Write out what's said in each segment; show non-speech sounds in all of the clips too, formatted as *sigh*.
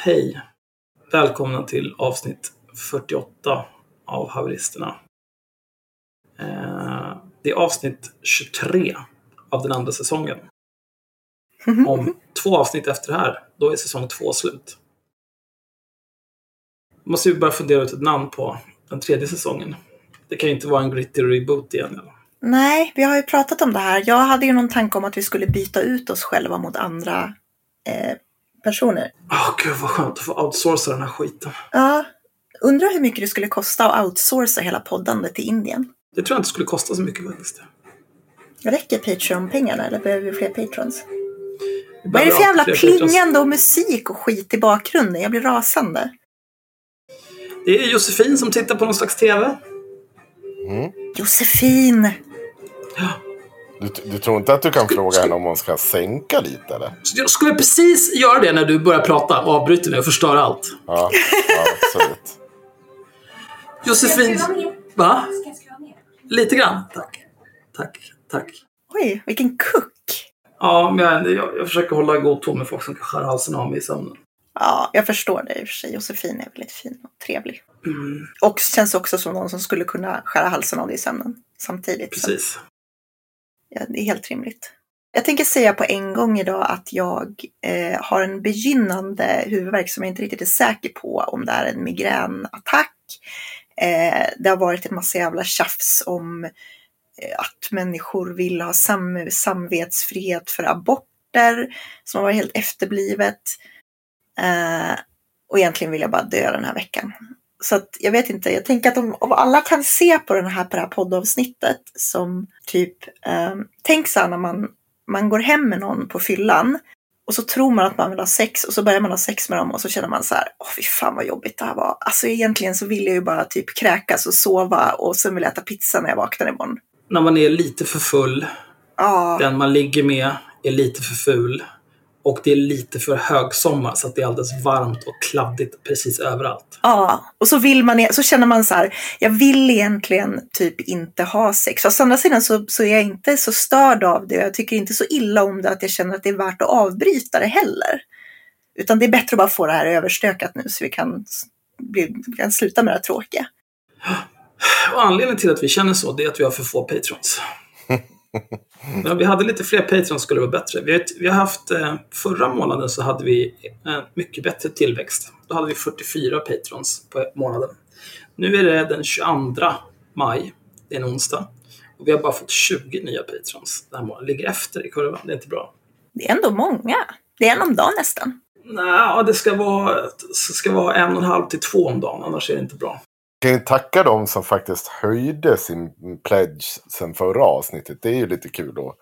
Hej! Välkomna till avsnitt 48 av Haveristerna. Eh, det är avsnitt 23 av den andra säsongen. *laughs* Om två avsnitt efter det här, då är säsong två slut. Måste vi börja fundera ut ett namn på den tredje säsongen. Det kan ju inte vara en gritty reboot igen. Eller? Nej, vi har ju pratat om det här. Jag hade ju någon tanke om att vi skulle byta ut oss själva mot andra eh, personer. Åh gud vad skönt att få outsourca den här skiten. Ja, undrar hur mycket det skulle kosta att outsourca hela poddandet till Indien. Det tror jag inte skulle kosta så mycket faktiskt. Räcker Patreon-pengarna eller behöver vi fler patrons? Vi Vad är det för jävla plingande och musik och skit i bakgrunden? Jag blir rasande. Det är Josefin som tittar på någon slags TV. Josefin! Du, du tror inte att du kan fråga henne om hon ska sänka lite eller? Så Jag skulle precis göra det när du börjar prata och avbryter mig och förstör allt. Ja, ja absolut. Josefin... Va? Lite grann. Tack. Tack. Tack. Oj, vilken kuck! Ja, men jag, jag, jag försöker hålla god ton med folk som kan skära halsen av mig i sömnen. Ja, jag förstår det i och för sig. Josefin är väldigt fin och trevlig. Mm, Och känns också som någon som skulle kunna skära halsen av dig i sömnen samtidigt. Så, precis ja, det är helt rimligt. Jag tänker säga på en gång idag att jag eh, har en begynnande huvudvärk som jag inte riktigt är säker på om det är en migränattack. Eh, det har varit en massa jävla tjafs om eh, att människor vill ha sam samvetsfrihet för aborter som har varit helt efterblivet. Eh, och egentligen vill jag bara dö den här veckan. Så jag vet inte, jag tänker att om, om alla kan se på, den här, på det här poddavsnittet som typ, eh, tänk så här när man, man går hem med någon på fyllan och så tror man att man vill ha sex och så börjar man ha sex med dem och så känner man så här, åh fy fan vad jobbigt det här var. Alltså egentligen så vill jag ju bara typ kräkas och sova och sen vill jag äta pizza när jag vaknar imorgon. När man är lite för full, Ja, den man ligger med är lite för ful och det är lite för högsommar så att det är alldeles varmt och kladdigt precis överallt. Ja, och så vill man, så känner man så här, jag vill egentligen typ inte ha sex. Fast å andra sidan så, så är jag inte så störd av det. Jag tycker inte så illa om det att jag känner att det är värt att avbryta det heller. Utan det är bättre att bara få det här överstökat nu så vi kan, bli, vi kan sluta med det här tråkiga. Och anledningen till att vi känner så, det är att vi har för få patrons. Om vi hade lite fler patrons skulle vara bättre. Vi har, vi har haft, eh, förra månaden så hade vi en mycket bättre tillväxt. Då hade vi 44 patrons på månaden. Nu är det den 22 maj, det är en onsdag. Och vi har bara fått 20 nya patrons den här månaden. Ligger efter i kurvan, det är inte bra. Det är ändå många. Det är en om dagen nästan. Nej, det ska vara, det ska vara en och en halv till två om dagen, annars är det inte bra. Kan ju tacka dem som faktiskt höjde sin pledge sen förra avsnittet. Det är ju lite kul att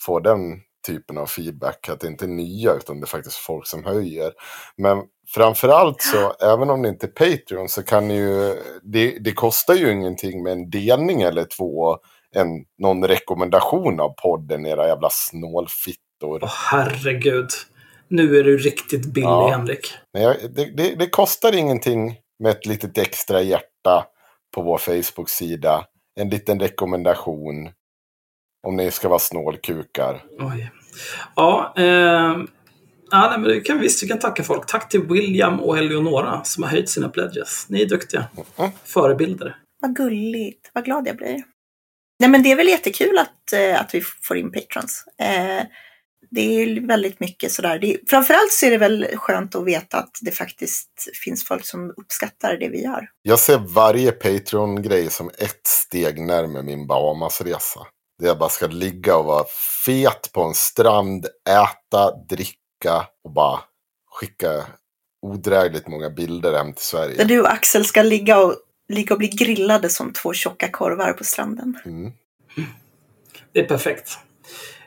få den typen av feedback. Att det inte är nya utan det är faktiskt folk som höjer. Men framförallt så, även om det inte är Patreon så kan ju, det, det kostar ju ingenting med en delning eller två. En, någon rekommendation av podden, era jävla snålfittor. Åh herregud. Nu är du riktigt billig, Ja. Henrik. Jag, det, det, det kostar ingenting med ett litet extra hjärta på vår Facebook-sida. En liten rekommendation. Om ni ska vara snålkukar. Oj. Ja, eh, ja nej, men det kan vi visst. Vi kan tacka folk. Tack till William och Eleonora som har höjt sina pledges. Ni är duktiga. Mm. Förebilder. Vad gulligt. Vad glad jag blir. Nej men det är väl jättekul att, eh, att vi får in patrons. Eh, det är ju väldigt mycket sådär. Det framförallt så är det väl skönt att veta att det faktiskt finns folk som uppskattar det vi gör. Jag ser varje Patreon-grej som ett steg närmare min Bahamasresa. Där jag bara ska ligga och vara fet på en strand, äta, dricka och bara skicka odrägligt många bilder hem till Där Sverige. du och Axel ska ligga och, ligga och bli grillade som två tjocka korvar på stranden. Mm. Det är perfekt.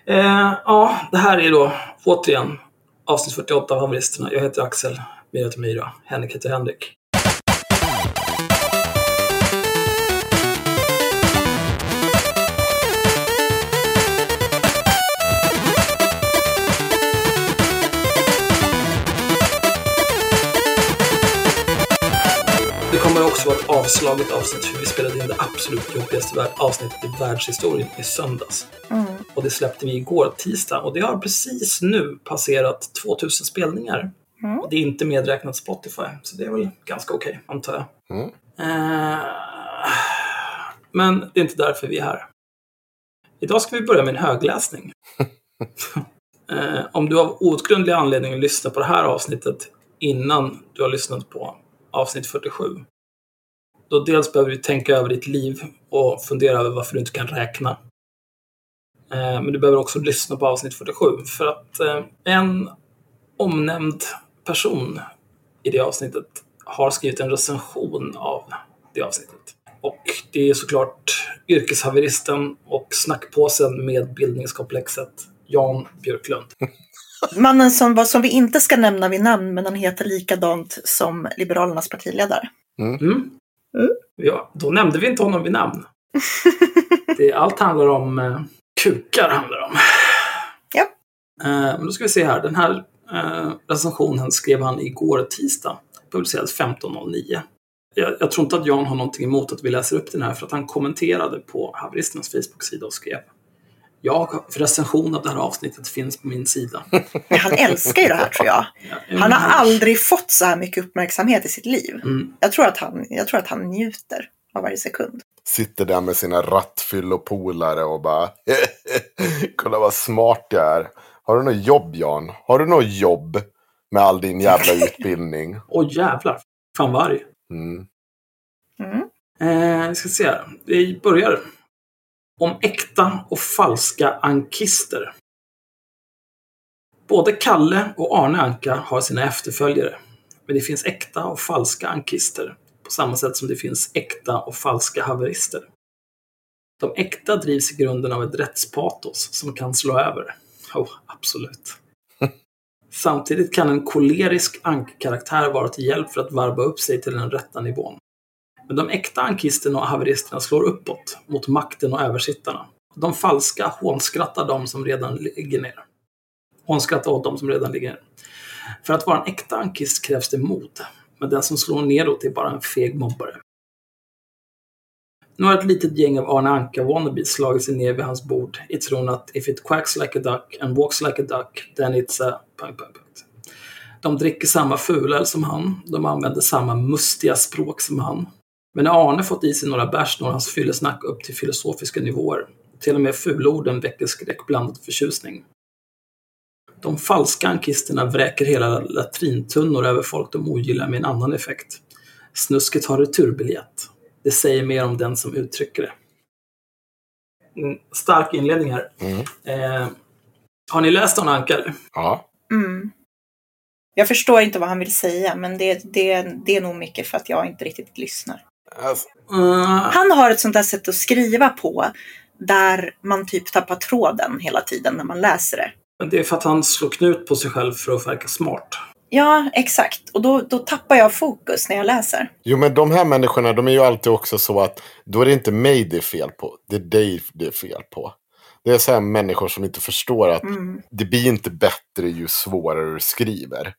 Eh, ja, det här är då återigen avsnitt 48 av Haveristerna. Jag heter Axel. Myra heter Myra. Henrik heter Henrik. Också vara ett avslaget avsnitt för vi spelade in det absolut jobbigaste avsnittet i världshistorien i söndags. Mm. Och det släppte vi igår tisdag och det har precis nu passerat 2000 spelningar. Mm. Det är inte medräknat Spotify, så det är väl ganska okej, antar jag. Mm. Eh, men det är inte därför vi är här. Idag ska vi börja med en högläsning. *laughs* eh, om du av outgrundlig anledning lyssnar på det här avsnittet innan du har lyssnat på avsnitt 47. Då dels behöver du tänka över ditt liv och fundera över varför du inte kan räkna. Eh, men du behöver också lyssna på avsnitt 47 för att eh, en omnämnd person i det avsnittet har skrivit en recension av det avsnittet. Och det är såklart yrkeshaveristen och snackpåsen med bildningskomplexet Jan Björklund. *laughs* Mannen som, var- som vi inte ska nämna vid namn, men han heter likadant som Liberalernas partiledare. Mm. Mm. Ja, då nämnde vi inte honom vid namn. *laughs* Det, allt handlar om eh, kukar. Handlar om. Ja. Eh, men då ska vi se här. Den här eh, recensionen skrev han igår tisdag. Publicerades 15.09. Jag, jag tror inte att Jan har någonting emot att vi läser upp den här för att han kommenterade på haveristernas Facebook-sida och skrev Ja, recension av det här avsnittet finns på min sida. Han älskar ju det här tror jag. *laughs* Ja, Han har aldrig fått så här mycket uppmärksamhet i sitt liv. Mm. Jag tror att han, jag tror att han njuter av varje sekund. Sitter där med sina rattfyllopolare och bara *laughs* Kolla vad smart jag är. Har du något jobb Jan? Har du något jobb? Med all din jävla *laughs* utbildning. Åh jävlar. Fan vad arg. Mm. Mm. Eh, vi ska se här. Vi börjar. Om äkta och falska ankister. Både Kalle och Arne Anka har sina efterföljare. Men det finns äkta och falska ankister. På samma sätt som det finns äkta och falska haverister. De äkta drivs i grunden av ett rättspatos som kan slå över. Oh, absolut. *laughs* Samtidigt kan en kolerisk ankkaraktär vara till hjälp för att varva upp sig till den rätta nivån. Men de äkta ankisterna och haveristerna slår uppåt, mot makten och översittarna. De falska hånskrattar de som redan ligger ner. Hånskrattar åt de som redan ligger ner. För att vara en äkta ankist krävs det mod. Men den som slår neråt är bara en feg mobbare. Nu har ett litet gäng av Arne Anka-wannabes slagit sig ner vid hans bord i tron att if it quacks like a duck and walks like a duck, then it's a... De dricker samma fulöl som han, de använder samma mustiga språk som han. Men när Arne fått i sig några bärs når hans fyllesnack upp till filosofiska nivåer. Till och med fulorden väcker skräckblandad förtjusning. De falska ankisterna vräker hela latrintunnor över folk de ogillar med en annan effekt. Snusket har returbiljett. Det säger mer om den som uttrycker det. Mm, stark inledning här. Mm. Eh, har ni läst Arne Anka? Ja. Mm. Jag förstår inte vad han vill säga, men det, det, det är nog mycket för att jag inte riktigt lyssnar. Alltså, Han har ett sånt där sätt att skriva på där man typ tappar tråden hela tiden när man läser det. men det är för att han slår knut på sig själv för att verka smart. Ja, exakt. Och då, då tappar jag fokus när jag läser. jo men de här människorna de är ju alltid också så att då är det inte mig det är fel på. Det är dig det är fel på. Det är så här människor som inte förstår att Mm. det blir inte bättre ju svårare du skriver.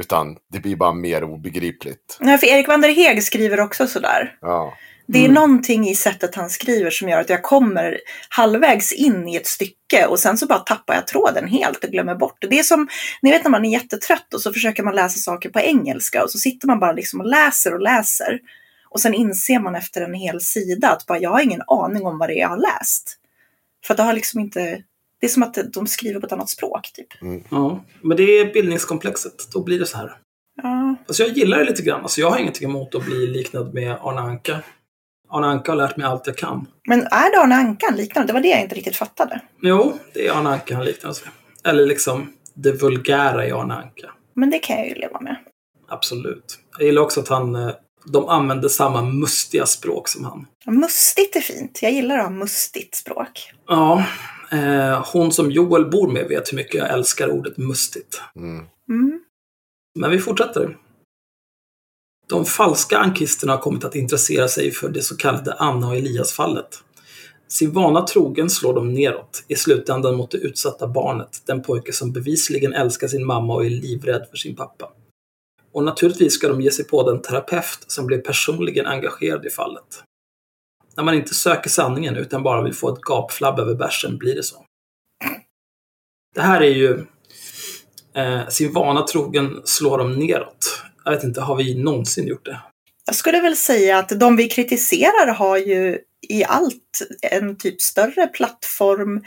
Utan det blir bara mer obegripligt. Nej, för Erik Vanderheg skriver också sådär. Ja. Det är Mm. någonting i sättet han skriver som gör att jag kommer halvvägs in i ett stycke och sen så bara tappar jag tråden helt och glömmer bort det. Det är som, ni vet när man är jättetrött och så försöker man läsa saker på engelska och så sitter man bara liksom och läser och läser. Och sen inser man efter en hel sida att bara, jag har ingen aning om vad det är jag har läst. För att det har liksom inte, det är som att de skriver på ett annat språk typ. Ja, men det är bildningskomplexet. Då blir det så här. Ja, Alltså jag gillar det lite grann. Alltså jag har ingenting emot att bli liknad med Arne Anka. Arne Anka har lärt mig allt jag kan. Men är det Arne Ankan liknande? Det var det jag inte riktigt fattade. Jo, det är Arne Anka han liknar sig. Eller liksom det vulgära i Arne Anka. Men det kan jag ju leva med. Absolut. Jag gillar också att han, eh, de använder samma mustiga språk som han. Mustigt är fint. Jag gillar att ha mustigt språk. Ja, eh, hon som Joel bor med vet hur mycket jag älskar ordet mustigt. Mm. Mm. Men vi fortsätter. De falska ankisterna har kommit att intressera sig för det så kallade Anna och Elias-fallet. Sin vana trogen slår de neråt, i slutändan mot det utsatta barnet, den pojke som bevisligen älskar sin mamma och är livrädd för sin pappa. Och naturligtvis ska de ge sig på den terapeut som blev personligen engagerad i fallet. När man inte söker sanningen utan bara vill få ett gapflabb över bärsen blir det så. Det här är ju eh, sin vana trogen slår de neråt. Jag vet inte, har vi någonsin gjort det? Jag skulle väl säga att de vi kritiserar har ju i allt en typ större plattform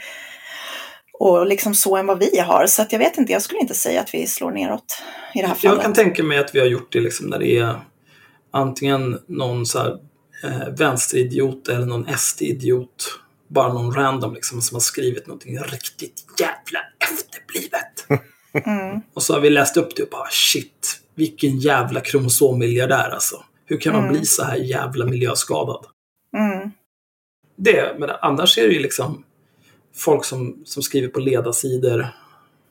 och liksom så än vad vi har. Så att jag vet inte, jag skulle inte säga att vi slår neråt i det här fallet. Jag kan tänka mig att vi har gjort det liksom när det är antingen någon så eh, vänsteridiot eller någon SD-idiot. Bara någon random liksom som har skrivit någonting riktigt jävla efterblivet. *laughs* Mm. Och så har vi läst upp det och bara shit, vilken jävla kromosommiljardär alltså. Hur kan man Mm. bli så här jävla miljöskadad? Mm. Det, men annars är det ju liksom folk som, som skriver på ledarsidor.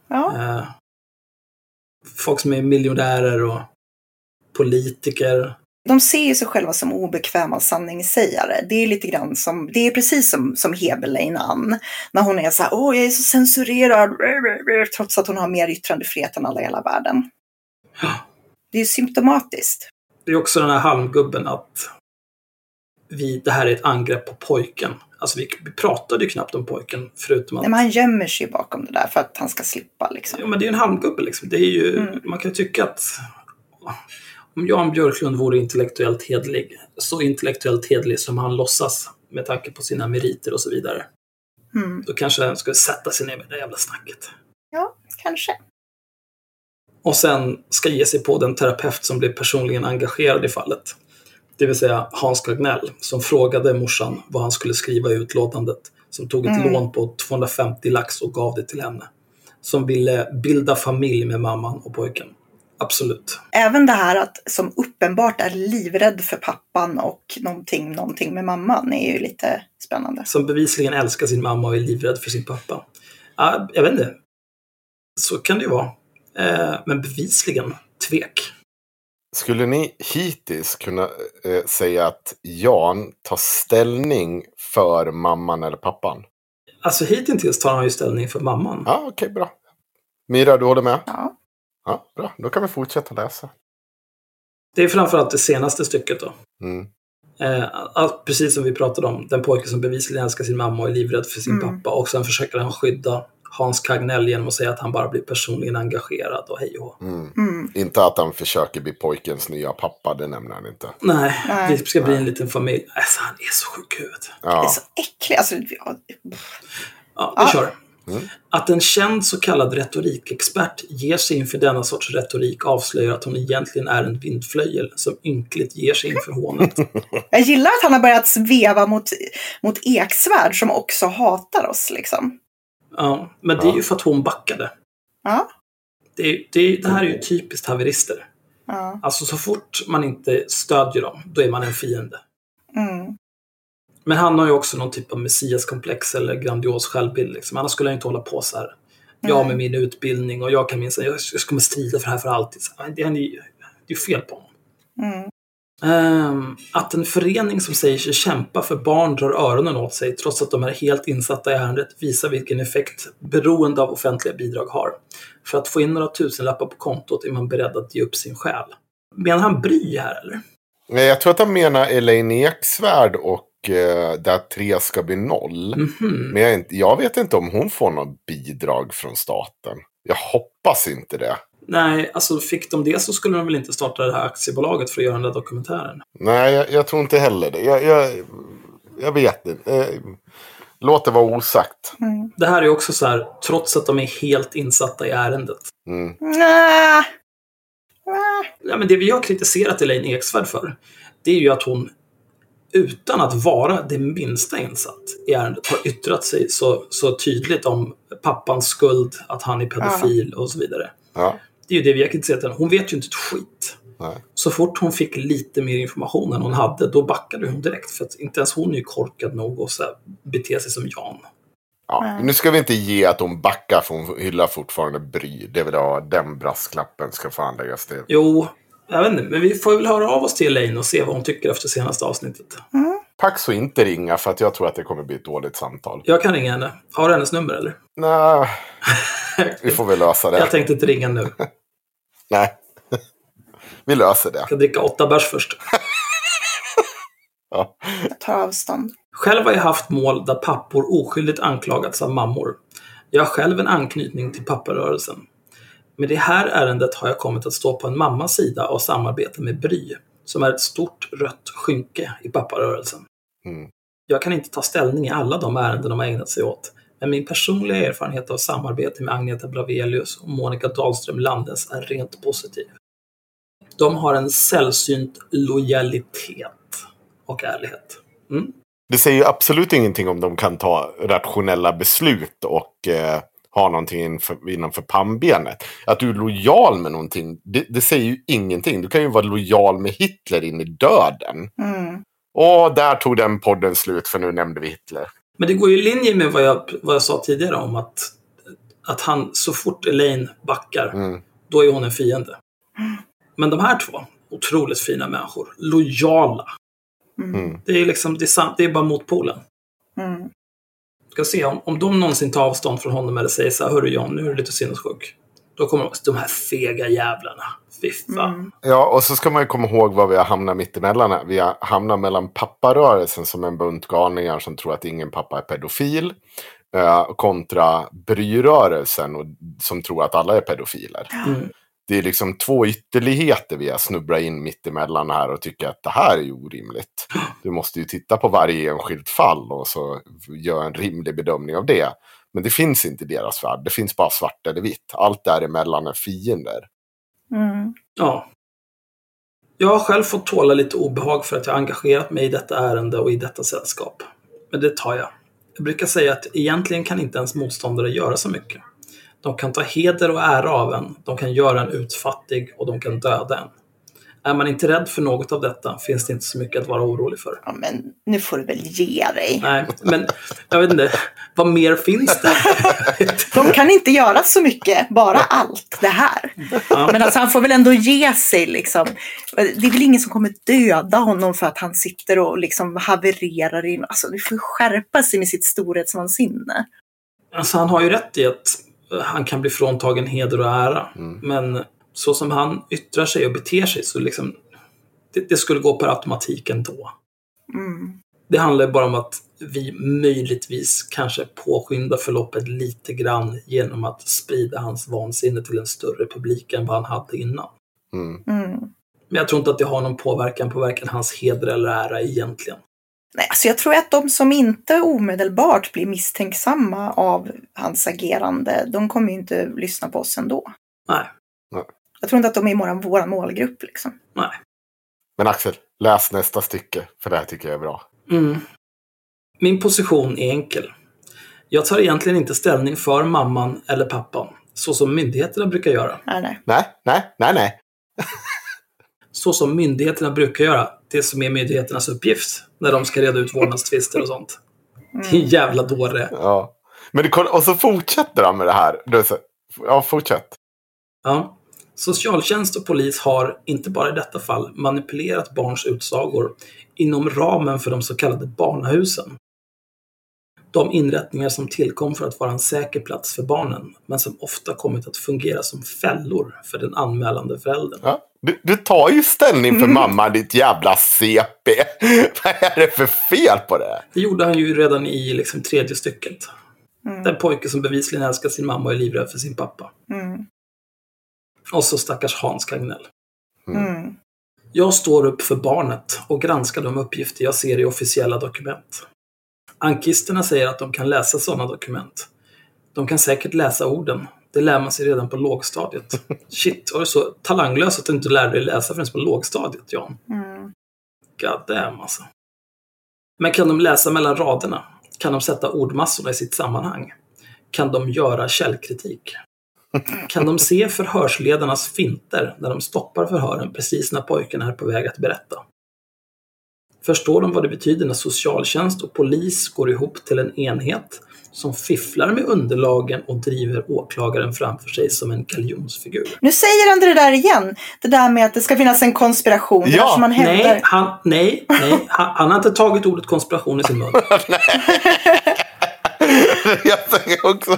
Ja. Eh, folk som är miljonärer och politiker. De ser ju sig själva som obekväma sanningssägare. Det är lite grann som, det är precis som, som Heberlein Ann. När hon är så här, åh jag är så censurerad, trots att hon har mer yttrandefrihet än alla i hela världen. Ja. Det är ju symptomatiskt. Det är också den här halmgubben att vi, det här är ett angrepp på pojken. Alltså vi, vi pratade ju knappt om pojken förutom att... Nej, men han gömmer sig bakom det där för att han ska slippa liksom. Ja, men det är ju en halmgubbe liksom. Det är ju, Mm. Man kan ju tycka att om Jan Björklund vore intellektuellt hedlig, så intellektuellt hedlig som han låtsas med tanke på sina meriter och så vidare, Mm. då kanske han skulle sätta sig ner med det jävla snacket. Ja, kanske. Och sen ska ge sig på den terapeut som blev personligen engagerad i fallet. Det vill säga Hans Gagnell som frågade morsan vad han skulle skriva i utlåtandet. Som tog ett Mm. lån på 250 lax och gav det till henne. Som ville bilda familj med mamman och pojken. Absolut. Även det här att som uppenbart är livrädd för pappan och någonting, någonting med mamman är ju lite spännande. Som bevisligen älskar sin mamma och är livrädd för sin pappa. Ja, jag vet inte. Så kan det ju vara. Eh, men bevisligen tvek. Skulle ni hittills kunna eh, säga att Jan tar ställning för mamman eller pappan? Alltså hittills tar han ju ställning för mamman. Ja, okej, bra. Mira, du håller med? Ja. Ja, bra. Då kan vi fortsätta läsa. Det är framförallt det senaste stycket då. Mm. Eh, allt, precis som vi pratade om, den pojke som bevisligen älskar sin mamma och är livrädd för sin Mm. pappa. Och sen försöker han skydda Hans Kagnell genom att säga att han bara blir personligen engagerad och hej och. Mm. Mm. Inte att han försöker bli pojkens nya pappa, det nämner han inte. Nej, Nej. det ska bli en liten familj. Alltså, han är så sjuk i huvudet. Det är Ja, så äckligt. Alltså, ja, Ja, vi Ja. kör. Mm. Att en känd så kallad retorikexpert ger sig inför denna sorts retorik avslöjar att hon egentligen är en vindflöjel som ynkligt ger sig inför hånet. *laughs* jag gillar att han har börjat sveva mot, mot Eksvärd som också hatar oss. Liksom. Ja, men det är ju för att hon backade. Ja. Det, det, det här är ju typiskt haverister. Ja. Alltså så fort man inte stödjer dem, då är man en fiende. Mm. Men han har ju också någon typ av messiaskomplex eller grandios självbild. Liksom. Annars skulle han inte hålla på så här. Jag Nej. med min utbildning och jag kan minnas, jag, jag ska strida för det här för alltid. Så, Det är, det är ju fel på honom. Mm. Ehm, att en förening som säger sig kämpa för barn drar öronen åt sig trots att de är helt insatta i ärendet visar vilken effekt beroende av offentliga bidrag har. För att få in några tusenlappar på kontot är man beredd att ge upp sin själ. Menar han Bry här eller? Nej, jag tror att han menar Elaine Eksvärd och där tre ska bli noll. Mhm. Men jag, jag vet inte om hon får något bidrag från staten. Jag hoppas inte det. Nej, alltså fick de det så skulle de väl inte starta det här aktiebolaget för att göra den där dokumentären. Nej, jag, jag tror inte heller det. Jag, jag, jag vet inte. Eh, låt det vara osagt. Mm. Det här är också så här, trots att de är helt insatta i ärendet. Mm. Nä. Nä. Ja, men det vi har kritiserat Elaine Eksvärd för, det är ju att hon utan att vara det minsta insatt i ärendet har yttrat sig så, så tydligt om pappans skuld, att han är pedofil och så vidare. Ja, Det är ju det vi har kritiserat henne. Hon vet ju inte ett skit. nej. Så fort hon fick lite mer information än hon hade, då backade hon direkt. För att inte ens hon är ju korkad nog att så här, bete sig som Jan. Ja, nu ska vi inte ge att hon backar för hon hyllar fortfarande Bry. Det vill jag ha. Den brasklappen ska fan läggas till. Jo, jag vet inte, men vi får väl höra av oss till Elaine och se vad hon tycker efter senaste avsnittet. Pax och inte ringa för att jag tror att det kommer bli ett dåligt samtal. Jag kan ringa henne. Har du hennes nummer eller? Nej, *laughs* vi får väl lösa det. Jag tänkte inte ringa nu. *laughs* Nej. Vi löser det. Jag ska dricka åtta bärs först. *laughs* Ja. Jag tar avstånd. Själv har jag haft mål där pappor oskyldigt anklagats av mammor. Jag har själv en anknytning till papparörelsen. Med det här ärendet har jag kommit att stå på en mammas sida och samarbeta med Bry, som är ett stort rött skynke i papparörelsen. Mm. Jag kan inte ta ställning i alla de ärenden de har ägnat sig åt, men min personliga erfarenhet av samarbete med Agneta Bravelius och Monica Dahlström Landes är rent positiv. De har en sällsynt lojalitet och ärlighet. Mm. Det säger ju absolut ingenting om de kan ta rationella beslut och eh, ha någonting innanför pannbenet. Att du är lojal med någonting, det, det, säger ju ingenting. Du kan ju vara lojal med Hitler in i döden. Mm. Och där tog den podden slut, för nu nämnde vi Hitler. Men det går ju i linje med vad jag, vad jag sa tidigare om att, att han, så fort Elaine backar, Mm. då är hon en fiende. Men de här två, otroligt fina människor, lojala. Mm. Det är liksom, det är, sant, det är bara motpolen. Mm. Ska se om, om de någonsin tar avstånd från honom eller säger så här, hörru John, nu är du lite sinnessjuk. Då kommer de, de här fega jävlarna. Mm. Ja, och så ska man ju komma ihåg vad vi har hamnat mittemellan. här. Vi har hamnat mellan papparörelsen som en bunt galningar som tror att ingen pappa är pedofil. eh, kontra bryrörelsen och, som tror att alla är pedofiler. Mm. Det är liksom två ytterligheter vi har snubblat in mittemellan här och tycker att det här är ju orimligt. Du måste ju titta på varje enskilt fall och så göra en rimlig bedömning av det. Men det finns inte i deras värld. Det finns bara svart eller vitt. Allt däremellan är fiender. Mm. Ja. Jag har själv fått tåla lite obehag för att jag engagerat mig i detta ärende och i detta sällskap. Men det tar jag. Jag brukar säga att egentligen kan inte ens motståndare göra så mycket. De kan ta heder och ära av en, de kan göra en utfattig och de kan döda en. Är man inte rädd för något av detta finns det inte så mycket att vara orolig för. Ja, men nu får du väl ge dig. Nej, men jag vet inte. Vad mer finns det? *laughs* De kan inte göra så mycket, bara allt det här. Ja. Men alltså, han får väl ändå ge sig liksom. Det är väl ingen som kommer döda honom för att han sitter och liksom havererar in. Alltså, du får skärpa sig med sitt storhetsvansinne. Alltså han har ju rätt i att han kan bli fråntagen heder och ära. Mm. Men så som han yttrar sig och beter sig så liksom det, det skulle gå per automatik ändå. Mm. Det handlar bara om att vi möjligtvis kanske påskyndar förloppet lite grann genom att sprida hans vansinne till en större publik än vad han hade innan. Mm. Mm. Men jag tror inte att det har någon påverkan på varken hans heder eller ära egentligen. Nej, alltså jag tror att de som inte omedelbart blir misstänksamma av hans agerande, de kommer ju inte lyssna på oss ändå. Nej, Jag tror inte att de är vår målgrupp. Liksom. nej. Men Axel, läs nästa stycke. För det här tycker jag är bra. Mm. Min position är enkel. Jag tar egentligen inte ställning för mamman eller pappan, så som myndigheterna brukar göra. Nej, nej. Nej, nej, nej, nej. *laughs* Så som myndigheterna brukar göra, det som är myndigheternas uppgift, när de ska reda ut vårdnadstvister och sånt. Det är en jävla dåre. Ja. Men det, och så fortsätter han med det här. Ja, fortsätt. Ja. Socialtjänst och polis har, inte bara i detta fall, manipulerat barns utsagor inom ramen för de så kallade barnahusen. De inrättningar som tillkom för att vara en säker plats för barnen, men som ofta kommit att fungera som fällor för den anmälande föräldern. Ja. Du, du tar ju ställning för mamma, ditt jävla CP. *laughs* Vad är det för fel på det? Det gjorde han ju redan i liksom, tredje stycket. Mm. Den pojke som bevisligen älskar sin mamma och är livrädd för sin pappa. Mm. Och så stackars Hans Kagnell. Mm. Jag står upp för barnet och granskar de uppgifter jag ser i officiella dokument. Ankisterna säger att de kan läsa sådana dokument. De kan säkert läsa orden. Det lär man sig redan på lågstadiet. *laughs* Shit, var du så talanglös att du inte lärde dig läsa förrän på lågstadiet, Jan? Mm. God damn, alltså. Men kan de läsa mellan raderna? Kan de sätta ordmassorna i sitt sammanhang? Kan de göra källkritik? *laughs* Kan de se förhörsledarnas finter när de stoppar förhören precis när pojken är på väg att berätta? Förstår de vad det betyder när socialtjänst och polis går ihop till en enhet som fifflar med underlagen och driver åklagaren framför sig som en galjonsfigur? Nu säger han det där igen. Det där med att det ska finnas en konspiration. Ja, där som man hävdar. Nej, han, nej, nej han, han har inte tagit ordet konspiration i sin mun. *laughs* jag tänker också.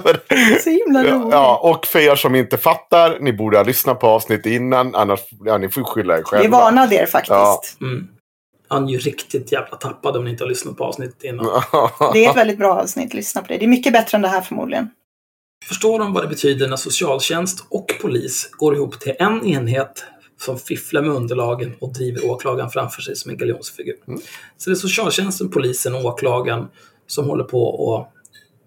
Så himla Ja, roligt. ja, och för er som inte fattar, ni borde ha lyssnat på avsnittet innan, annars ja, ni får skylla er själva. Vi varnade er faktiskt. Ja. Mm. Han är ju riktigt jävla tappad om ni inte har lyssnat på avsnittet innan. Det är ett väldigt bra avsnitt. Lyssna på det. Det är mycket bättre än det här förmodligen. Förstår de vad det betyder när socialtjänst och polis går ihop till en enhet som fifflar med underlagen och driver åklagaren framför sig som en galjonsfigur. Så det är socialtjänsten, polisen och åklagaren som håller på att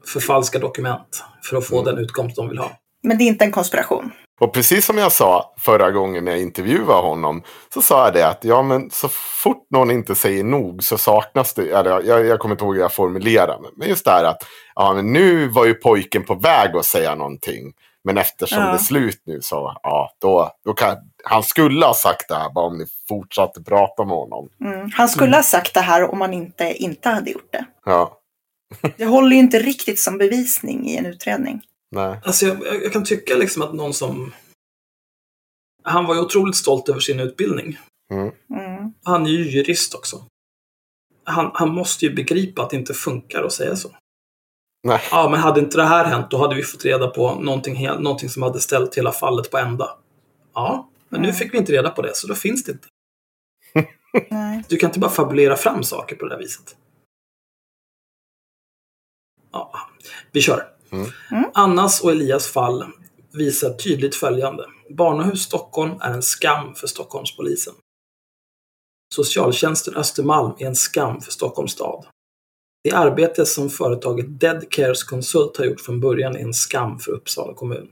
förfalska dokument för att få den utkomst de vill ha. Men det är inte en konspiration. Och precis som jag sa förra gången jag intervjuade honom så sa jag det att ja, men så fort någon inte säger nog så saknas det. Eller, jag, jag kommer inte ihåg hur jag formulerade mig. Men just det här att ja, men nu var ju pojken på väg att säga någonting. Men eftersom Ja. det är slut nu så ja, då, då kan, han skulle ha sagt det här bara om ni fortsatte prata med honom. Mm. Han skulle ha sagt det här om han inte, inte hade gjort det. Ja, Det håller ju inte riktigt som bevisning i en utredning. Nej. Alltså jag, jag jag kan tycka liksom att någon som... Han var ju otroligt stolt över sin utbildning. Mm. Mm. Han är ju jurist också. Han, han måste ju begripa att det inte funkar att säga så. Nej. Ja, men hade inte det här hänt, då hade vi fått reda på någonting, hel, någonting som hade ställt hela fallet på ända. Ja, men nu Mm. fick vi inte reda på det, så då finns det inte. *laughs* Du kan inte bara fabulera fram saker på det där viset. Ja, vi kör. Mm. Annas och Elias fall visar tydligt följande. Barnahus Stockholm är en skam för Stockholmspolisen. Socialtjänsten Östermalm är en skam för Stockholms stad. Det arbete som företaget Dead Cares Consult har gjort från början är en skam för Uppsala kommun.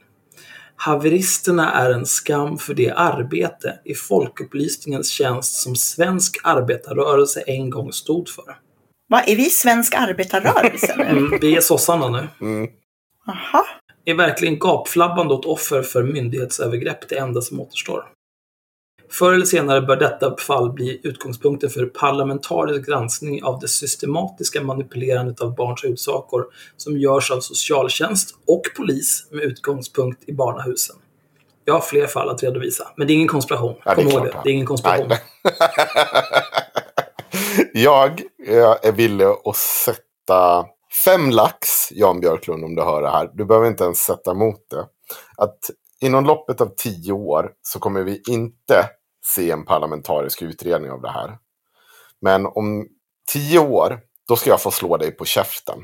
Haveristerna är en skam för det arbete i folkupplysningens tjänst som svensk arbetarrörelse en gång stod för. Vad, är vi svensk arbetarrörelse nu? Mm, vi är sossarna nu. Mm. Jaha. Är verkligen gapflabbande åt offer för myndighetsövergrepp det enda som återstår. Förr eller senare bör detta fall bli utgångspunkten för parlamentarisk granskning av det systematiska manipulerandet av barns utsakor som görs av socialtjänst och polis med utgångspunkt i barnahusen. Jag har fler fall att redovisa, men det är ingen konspiration. Ja, det är Kom ihåg det, det är ingen konspiration. *laughs* Jag eh, är villig att sätta fem lax, Jan Björklund, om du hör det här. Du behöver inte ens sätta emot det. Att inom loppet av tio år så kommer vi inte se en parlamentarisk utredning av det här. Men om tio år, då ska jag få slå dig på käften.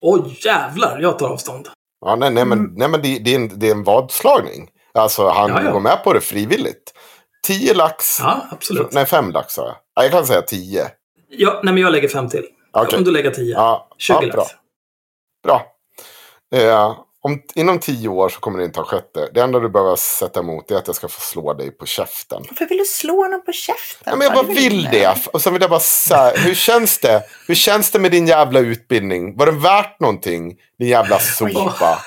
Oj jävlar, jag tar avstånd. Ja, nej, nej, men, Mm. nej, men det, det, är en, det är en vadslagning. Alltså, han Ja, ja. går med på det frivilligt. Tio lax. Ja, absolut. Nej, fem lax sa jag. Ja, jag kan säga tio. Ja, nej, men jag lägger fem till. Okej. Om du lägger tio. Ja, 20 ja, bra. bra. Eh, om, inom tio år så kommer det inte ha skett det. Det enda du behöver sätta emot är att jag ska få slå dig på käften. Varför vill du slå honom på käften? Ja, men jag Ja, bara vill onödigt. det. Och sen vill jag bara säga, hur känns det? Hur känns det med din jävla utbildning? Var den värt någonting? Din jävla sopa.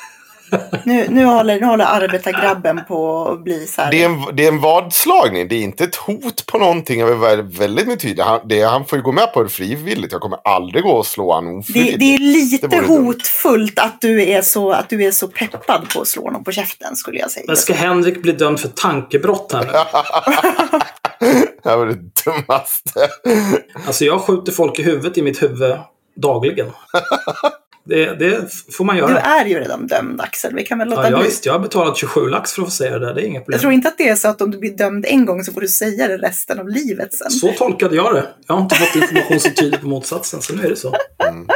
Nu, nu, håller, nu håller arbetargrabben på att bli så här. Det är, en, det är en vadslagning. Det är inte ett hot på någonting. Jag vill vara väldigt tydlig. Han, det, han får ju gå med på det frivilligt. Jag kommer aldrig gå och slå honom det, ofrivilligt. det är lite Det dumt. hotfullt att du, är så, att du är så peppad på att slå honom på käften skulle jag säga. Men ska Henrik bli dömd för tankebrott här nu? *laughs* det var det dummaste. Alltså jag skjuter folk i huvudet i mitt huvud dagligen. *laughs* Det, det får man Du göra. är ju redan dömd Axel, vi kan väl låta Ja, jag, bli. visst, jag har betalat 27 lax för att få säga det där. Det är inga Jag problem. tror inte att det är så att om du blir dömd en gång så får du säga det resten av livet sen. Så tolkade jag det. Jag har inte fått information som tyder på motsatsen, så nu är det så. Mm.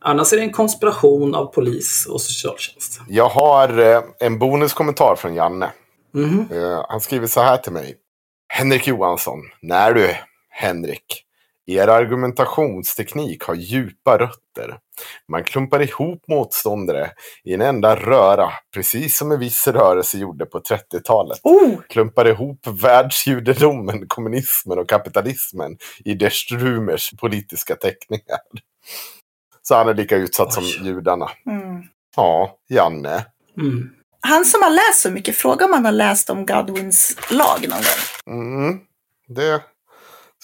Annars är det en konspiration av polis och socialtjänst. Jag har eh, en bonuskommentar från Janne. Eh, han skriver så här till mig. Henrik Johansson. När du, Henrik. Er argumentationsteknik har djupa rötter. Man klumpar ihop motståndare i en enda röra, precis som en viss rörelse gjorde på 30-talet. Oh! Klumpar ihop världsjudendomen, kommunismen och kapitalismen i Der Strumers politiska teckningar. Så han är lika utsatt som Oj. judarna. Mm. Ja, Janne. Mm. Han som har läst så mycket, fråga om han har läst om Godwins lag någon gång. Mm, det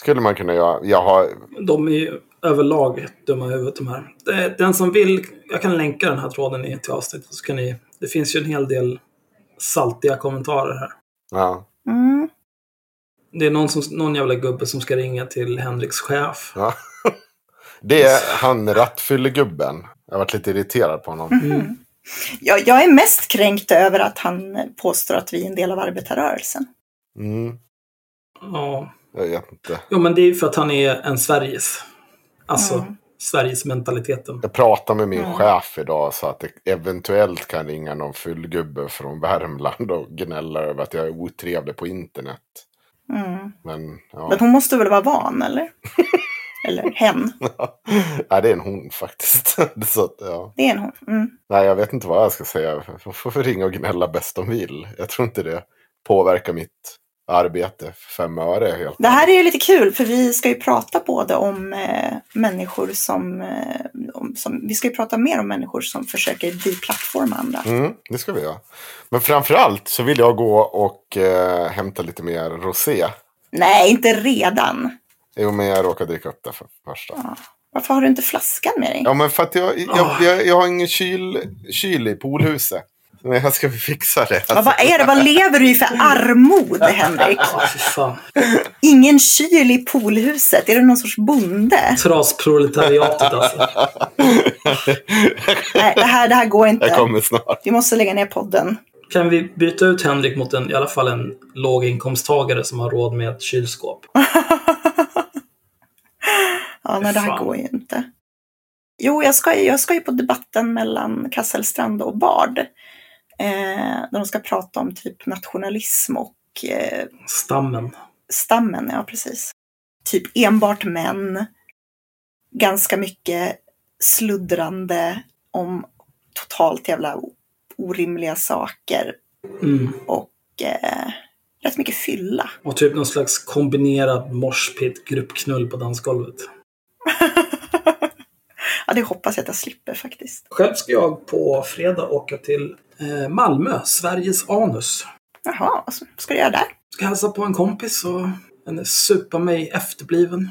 skulle man kunna göra. Jag har... De är ju överlag dumma i huvudet de här. Den som vill, jag kan länka den här tråden i- till avsnittet. Så kan ni, det finns ju en hel del saltiga kommentarer här. Ja, Mm. Det är någon, som, någon jävla gubbe som ska ringa till Henriks chef. ja. *laughs* Det är han rattfyllegubben. Jag har varit lite irriterad på honom. Mm. *laughs* Jag, jag är mest kränkt över att han påstår att vi är en del av arbetarrörelsen. Mm, Ja. Jag vet inte. Jo, men det är ju för att han är en Sveriges. Alltså, Mm. Sveriges-mentaliteten. Jag pratade med min Mm. chef idag så att det eventuellt kan ringa någon fullgubbe från Värmland och gnälla över att jag är otrevlig på internet. Mm. Men ja, Men hon måste väl vara van, eller? *laughs* eller hen. Nej, det är en hon faktiskt. *laughs* så att, ja. Det är en hon. Mm. Nej, jag vet inte vad jag ska säga. De får ringa och gnälla bäst de vill. Jag tror inte det påverkar mitt arbete för fem öre helt. Det här är ju lite kul för vi ska ju prata både om eh, människor som, eh, om, som... Vi ska ju prata mer om människor som försöker deplattforma andra. Mm, det ska vi göra. Men framförallt så vill jag gå och eh, hämta lite mer rosé. Nej, inte redan. Jo, men jag råkade dricka upp det för första. Ja. Varför har du inte flaskan med dig? Ja, men för att jag, jag, jag, jag har ingen kyl, kyl i poolhuset. Men jag ska vi fixa det. Ja, vad är det? Vad lever du i för armod, Henrik? Ja. Ingen kyl i poolhuset. Är du någon sorts bonde? Trasproletariatet alltså. Nej, det här, det här går Jag inte. kommer snart. Vi måste lägga ner podden. Kan vi byta ut Henrik mot en, i alla fall en låginkomsttagare som har råd med ett kylskåp? *laughs* Ja, nej, det här går ju inte. Jo, jag ska, ju- jag ska ju på debatten mellan Kasselstrand och Bard. Eh, där de ska prata om typ nationalism och eh, Stammen. stammen, ja precis. Typ enbart män. Ganska mycket sluddrande om totalt jävla orimliga saker. Mm. Och eh, rätt mycket fylla. Och typ någon slags kombinerad morspit gruppknull på dansgolvet. *laughs* ja, det hoppas jag att jag slipper faktiskt. Själv ska jag på fredag åka till eh, Malmö, Sveriges anus. Jaha, vad ska du göra där? Ska hälsa på en kompis och en supa mig efterbliven.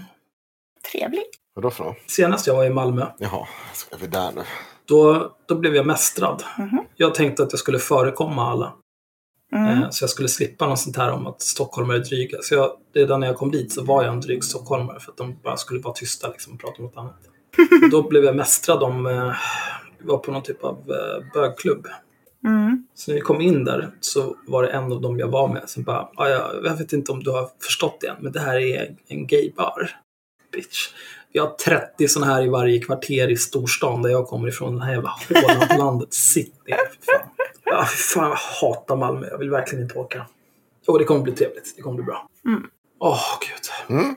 Trevligt. Vadå för något? Senast jag var i Malmö, Jaha, ska vi där nu? då, då blev jag mästrad. Mhm. Jag tänkte att jag skulle förekomma alla. Mm. Eh, Så jag skulle slippa något sånt här om att stockholmare är dryga. Så jag, redan när jag kom dit så var jag en dryg stockholmare för att de bara skulle vara tysta liksom, och prata om något annat. Då blev jag mästrad om, eh, vi var på någon typ av eh, bögklubb. Mm. Så när vi kom in där så var det en av dem jag var med som bara, "Ah, ja, jag vet inte om du har förstått det än, men det här är en gaybar. Bitch. Vi har 30 sådana här i varje kvarter i storstan där jag kommer ifrån, den här jävla hålan på *laughs* landet. City. För fan. Ja, fan, jag hatar Malmö. Jag vill verkligen inte åka. Jo, det kommer bli trevligt. Det kommer bli bra. Mm. Åh, gud. Mm.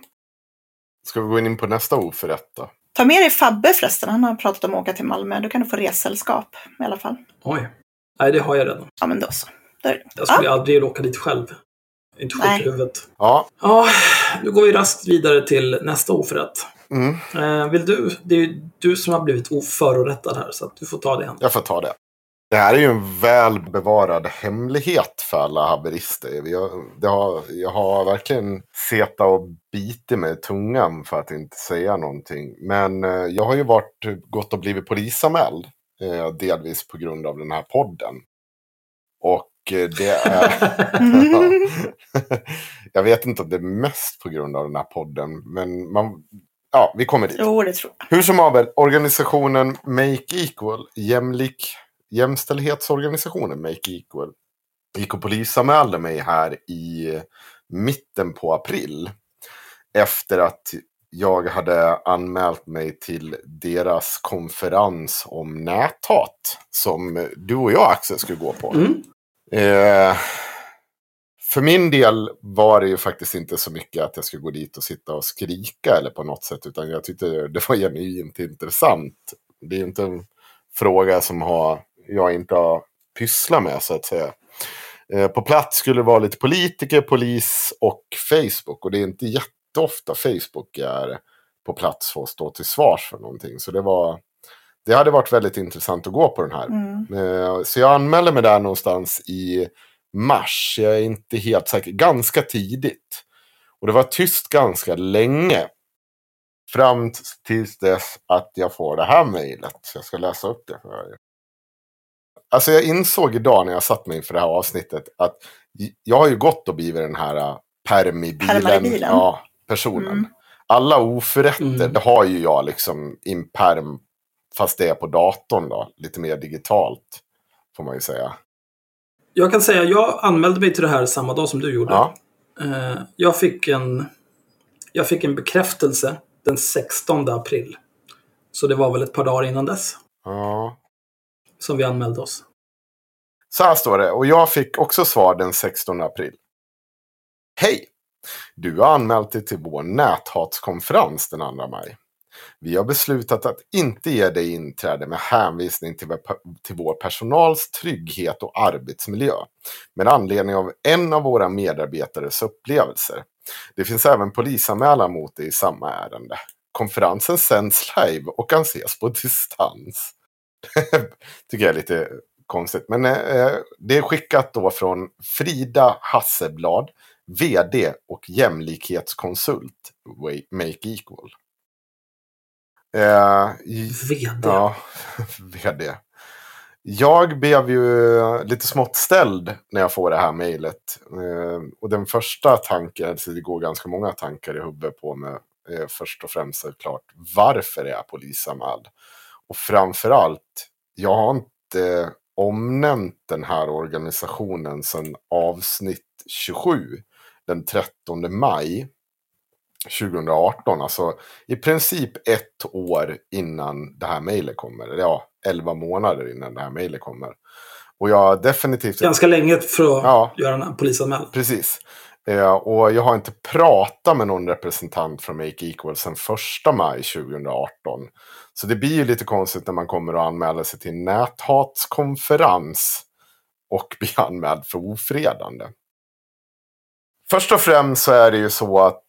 Ska vi gå in på nästa oförrätt då? Ta med dig Fabbe förresten. Han har pratat om att åka till Malmö. Då kan du få ressällskap i alla fall. Oj. Nej, det har jag redan. Ja, men då så. Då är det. Jag skulle aldrig åka dit själv. Inte sjuk i huvudet. Ja. Ja, nu går vi raskt vidare till nästa oförrätt. Mm. Eh, vill du? Det är ju du som har blivit oförorättad här, så att du får ta det. Jag får ta det. Det här är ju en väl bevarad hemlighet för alla haverister. Har, det har, jag har verkligen seta och bitit mig i tungan för att inte säga någonting. Men eh, jag har ju varit, gått och blivit polisanmäld. Eh, delvis på grund av den här podden. Och eh, det är... *laughs* jag vet inte om det är mest på grund av den här podden. Men man, ja, vi kommer dit. Jo, det tror jag. Hur som haver, organisationen Make Equal, jämlik, jämställdhetsorganisationen Make Equal, gick och polisanmälde mig här i mitten på april. Efter att jag hade anmält mig till deras konferens om näthat. Som du och jag Axel skulle gå på. Mm. Eh, för min del var det ju faktiskt inte så mycket att jag skulle gå dit och sitta och skrika eller på något sätt. Utan jag tyckte det var genuint intressant. Det är ju inte en fråga som har, jag inte har pysslat med så att säga. Eh, på plats skulle det vara lite politiker, polis och Facebook. Och det är inte jätteofta Facebook är på plats för att stå till svars för någonting. Så det var... Det hade varit väldigt intressant att gå på den här. Mm. Eh, Så jag anmälde mig där någonstans i mars. Jag är inte helt säker. Ganska tidigt. Och det var tyst ganska länge. Fram tills dess att jag får det här mejlet. Så jag ska läsa upp det för er. Alltså jag insåg idag när jag satt mig inför det här avsnittet att jag har ju gått och blivit den här uh, permibilen. Ja, personen. Mm. Alla oförrätter, Mm. det har ju jag liksom i en perm. Fast det är på datorn då. Lite mer digitalt. Får man ju säga. Jag kan säga, jag anmälde mig till det här samma dag som du gjorde. Ja. Eh, jag, fick en, jag fick en bekräftelse den 16 april. Så det var väl ett par dagar innan dess Ja som vi anmälde oss. Så här står det, och jag fick också svar den 16 april. Hej! Du har anmält dig till vår näthatskonferens den 2 maj. Vi har beslutat att inte ge dig inträde med hänvisning till, till vår personals trygghet och arbetsmiljö. Med anledning av en av våra medarbetares upplevelser. Det finns även polisanmälan mot dig i samma ärende. Konferensen sänds live och kan ses på distans. *laughs* Tycker jag är lite konstigt. Men eh, det är skickat då från Frida Hasseblad, vd och jämlikhetskonsult Make Equal. Eh, VD. Ja, *laughs* vd. Jag blev ju lite smått ställd när jag får det här mejlet. Eh, och den första tanken, så det går ganska många tankar i huvudet på mig. Eh, först och främst såklart, varför är jag polisanmäld? Och framförallt, jag har inte omnämnt den här organisationen sedan avsnitt 27, den 13 maj 2018. Alltså i princip ett år innan det här mejlet kommer. Ja, 11 månader innan det här mejlet kommer. Och jag definitivt... Ganska länge för att Ja. göra en polisanmälan. Precis. Eh, och jag har inte pratat med någon representant från Make Equal sedan 1 maj 2018. Så det blir ju lite konstigt när man kommer och anmäler sig till näthatskonferens och *laughs* blir anmäld för ofredande. Först och främst så är det ju så att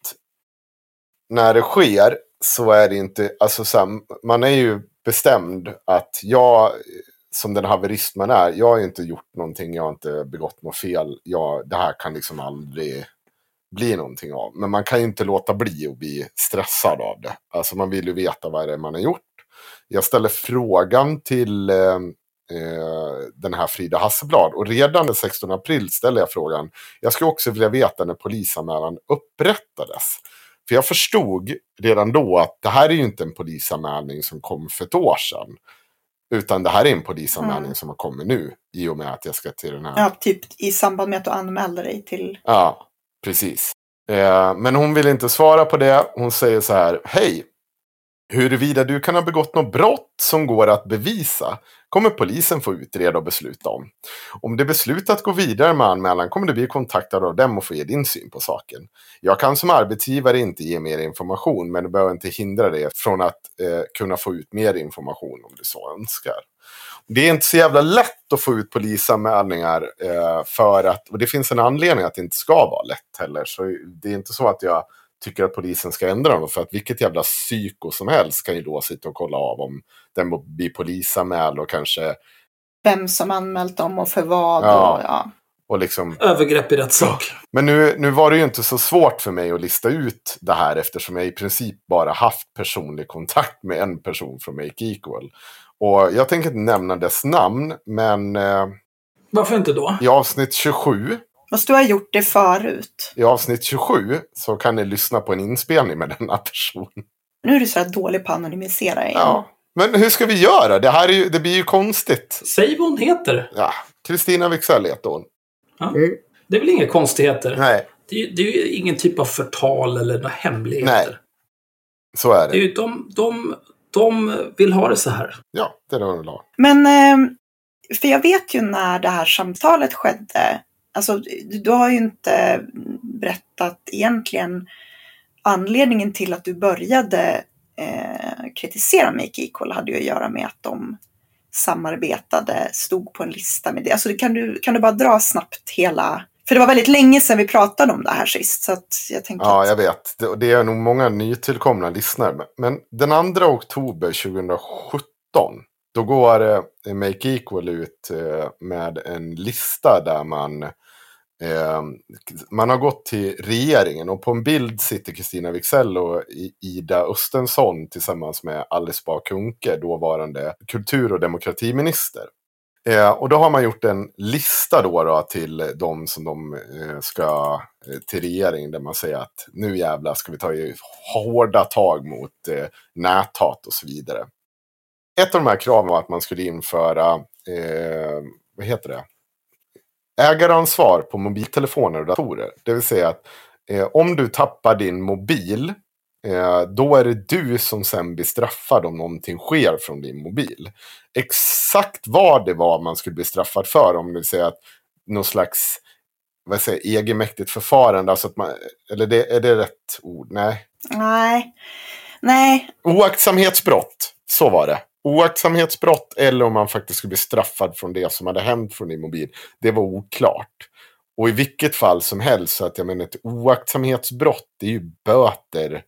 när det sker så är det inte, alltså så här, man är ju bestämd att jag, som den haverist man är, jag har ju inte gjort någonting, jag har inte begått något fel, jag, det här kan liksom aldrig bli någonting av. Men man kan ju inte låta bli att bli stressad av det. Alltså man vill ju veta vad det är man har gjort. Jag ställer frågan till eh, eh den här Frida Hasselblad och redan den 16 april ställer jag frågan. Jag skulle också vilja veta när polisanmälan upprättades. För jag förstod redan då att det här är ju inte en polisanmälning som kom för ett år sedan. Utan det här är en polisanmälning Mm. som har kommit nu. I och med att jag ska till den här. Ja, typ i samband med att du anmälde dig till... Ja, precis. Eh, men hon vill inte svara på det. Hon säger så här. Hej! Huruvida du kan ha begått något brott som går att bevisa kommer polisen få utreda och besluta om. Om det beslutat att gå vidare med anmälan kommer du bli kontaktad av dem och få ge din syn på saken. Jag kan som arbetsgivare inte ge mer information men det behöver inte hindra dig från att eh, kunna få ut mer information om du så önskar. Det är inte så jävla lätt att få ut polisanmälningar eh, för att, och det finns en anledning att det inte ska vara lätt heller. Så det är inte så att jag tycker att polisen ska ändra dem. För att vilket jävla psyko som helst kan ju då sitta och kolla av om den blir polisanmäld och kanske, Vem som anmält dem och för vad. Ja. Och, ja. och liksom Övergrepp i rättssak. Men nu, nu var det ju inte så svårt för mig att lista ut det här eftersom jag i princip bara haft personlig kontakt med en person från Make Equal. Och jag tänker inte nämna dess namn, men eh, Varför inte då? i avsnitt 27 Måste du ha gjort det förut? i avsnitt 27 så kan ni lyssna på en inspelning med denna person. Nu är du så här dålig på att anonymisera igen. Ja. Men hur ska vi göra? Det här är ju, det blir ju konstigt. Säg vad hon heter. Ja, Kristina Wicksell heter hon. Ja. Det är väl inga konstigheter? Nej, Det, är, det är ju ingen typ av förtal eller några hemligheter. Nej. så är Det är det. ju, de, de, de vill ha det så här. Ja, det är det hon vill ha. Men, eh, för jag vet ju när det här samtalet skedde. Alltså, du, du har ju inte berättat egentligen anledningen till att du började eh, kritisera Make Equal hade ju att göra med att de samarbetade, stod på en lista med det. Alltså, kan, du, kan du bara dra snabbt hela... För det var väldigt länge sedan vi pratade om det här sist. Så jag tänker Ja, att, jag vet. Det, det är nog många nytillkomna lyssnare. Men- Men den 2 oktober 2017, då går eh, Make Equal ut eh, med en lista där man Ehm, man har gått till regeringen och på en bild sitter Kristina Wiksell och Ida Östensson tillsammans med Alice Bah Kuhnke, dåvarande kultur och demokratiminister. Eh, och då har man gjort en lista då, då till de som de eh, ska eh, till regeringen där man säger att nu jävlar ska vi ta i hårda tag mot eh, näthat och så vidare. Ett av de här kraven var att man skulle införa, eh, vad heter det, ägaransvar på mobiltelefoner och datorer. Det vill säga att eh, om du tappar din mobil Eh, då är det du som sen blir straffad om någonting sker från din mobil. Exakt vad det var man skulle bli straffad för, om det säger att någon slags vad säger, egenmäktigt förfarande, alltså att man, eller det, är det rätt ord? Nej. Nej. Nej. Oaktsamhetsbrott, så var det. Oaktsamhetsbrott eller om man faktiskt skulle bli straffad från det som hade hänt från din mobil. Det var oklart. Och i vilket fall som helst, så att jag menar ett oaktsamhetsbrott, det är ju böter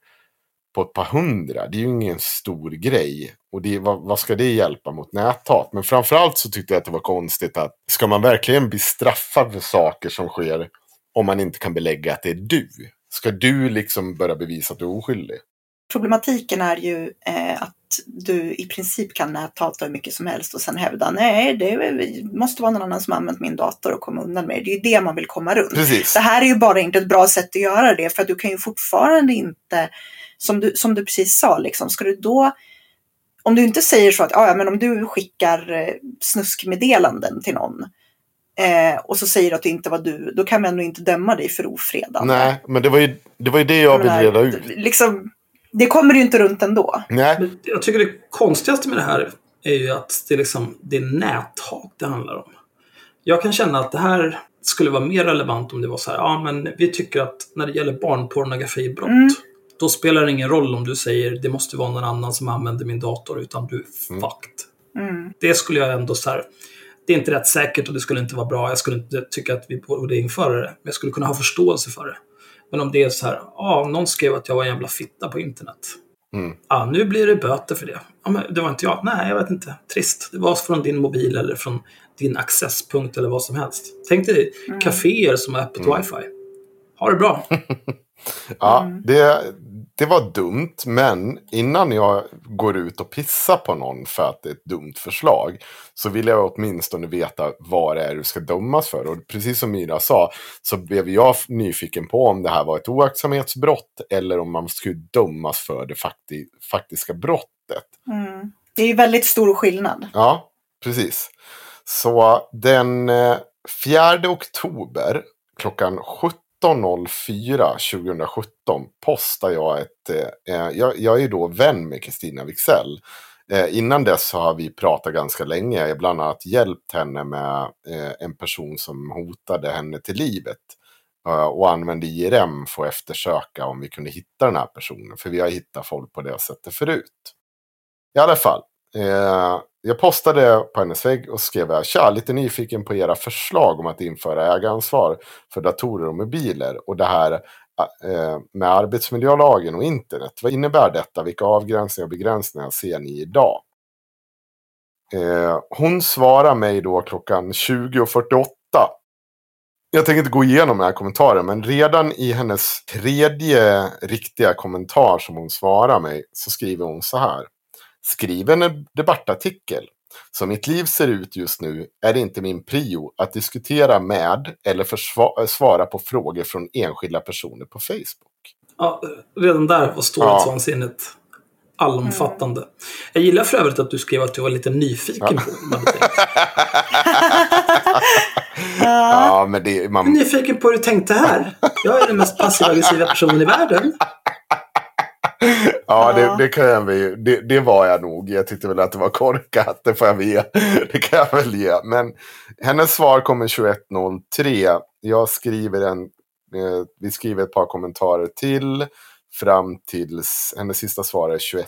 på ett par hundra. Det är ju ingen stor grej. Och det, vad, vad, ska det hjälpa mot näthat? Men framförallt så tyckte jag att det var konstigt att ska man verkligen bli straffad för saker som sker om man inte kan belägga att det är du? Ska du liksom börja bevisa att du är oskyldig? Problematiken är ju eh, att du i princip kan näthata hur mycket som helst och sen hävda nej, det måste vara någon annan som använt min dator och komma undan med det. Det är ju det man vill komma runt. Precis. Det här är ju bara inte ett bra sätt att göra det för att du kan ju fortfarande inte, som du, som du precis sa, liksom, ska du då om du inte säger så att ja, men om du skickar eh, snuskmeddelanden till någon eh, och så säger du att det inte var du, då kan vi ändå inte döma dig för ofredande. Nej, men det var ju det, var ju det jag, jag ville reda ut. Liksom, det kommer du inte runt ändå. Nej. Jag tycker det konstigaste med det här är ju att det, liksom, det är näthat det handlar om. Jag kan känna att det här skulle vara mer relevant om det var så här, ja men vi tycker att när det gäller barnpornografibrott, mm. då spelar det ingen roll om du säger det måste vara någon annan som använder min dator, utan du är mm. fucked. Mm. Det skulle jag ändå så här, det är inte rätt säkert och det skulle inte vara bra. Jag skulle inte tycka att vi borde införa det. Men jag skulle kunna ha förståelse för det. Men om det är så här, ja, någon skrev att jag var en jävla fitta på internet. Mm. Ja, nu blir det böter för det. Ja, men det var inte jag. Nej, jag vet inte. Trist. Det var från din mobil eller från din accesspunkt eller vad som helst. Tänk dig mm. kaféer som har öppet mm. wifi. Ha det bra. *laughs* ja, mm. det, det var dumt, men innan jag går ut och pissar på någon för att det är ett dumt förslag så vill jag åtminstone veta vad det är du ska dömas för. Och precis som Myra sa så blev jag nyfiken på om det här var ett oaktsamhetsbrott eller om man skulle dömas för det fakti faktiska brottet. Mm. Det är ju väldigt stor skillnad. Ja, precis. Så den 4 eh, oktober klockan 17 19.04 2017 postar jag ett... Eh, eh, jag, jag är då vän med Kristina Wixell. Eh, innan dess har vi pratat ganska länge. Jag har bland annat hjälpt henne med eh, en person som hotade henne till livet. Eh, och använde IRM för att eftersöka om vi kunde hitta den här personen. För vi har hittat folk på det sättet förut. I alla fall. Eh, jag postade på hennes vägg och skrev jag, tja, lite nyfiken på era förslag om att införa ägaransvar för datorer och mobiler och det här eh, eh, med arbetsmiljölagen och internet. Vad innebär detta? Vilka avgränsningar och begränsningar ser ni idag? Eh, hon svarar mig då klockan 20.48. Jag tänker inte gå igenom den här kommentaren, men redan i hennes tredje riktiga kommentar som hon svarar mig så skriver hon så här. Skriv en debattartikel. Som mitt liv ser ut just nu är det inte min prio att diskutera med eller svara på frågor från enskilda personer på Facebook. Ja, redan där var storhetsvansinnet ja. allomfattande. Jag gillar för övrigt att du skrev att du var lite nyfiken ja. på vad du *laughs* ja, men det, man... Nyfiken på hur du tänkte här. Jag är den mest passiva aggressiva personen i världen. *laughs* ja, det, det, kan jag väl, det, det var jag nog. Jag tyckte väl att det var korkat, det får jag ge. *laughs* Det kan jag väl ge. Men hennes svar kommer 21.03. Jag skriver en, eh, vi skriver ett par kommentarer till. Fram tills, hennes sista svar är 21.16.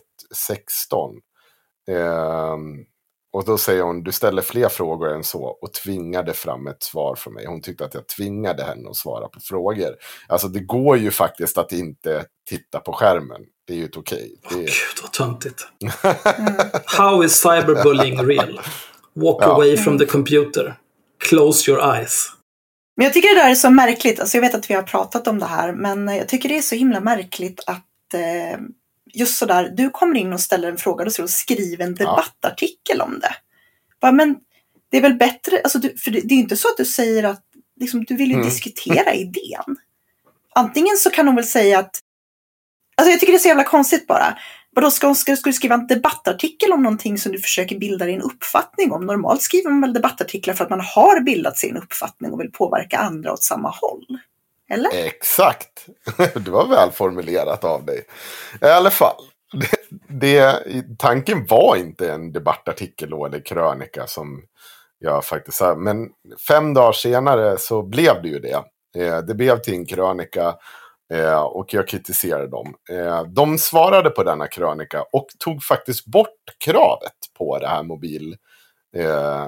Eh, och då säger hon, du ställer fler frågor än så och tvingade fram ett svar från mig. Hon tyckte att jag tvingade henne att svara på frågor. Alltså det går ju faktiskt att inte titta på skärmen. Det är ju ett okej. Okay. Är... Gud vad töntigt. *laughs* How is cyberbullying real? Walk ja. away from the computer. Close your eyes. Men jag tycker det där är så märkligt. Alltså jag vet att vi har pratat om det här, men jag tycker det är så himla märkligt att eh, just sådär, du kommer in och ställer en fråga och skriver en debattartikel ja. om det. Bara, men det är väl bättre, alltså du, för det, det är inte så att du säger att liksom, du vill ju mm. diskutera *laughs* idén. Antingen så kan hon väl säga att Alltså jag tycker det är så jävla konstigt bara. Vadå, ska, ska, ska du skriva en debattartikel om någonting som du försöker bilda din uppfattning om? Normalt skriver man väl debattartiklar för att man har bildat sin uppfattning och vill påverka andra åt samma håll. Eller? Exakt. *laughs* Det var väl formulerat av dig. I alla fall. *laughs* Det, det, tanken var inte en debattartikel eller krönika som jag faktiskt sa. Men fem dagar senare så blev det ju det. Eh, det blev till en krönika eh, och jag kritiserade dem. Eh, de svarade på denna krönika och tog faktiskt bort kravet på det här mobil.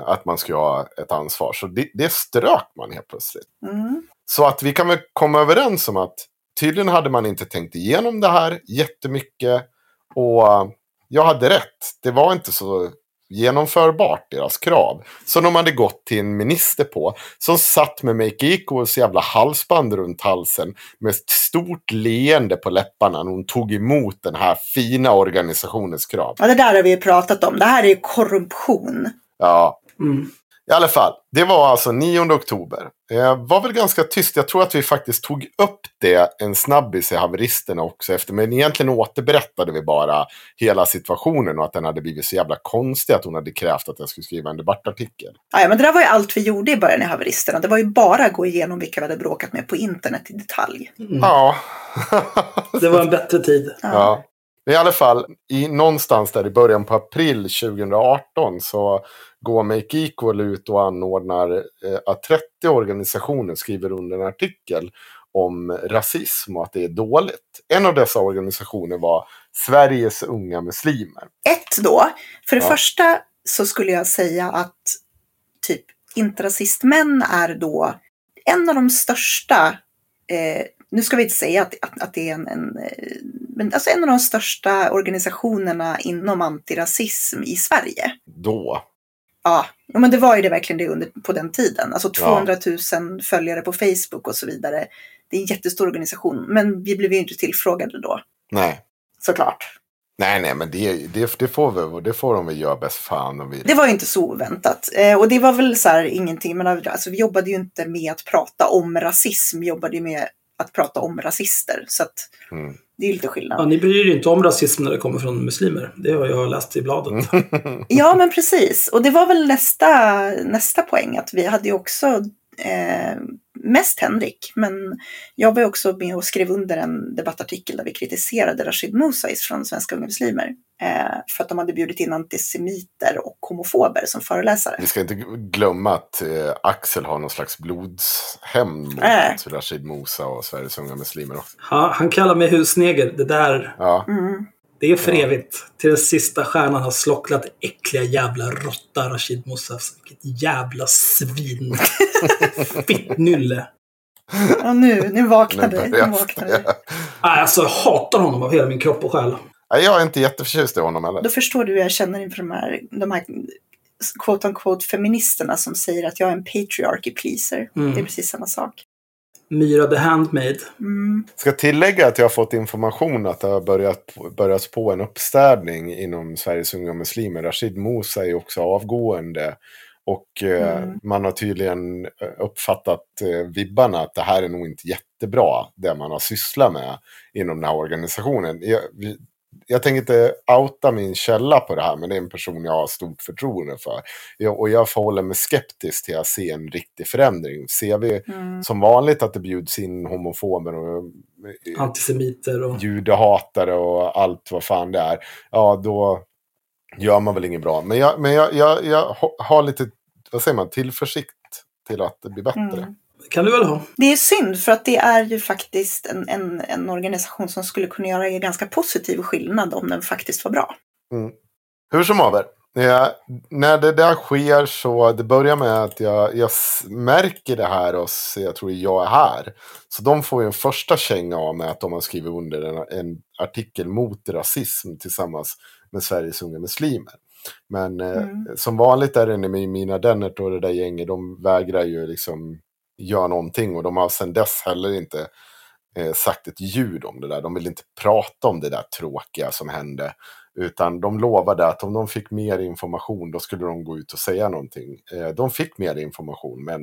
Att man ska ha ett ansvar. Så det, det strök man helt plötsligt. Mm. Så att vi kan väl komma överens om att tydligen hade man inte tänkt igenom det här jättemycket. Och jag hade rätt. Det var inte så genomförbart, deras krav. Som de hade gått till en minister på. Som satt med Make Equals jävla halsband runt halsen. Med ett stort leende på läpparna när hon tog emot den här fina organisationens krav. Ja, det där har vi ju pratat om. Det här är ju korruption. Ja. Mm. I alla fall, det var alltså 9 oktober. Det var väl ganska tyst. Jag tror att vi faktiskt tog upp det en snabbis i haveristerna också efter. Men egentligen återberättade vi bara hela situationen och att den hade blivit så jävla konstig att hon hade krävt att jag skulle skriva en debattartikel. Ja, men det där var ju allt vi gjorde i början i haveristerna. Det var ju bara att gå igenom vilka vi hade bråkat med på internet i detalj. Mm. Ja. Det var en bättre tid. Ja. ja. I alla fall, i, någonstans där i början på april 2018 så går Make Equal ut och anordnar eh, att 30 organisationer skriver under en artikel om rasism och att det är dåligt. En av dessa organisationer var Sveriges unga muslimer. Ett då. För det Ja. första så skulle jag säga att typ inte rasistmän är då en av de största, eh, nu ska vi inte säga att, att, att det är en, en eh, men alltså en av de största organisationerna inom antirasism i Sverige. Då. Ja, men det var ju det verkligen det under, på den tiden. Alltså Ja. 200 000 följare på Facebook och så vidare. Det är en jättestor organisation, men vi blev ju inte tillfrågade då, Nej. såklart. Nej, nej, men det, det, det, får vi, det får de väl göra bäst fan om vi... Det var ju inte så oväntat. Eh, och det var väl så här ingenting, men alltså, vi jobbade ju inte med att prata om rasism, vi jobbade ju med att prata om rasister. Så att Mm. det är ju lite skillnad. Ja, ni bryr er inte om rasism när det kommer från muslimer. Det har jag läst i bladet. Ja, men precis. Och det var väl nästa, nästa poäng, att vi hade ju också eh, mest Henrik, men jag var också med och skrev under en debattartikel där vi kritiserade Rashid Mousais från Svenska Unga Muslimer eh, för att de hade bjudit in antisemiter och homofober som föreläsare. Vi ska inte glömma att eh, Axel har någon slags blodshämnd mot Nej. Rashid Musa och Sveriges unga muslimer. Ja, han kallar mig husneger. Det där, Ja, Mm. Det är för evigt. Till den sista stjärnan har slocknat äckliga jävla råtta Rashid Moussas. Vilket jävla svin. *laughs* Fittnylle. Och nu, nu vaknar nu du. Nu du. Nej, Alltså, jag hatar honom av hela min kropp och själ. Nej, Jag är inte jätteförtjust i honom heller. Då förstår du hur jag känner inför de här, de här quote unquote feministerna som säger att jag är en patriarchy pleaser. Mm. Det är precis samma sak. Myra the Handmaid. Mm. Ska tillägga att jag har fått information att det har börjat, börjat på en uppstädning inom Sveriges unga muslimer. Rashid Musa är också avgående. Och eh, Mm. man har tydligen eh, uppfattat eh, vibbarna att det här är nog inte jättebra, det man har sysslat med inom den här organisationen. Jag, vi, jag tänker inte outa min källa på det här, men det är en person jag har stort förtroende för. Jag, och jag förhåller mig skeptisk till att se en riktig förändring. Ser vi Mm. som vanligt att det bjuds in homofober och eh, Antisemiter och... judehatare och allt vad fan det är. Ja, då gör man väl inget bra. Men jag, men jag, jag, jag ha- har lite, vad säger man, tillförsikt till att det blir bättre. Mm. Kan du väl ha. Det är synd för att det är ju faktiskt en, en, en organisation som skulle kunna göra en ganska positiv skillnad om den faktiskt var bra. Hur som haver. Ja, när det där sker så det börjar med att jag, jag märker det här och så jag tror jag är här. Så de får ju en första känga av med att de har skrivit under en, en artikel mot rasism tillsammans med Sveriges unga muslimer. Men eh, Mm. som vanligt är det med Mina Dennert och det där gänget, de vägrar ju liksom göra någonting och de har sedan dess heller inte eh, sagt ett ljud om det där. De vill inte prata om det där tråkiga som hände. Utan de lovade att om de fick mer information då skulle de gå ut och säga någonting. Eh, de fick mer information men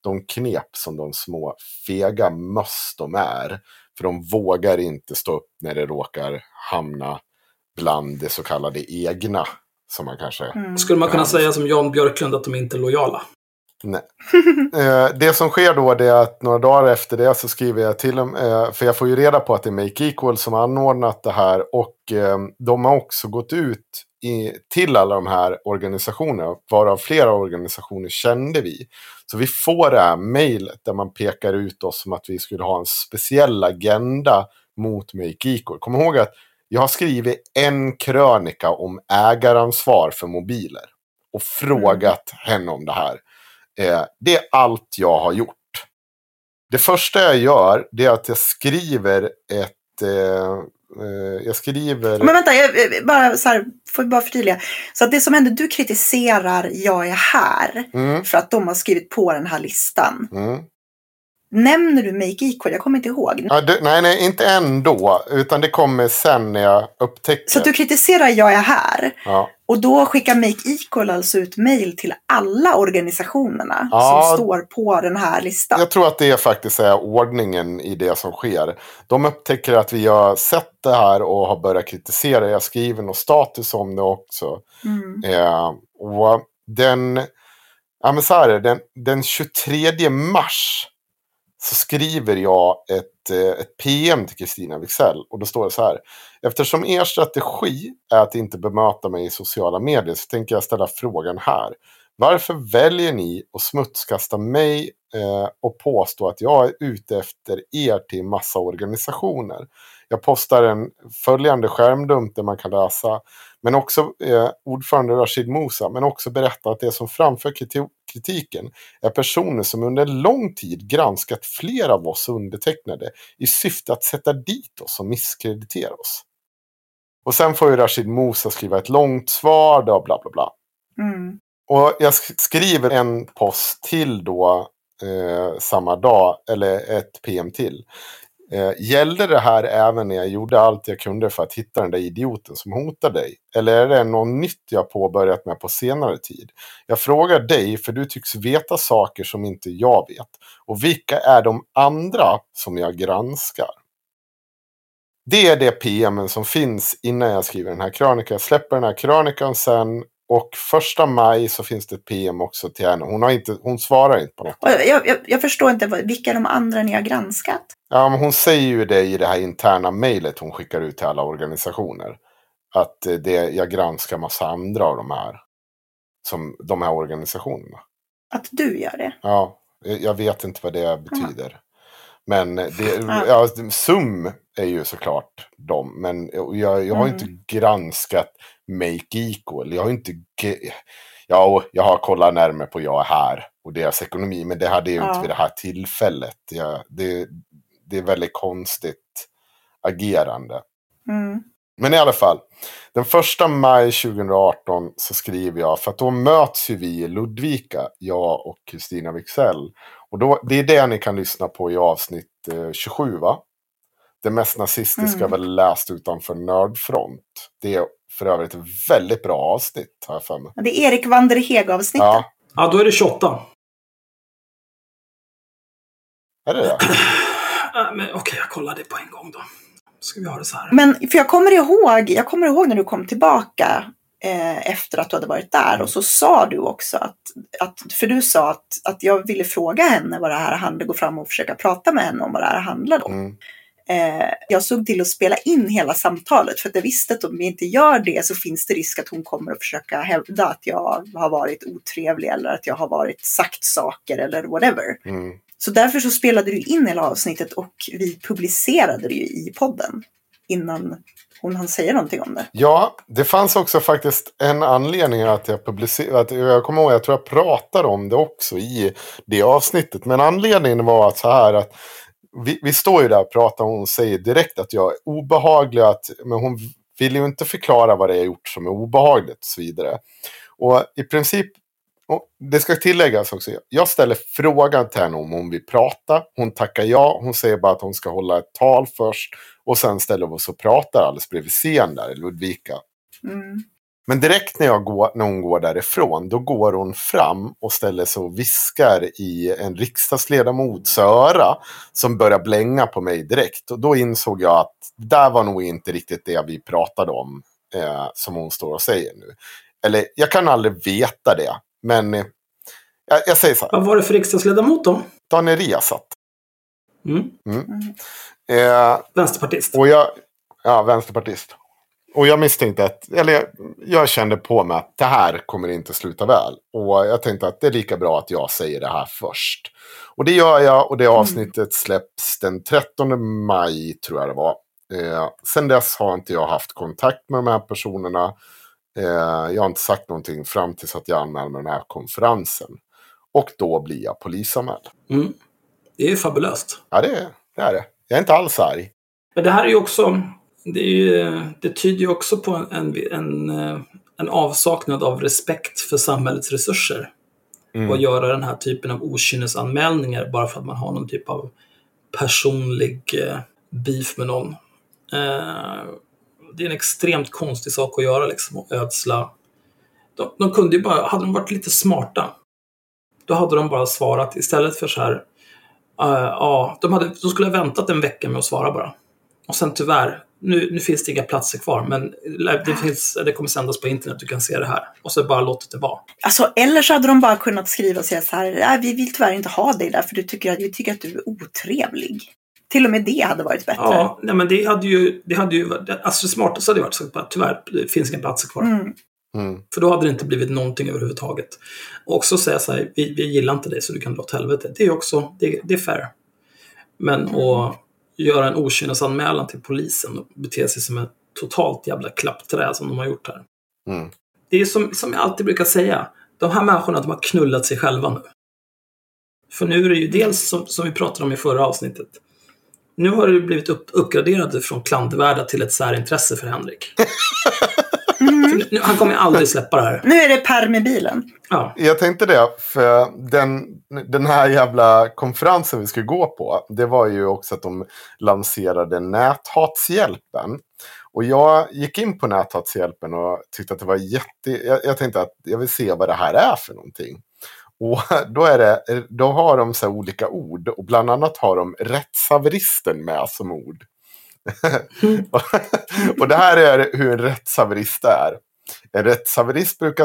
de knep som de små fega möss de är. För de vågar inte stå upp när det råkar hamna bland det så kallade egna. Som man kanske... Mm. Skulle man kunna säga som Jan Björklund att de inte är lojala? Nej. Eh, det som sker då är att några dagar efter det så skriver jag till dem. Eh, för jag får ju reda på att det är Make Equal som har anordnat det här. Och eh, de har också gått ut i, till alla de här organisationerna. Varav flera organisationer kände vi. Så vi får det här mejlet där man pekar ut oss som att vi skulle ha en speciell agenda mot Make Equal. Kom ihåg att jag har skrivit en krönika om ägaransvar för mobiler. Och frågat henne om det här. Eh, det är allt jag har gjort. Det första jag gör det är att jag skriver ett... Eh, eh jag skriver... Men vänta, jag, bara så här, får bara förtydliga. Så att det som händer, du kritiserar Jag är här Mm, för att de har skrivit på den här listan. mm. Nämner du Make Equal? Jag kommer inte ihåg. Ja, det, nej, nej, inte ändå. Utan det kommer sen när jag upptäcker. Så att du kritiserar Jag är här. ja. Och då skickar Make Equal alltså ut mail till alla organisationerna Ja. som står på den här listan. Jag tror att det är faktiskt är ordningen i det som sker. De upptäcker att vi har sett det här och har börjat kritisera. Jag skriver någon status om det också. Mm. Eh, och den, ja men så här den, den 23 mars så skriver jag ett, eh, ett PM till Kristina Wixell. Och då står det så här. Eftersom er strategi är att inte bemöta mig i sociala medier så tänker jag ställa frågan här. Varför väljer ni att smutskasta mig eh, och påstå att jag är ute efter er till massa organisationer? Jag postar en följande skärmdump där man kan läsa men också eh, ordförande Rashid Musa, men också berätta att det som framför kriti- kritiken är personer som under lång tid granskat flera av oss undertecknade i syfte att sätta dit oss och misskreditera oss. Och sen får ju Rashid Musa skriva ett långt svar, då, bla bla bla. Mm. Och jag sk- skriver en post till då eh, samma dag, eller ett PM till. Eh, gällde det här även när jag gjorde allt jag kunde för att hitta den där idioten som hotar dig? Eller är det något nytt jag påbörjat med på senare tid? Jag frågar dig för du tycks veta saker som inte jag vet. Och vilka är de andra som jag granskar? Det är det PMen som finns innan jag skriver den här krönikan. Jag släpper den här krönikan sen och första maj så finns det PM också till henne. Hon, har inte, hon svarar inte på något. Jag, jag, jag förstår inte, vilka de andra ni har granskat? Ja, men hon säger ju det i det här interna mejlet hon skickar ut till alla organisationer. Att eh, det, jag granskar massa andra av de här. Som de här organisationerna. Att du gör det? Ja, jag vet inte vad det betyder. Men det, Ja. ja, SUM är ju såklart de. Men jag, jag har Mm. inte granskat Make Equal. Jag har inte... Ja, jag har kollat närmare på Jag är här och deras ekonomi. Men det hade jag Ja. inte vid det här tillfället. Jag, det, det är väldigt konstigt agerande. Mm. Men i alla fall, den första maj 2018 så skriver jag, för att då möts ju vi i Ludvika, jag och Kristina Wixell. Och då, det är det ni kan lyssna på i avsnitt eh, 27 va? Det mest nazistiska Mm. väl läst utanför Nördfront. Det är för övrigt ett väldigt bra avsnitt jag för mig. Det är Erik Vanderheg avsnittet. Ja, Ja, då är det 28. är det det? *clears throat* Men Okej, jag kollar det på en gång då. Ska vi ha det så här. Men för jag kommer ihåg, jag kommer ihåg när du kom tillbaka eh, efter att du hade varit där och så sa du också att, att för du sa att, att jag ville fråga henne vad det här handlade, gå fram och försöka prata med henne om vad det här handlade om. Mm. Eh, jag såg till att spela in hela samtalet för att jag visste att om vi inte gör det så finns det risk att hon kommer att försöka hävda att jag har varit otrevlig eller att jag har varit sagt saker eller whatever. Mm. Så därför så spelade du in hela avsnittet och vi publicerade det ju i podden innan hon han säger någonting om det. Ja, det fanns också faktiskt en anledning att jag publicerade. Jag kommer ihåg, jag tror jag pratade om det också i det avsnittet. Men anledningen var att så här att vi, vi står ju där och pratar och hon säger direkt att jag är obehaglig. Att, men hon vill ju inte förklara vad det är gjort som är obehagligt och så vidare. Och i princip, och det ska tilläggas också, jag ställer frågan till henne om hon vill prata. Hon tackar ja, hon säger bara att hon ska hålla ett tal först. Och sen ställer vi oss och pratar alldeles bredvid scen där Ludvika. Mm. Men direkt när, jag går, när hon går därifrån, då går hon fram och ställer sig och viskar i en riksdagsledamots öra som börjar blänga på mig direkt. Och då insåg jag att där var nog inte riktigt det vi pratade om eh, som hon står och säger nu. Eller jag kan aldrig veta det, men eh, Jag, jag säger så här. Vad var det för riksdagsledamot då? Daniel Riazat. Mm. Eh, Vänsterpartist. och jag, ja, vänsterpartist. Och jag misstänkte att, eller jag, jag kände på mig att det här kommer inte sluta väl. Och jag tänkte att det är lika bra att jag säger det här först. Och det gör jag och det avsnittet släpps den 13 maj tror jag det var. Eh, sen dess har inte jag haft kontakt med de här personerna. Eh, jag har inte sagt någonting fram tills att jag anmäler mig den här konferensen. Och då blir jag polisanmäld. Mm. Det är fabulöst. Ja, det det. Är det. Jag är inte alls arg. Men det här är ju också, det, ju, det tyder ju också på en, en, en avsaknad av respekt för samhällets resurser. Mm. Och göra den här typen av okynnesanmälningar bara för att man har någon typ av personlig eh, beef med någon. Eh, det är en extremt konstig sak att göra liksom, och ödsla. De, de kunde ju bara, hade de varit lite smarta, då hade de bara svarat istället för så här, ja, de, hade, de skulle ha väntat en vecka med att svara bara. Och sen tyvärr, nu, nu finns det inga platser kvar, men det, finns, det kommer sändas på internet, du kan se det här. Och så bara låtit det vara. Alltså, eller så hade de bara kunnat skriva och säga så här, nej, vi vill tyvärr inte ha dig där för du tycker att, vi tycker att du är otrevlig. Till och med det hade varit bättre. Ja, nej, men det hade ju, det hade ju, alltså det smartaste hade varit att tyvärr, det finns inga platser kvar. Mm. Mm. För då hade det inte blivit någonting överhuvudtaget. Och också säga så här, vi, vi gillar inte dig så du kan dra åt helvete. Det är också, det, det är fair. Men att göra en okynnesanmälan till polisen och bete sig som ett totalt jävla klappträ som de har gjort här. Mm. Det är som, som jag alltid brukar säga, de här människorna de har knullat sig själva nu. För nu är det ju dels, som, som vi pratade om i förra avsnittet, nu har det blivit upp, uppgraderade från klandervärda till ett särintresse för Henrik. *laughs* Nu, han kommer aldrig släppa det här. Nu är det Per med bilen. Ja. Jag tänkte det, för den, den här jävla konferensen vi skulle gå på, det var ju också att de lanserade Näthatshjälpen. Och jag gick in på Näthatshjälpen och tyckte att det var jätte... Jag, jag tänkte att jag vill se vad det här är för någonting. Och då, är det, då har de så här olika ord och bland annat har de rättshaveristen med som ord. *laughs* och det här är hur en rättshaverist är. En rättshaverist brukar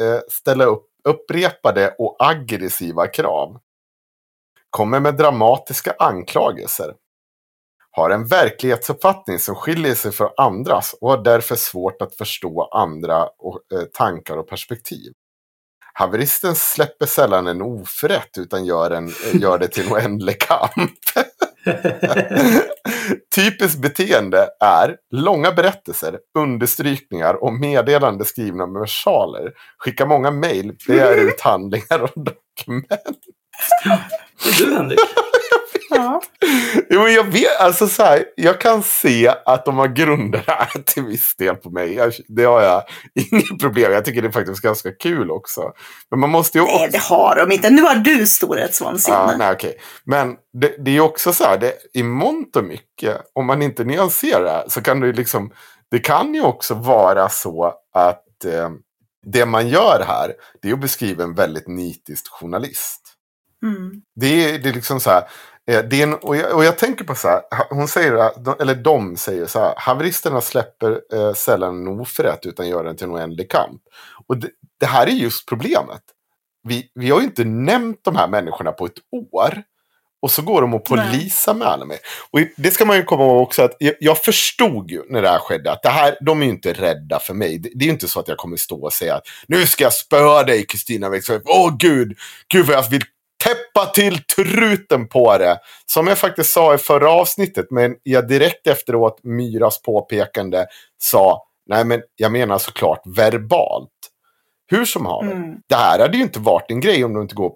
eh, ställa upp upprepade och aggressiva krav. Kommer med dramatiska anklagelser. Har en verklighetsuppfattning som skiljer sig från andras och har därför svårt att förstå andra och, eh, tankar och perspektiv. Haveristen släpper sällan en oförrätt utan gör, en, *laughs* gör det till en oändlig kamp. *laughs* Typiskt beteende är långa berättelser, understrykningar och meddelande skrivna med versaler. Skicka många mejl, begär ut handlingar och *laughs* dokument. Det är du Henrik. Ja. Jo, men jag vet, alltså så här, jag kan se att de har grunder här till viss del på mig. Jag, det har jag inget problem Jag tycker det är faktiskt ganska kul också. Men man måste ju också... Nej, det har de inte. Nu har du storhetsvansinne. Nej, okej. Men det, det är ju också så här, det, i mångt och mycket, om man inte nyanserar det så kan det liksom, det kan ju också vara så att eh, det man gör här, det är att beskriva en väldigt nitisk journalist. Mm. Det är, det är liksom så här, det är en, och, jag, och jag tänker på så här, hon säger, eller de säger så här, haveristerna släpper eh, sällan en oförrätt utan gör den till en oändlig kamp. Och det, det här är just problemet. Vi, vi har ju inte nämnt de här människorna på ett år. Och så går de och Nej. polisanmäler mig. Och det ska man ju komma ihåg också att jag, förstod ju när det här skedde att det här, de är ju inte rädda för mig. Det, det är ju inte så att jag kommer stå och säga att nu ska jag spöa dig Kristina Wexler. Åh gud, gud vad jag vill täppa till truten på det. Som jag faktiskt sa i förra avsnittet, men jag direkt efteråt Myras påpekande sa, nej men jag menar såklart verbalt. Hur som haver, Mm. det här hade ju inte varit en grej om de inte går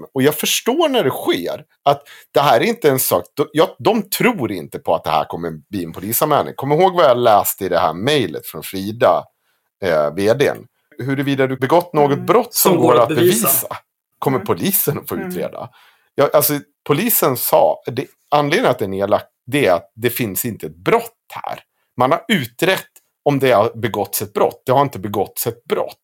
mig. Och jag förstår när det sker att det här är inte en sak, de, jag, de tror inte på att det här kommer bli en polisanmälning. Kom ihåg vad jag läste i det här mejlet från Frida, eh, vdn. Huruvida du begått något Mm. brott som, går att bevisa, kommer Mm. polisen att få Mm. utreda. Ja, alltså, polisen sa, det, anledningen att det är nedlagt, det är att det finns inte ett brott här. Man har utrett om det har begåtts ett brott. Det har inte begåtts ett brott.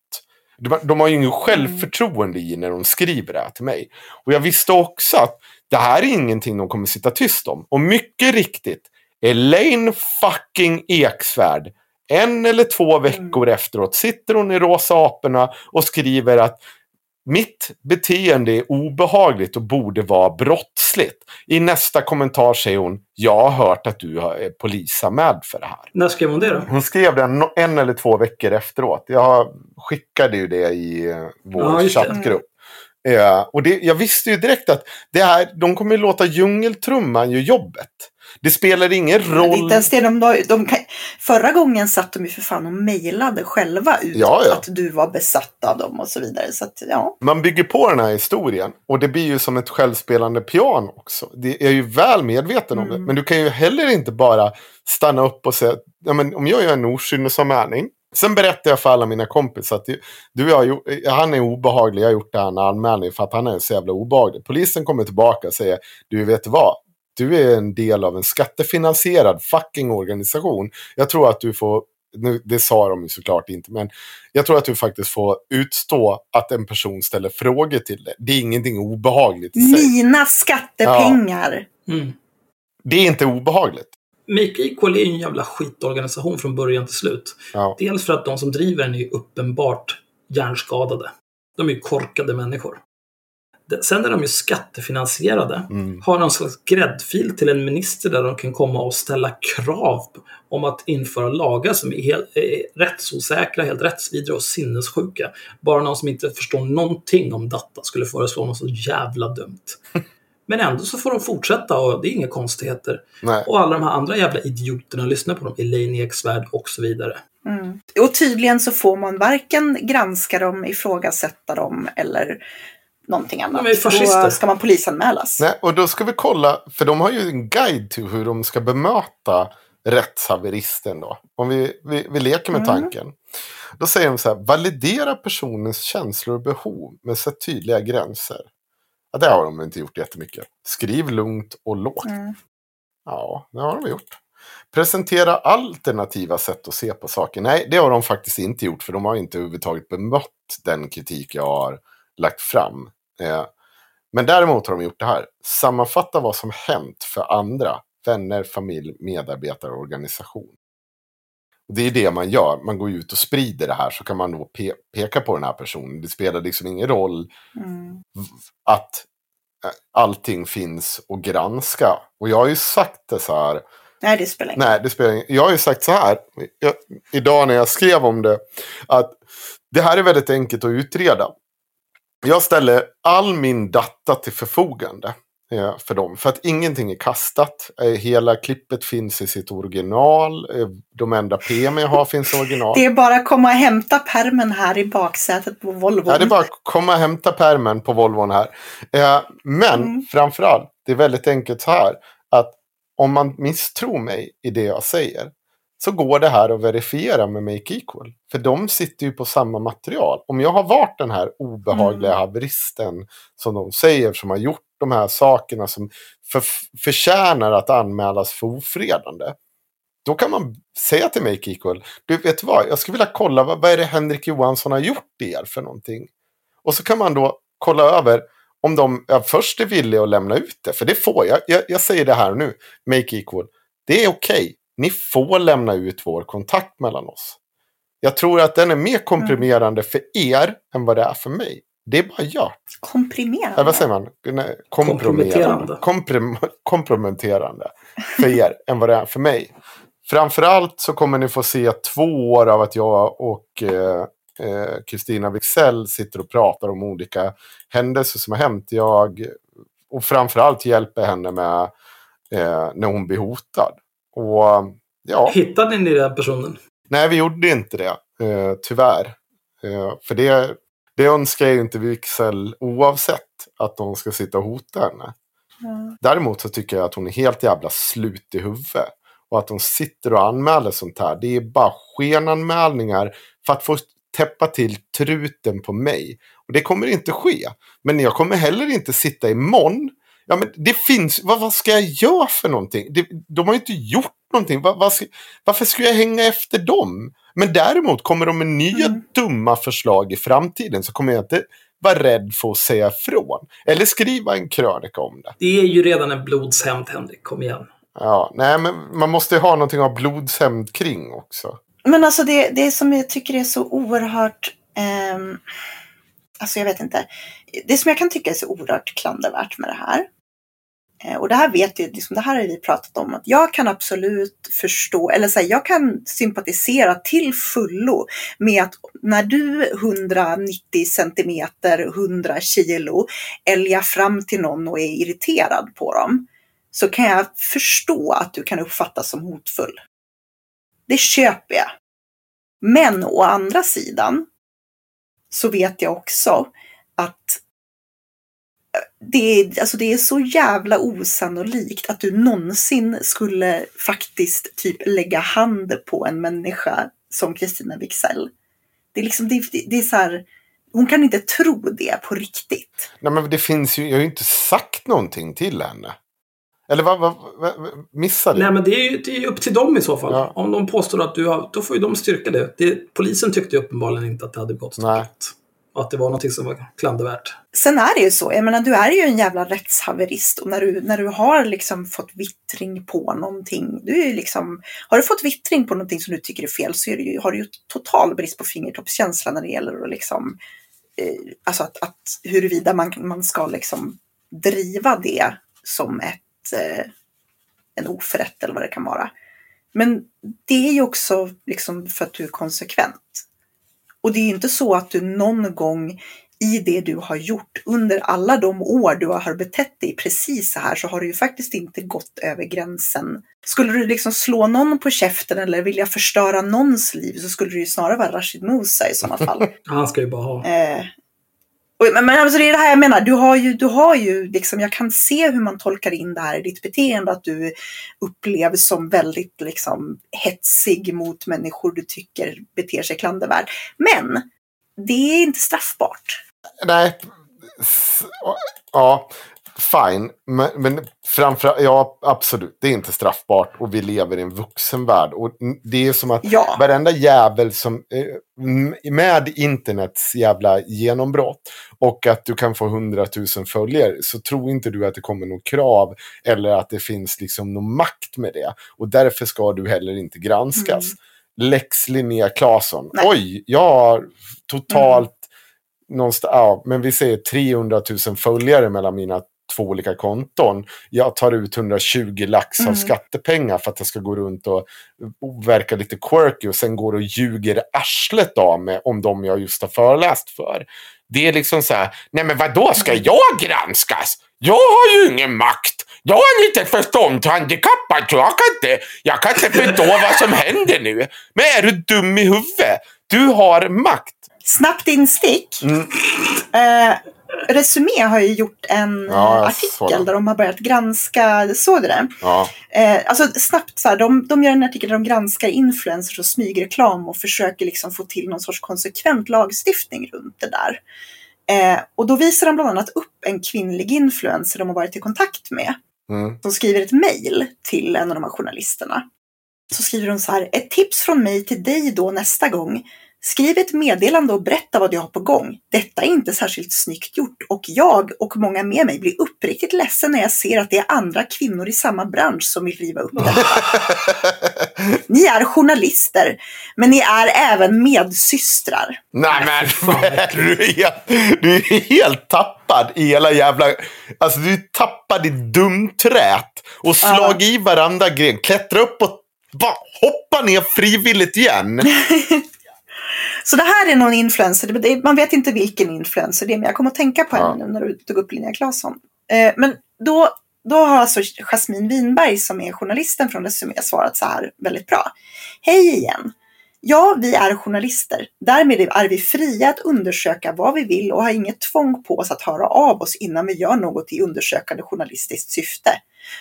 De, de har ju ingen självförtroende i när de skriver det här till mig. Och jag visste också att det här är ingenting de kommer sitta tyst om. Och mycket riktigt, Elaine fucking Eksvärd, en eller två veckor efteråt sitter hon i Rosa aporna och skriver att mitt beteende är obehagligt och borde vara brottsligt. I nästa kommentar säger hon, jag har hört att du är polisanmäld för det här. När skrev hon det då? Hon skrev det en, eller två veckor efteråt. Jag skickade ju det i eh, vår Ja, chattgrupp. Eh, och det, jag visste ju direkt att det här, de kommer ju låta djungeltrumman göra jobbet. Det spelar ingen Men roll. inte ens det de, de, de förra gången satt de ju för fan och mejlade själva ut Ja, ja. att du var besatt av dem och så vidare. Så att, ja. Man bygger på den här historien och det blir ju som ett självspelande piano också. Det är jag ju väl medveten om det. Mm. Men du kan ju heller inte bara stanna upp och säga, ja, men om jag gör en okynnesanmälning. Sen berättar jag för alla mina kompisar att du, gjort, han är obehaglig, jag har gjort det här anmälning för att han är så jävla obehaglig. Polisen kommer tillbaka och säger, du vet vad? Du är en del av en skattefinansierad fucking organisation. Jag tror att du får, nu, det sa de ju såklart inte, men jag tror att du faktiskt får utstå att en person ställer frågor till dig. Det är ingenting obehagligt i sig. Mina skattepengar. Mm. Det är inte obehagligt. Make Equal är en jävla skitorganisation från början till slut. Ja. Dels för att de som driver den är uppenbart hjärnskadade. De är korkade människor. Sen är de ju skattefinansierade. Mm. Har någon slags gräddfil till en minister där de kan komma och ställa krav om att införa lagar som är helt är rättsosäkra, helt rättsvidriga och sinnessjuka. Bara någon som inte förstår någonting om data skulle föreslå något så jävla dumt. *laughs* Men ändå så får de fortsätta och det är inga konstigheter. Nej. Och alla de här andra jävla idioterna lyssnar på dem. Elaine Eksvärd och så vidare. Mm. Och tydligen så får man varken granska dem, ifrågasätta dem eller någonting annat. De är fascister. Då ska man polisanmälas. Nej, och då ska vi kolla, för de har ju en guide till hur de ska bemöta rättshaveristen då. Om vi, vi, vi leker med Mm. tanken. Då säger de så här, validera personens känslor och behov med så tydliga gränser. Ja, det har de inte gjort jättemycket. Skriv lugnt och lågt. Mm. Ja, det har de gjort. Presentera alternativa sätt att se på saker. Nej, det har de faktiskt inte gjort. För de har inte överhuvudtaget bemött den kritik jag har lagt fram. Eh, men däremot har de gjort det här. Sammanfatta vad som hänt för andra. Vänner, familj, medarbetare och organisation. Och Det är det man gör. Man går ut och sprider det här. Så kan man då pe- peka på den här personen. Det spelar liksom ingen roll Mm. att eh, allting finns att granska. Och jag har ju sagt det så här. Nej, det spelar ingen Nej, det spelar ingen Jag har ju sagt så här. Jag, idag när jag skrev om det. Att det här är väldigt enkelt att utreda. Jag ställer all min data till förfogande. eh, För dem. För att ingenting är kastat. Eh, Hela klippet finns i sitt original. Eh, De enda PM jag har finns i original. Det är bara att komma och hämta permen här i baksätet på Volvo. Ja, det är bara att komma och hämta pärmen på Volvon här. Men Mm. framförallt, det är väldigt enkelt så här. Att om man misstror mig i det jag säger. Så går det här att verifiera med Make Equal. För de sitter ju på samma material. Om jag har varit den här obehagliga haveristen. Som de säger som har gjort de här sakerna som för, förtjänar att anmälas för ofredande. Då kan man säga till Make Equal. Du vet vad, jag skulle vilja kolla vad, vad är det Henrik Johansson har gjort er för någonting. Och så kan man då kolla över om de ja, först är villiga att lämna ut det. För det får jag. Jag, jag säger det här nu. Make equal. Det är okej. Ni får lämna ut vår kontakt mellan oss. Jag tror att den är mer komprimerande för er än vad det är för mig. Det är bara gör. Komprimerande. Ja, vad säger man? Nej, komprometterande. Komprim komprometterande för er än vad det är för mig. Framförallt så kommer ni få se två år av att jag och eh, eh, Kristina Wixell sitter och pratar om olika händelser som har hänt. Jag, och framförallt hjälper henne med eh, när hon blir hotad. Och ja, Hittade ni den personen? nej vi gjorde inte det. Eh, tyvärr. Eh, för det, det önskar ju inte Wixell oavsett att de ska sitta och hota henne. Ja. Däremot så tycker jag att hon är helt jävla slut i huvudet. Och att de sitter och anmäler sånt här. Det är bara skenanmälningar för att få täppa till truten på mig. Och det kommer inte ske. Men jag kommer heller inte sitta imorgon. Ja, men det finns, vad, vad ska jag göra för någonting? Det, de har ju inte gjort någonting. Vad ska, varför ska jag hänga efter dem? Men däremot kommer de med nya Mm. dumma förslag i framtiden så kommer jag inte vara rädd för att säga ifrån. Eller skriva en krönika om det. Det är ju redan en blodshämnd, Henrik. Kom igen. Ja, nej, men man måste ju ha någonting av blodshämnd kring också. Men alltså det, det som jag tycker är så oerhört... ehm, alltså jag vet inte. Det som jag kan tycka är så oerhört klandervärt med det här. Eh, och det här vet ju, liksom, det här har vi pratat om, att jag kan absolut förstå, eller säga, jag kan sympatisera till fullo med att när du 190 centimeter, 100 kilo älgar fram till någon och är irriterad på dem, så kan jag förstå att du kan uppfattas som hotfull. Det köper jag. Men å andra sidan så vet jag också att eh, det är, alltså det är så jävla osannolikt att du någonsin skulle faktiskt typ lägga hand på en människa som Kristina Wigzell. Det är liksom, det, det är så här, hon kan inte tro det på riktigt. Nej men det finns ju, jag har ju inte sagt någonting till henne. Eller vad, vad, vad missade Nej, jag? men det är ju det är upp till dem i så fall. Ja. Om de påstår att du har... Då får ju de styrka det. det polisen tyckte ju uppenbarligen inte att det hade Nej. brott. Och att det var något som var klandervärt. Sen är det ju så, jag menar du är ju en jävla rättshaverist och när du, när du har liksom fått vittring på någonting, du är ju liksom, har du fått vittring på någonting som du tycker är fel så är det ju, har du ju total brist på fingertoppskänsla när det gäller att liksom, eh, alltså att, att huruvida man, man ska liksom driva det som ett, eh, en oförrätt eller vad det kan vara. Men det är ju också liksom för att du är konsekvent. Och det är inte så att du någon gång i det du har gjort under alla de år du har betett dig precis så här så har du ju faktiskt inte gått över gränsen. Skulle du liksom slå någon på käften eller vilja förstöra någons liv så skulle det ju snarare vara Rashid Musa i sådana fall. *laughs* Han ska ju bara ha... Eh, och, men, men alltså det är det här jag menar, du har ju, du har ju liksom, jag kan se hur man tolkar in det här i ditt beteende, att du upplevs som väldigt liksom hetsig mot människor du tycker beter sig klandervärt. Men det är inte straffbart. Nej, s- ja, fine. Men, men framförallt, ja absolut, det är inte straffbart och vi lever i en vuxenvärld. Och det är som att Ja. varenda jävel som, eh, med internets jävla genombrott och att du kan få hundratusen följare så tror inte du att det kommer något krav eller att det finns liksom någon makt med det. Och därför ska du heller inte granskas. Lex Linnea Claesson. Oj, jag har totalt någonstans, ja, men vi säger 300 000 följare mellan mina två olika konton. Jag tar ut 120 lax av Mm. skattepengar för att jag ska gå runt och, verka lite quirky och sen går och ljuger arslet av mig om de jag just har föreläst för. Det är liksom så här, nej men vad då ska jag granskas? Jag har ju ingen makt. Jag är lite förståndshandikappad så jag kan inte, jag kan inte förstå vad som händer nu. Men är du dum i huvudet? Du har makt. Snabbt instick. Mm. Eh, Resumé har ju gjort en Ja, artikel där de har börjat granska, såg du det? Ja. Eh, alltså snabbt så här, de, de gör en artikel där de granskar influencers och smygreklam och försöker liksom få till någon sorts konsekvent lagstiftning runt det där. Eh, och då visar de bland annat upp en kvinnlig influencer de har varit i kontakt med. Mm. Som skriver ett mejl till en av de här journalisterna. Så skriver de så här, ett tips från mig till dig då nästa gång. Skriv ett meddelande och berätta vad du har på gång. Detta är inte särskilt snyggt gjort och jag och många med mig blir uppriktigt ledsen när jag ser att det är andra kvinnor i samma bransch som vill riva upp detta. *laughs* Ni är journalister, men ni är även medsystrar. Nej men *laughs* du är, helt, du är helt tappad i hela jävla... Alltså du är tappad i dumträt. Och slag i varandra gren. Klättra upp och bara hoppa ner frivilligt igen. *laughs* Så det här är någon influencer, man vet inte vilken influencer det är, men jag kommer att tänka på Ja. henne nu när du tog upp Linnea Claesson. Eh, men då, då har alltså Jasmine Winberg som är journalisten från Resumé svarat så här väldigt bra. Hej igen! Ja, vi är journalister. Därmed är vi fria att undersöka vad vi vill och har inget tvång på oss att höra av oss innan vi gör något i undersökande journalistiskt syfte.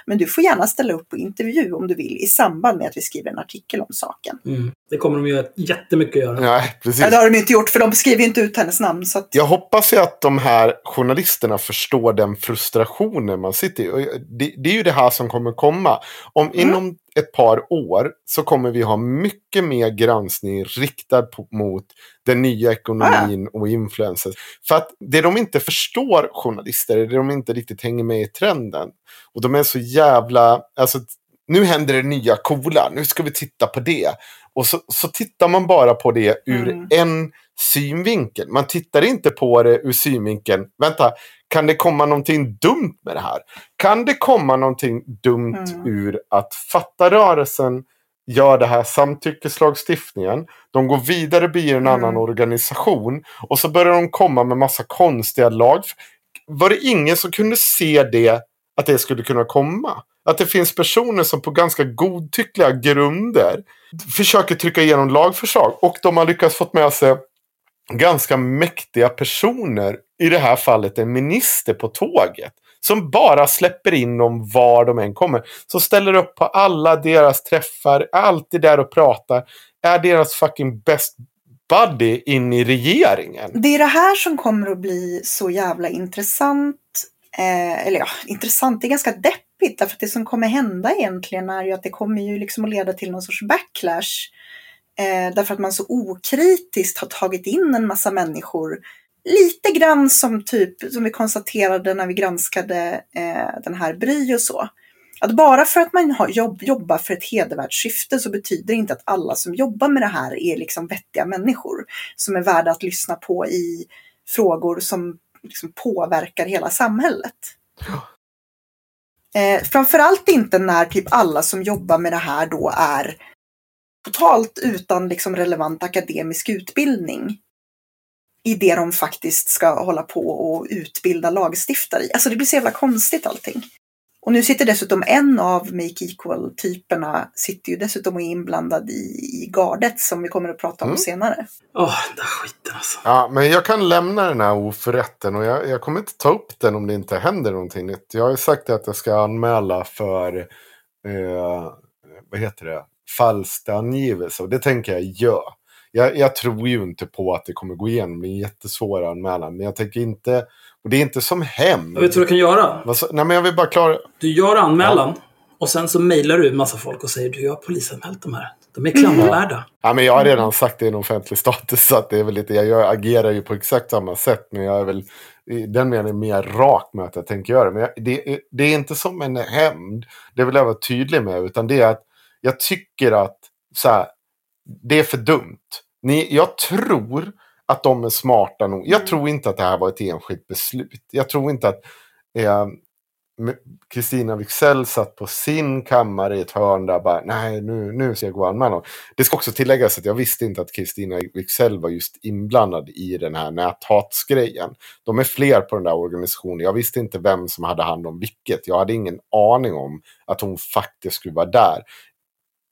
Men du får gärna ställa upp på intervju om du vill i samband med att vi skriver en artikel om saken. Mm. Det kommer de ju jättemycket att göra. Nej, precis. Ja, det har de inte gjort för de skriver inte ut hennes namn. Så att, Jag hoppas ju att de här journalisterna förstår den frustrationen man sitter i. Det, det är ju det här som kommer komma. Om inom ett par år så kommer vi ha mycket mer granskning riktad på, mot den nya ekonomin och influencers. För att det de inte förstår, journalister, är det de inte riktigt hänger med i trenden. Och de är så jävla... Alltså, nu händer det nya coola, nu ska vi titta på det. Och så, så tittar man bara på det ur Mm. en synvinkel. Man tittar inte på det ur synvinkeln, vänta, kan det komma någonting dumt med det här? Kan det komma någonting dumt Mm. ur att fattarörelsen gör det här samtyckeslagstiftningen. De går vidare, blir en Mm. annan organisation. Och så börjar de komma med massa konstiga lag. Var det ingen som kunde se det, att det skulle kunna komma? Att det finns personer som på ganska godtyckliga grunder försöker trycka igenom lagförslag. Och de har lyckats få med sig ganska mäktiga personer. I det här fallet en minister på tåget. Som bara släpper in dem var de än kommer. Som ställer upp på alla deras träffar. Alltid där och pratar. Är deras fucking best buddy in i regeringen. Det är det här som kommer att bli så jävla intressant. Eh, eller ja, intressant, det är ganska deppigt. Därför att det som kommer hända egentligen är ju att det kommer ju liksom att leda till någon sorts backlash. Eh, därför att man så okritiskt har tagit in en massa människor. Lite grann som typ, som vi konstaterade när vi granskade eh, den här Bry och så. Att bara för att man har jobb, jobbar för ett hedervärt syfte så betyder inte att alla som jobbar med det här är liksom vettiga människor som är värda att lyssna på i frågor som liksom påverkar hela samhället. Eh, framförallt inte när typ alla som jobbar med det här då är totalt utan liksom relevant akademisk utbildning i det de faktiskt ska hålla på och utbilda lagstiftare i. Alltså det blir så jävla konstigt allting. Och nu sitter dessutom en av Make Equal-typerna sitter ju dessutom och är inblandad i, i gardet som vi kommer att prata om Mm. senare. Åh, den där skiten alltså. Ja, men jag kan lämna den här oförrätten och jag, jag kommer inte ta upp den om det inte händer någonting nytt. Jag har ju sagt att jag ska anmäla för, eh, vad heter det, falsk angivelse och det tänker jag göra. Jag, jag tror ju inte på att det kommer gå igenom, det är en jättesvår anmälan. Men jag tänker inte, och det är inte som hem. Jag vet vad du kan göra? Nej men jag vill bara klara, Du gör anmälan och sen så mejlar du en massa folk och säger du, jag har polisanmält de här. De är klandervärda. Ja, men jag har redan sagt det i en offentlig status. Så att det är väl lite, jag agerar ju på exakt samma sätt. Men jag är väl i den meningen mer rak med att jag tänker göra det. Men jag, det, är- det är inte som en hämnd. Det vill jag vara tydlig med. Utan det är att jag tycker att så här, det är för dumt. Ni, jag tror att de är smarta nog. Jag Mm. tror inte att det här var ett enskilt beslut. Jag tror inte att eh, Kristina Wicksell satt på sin kammare i ett hörn där bara nej nu, nu ska jag gå och anmäla honom." Det ska också tilläggas att jag visste inte att Kristina Wicksell var just inblandad i den här näthatsgrejen. De är fler på den där organisationen. Jag visste inte vem som hade hand om vilket. Jag hade ingen aning om att hon faktiskt skulle vara där.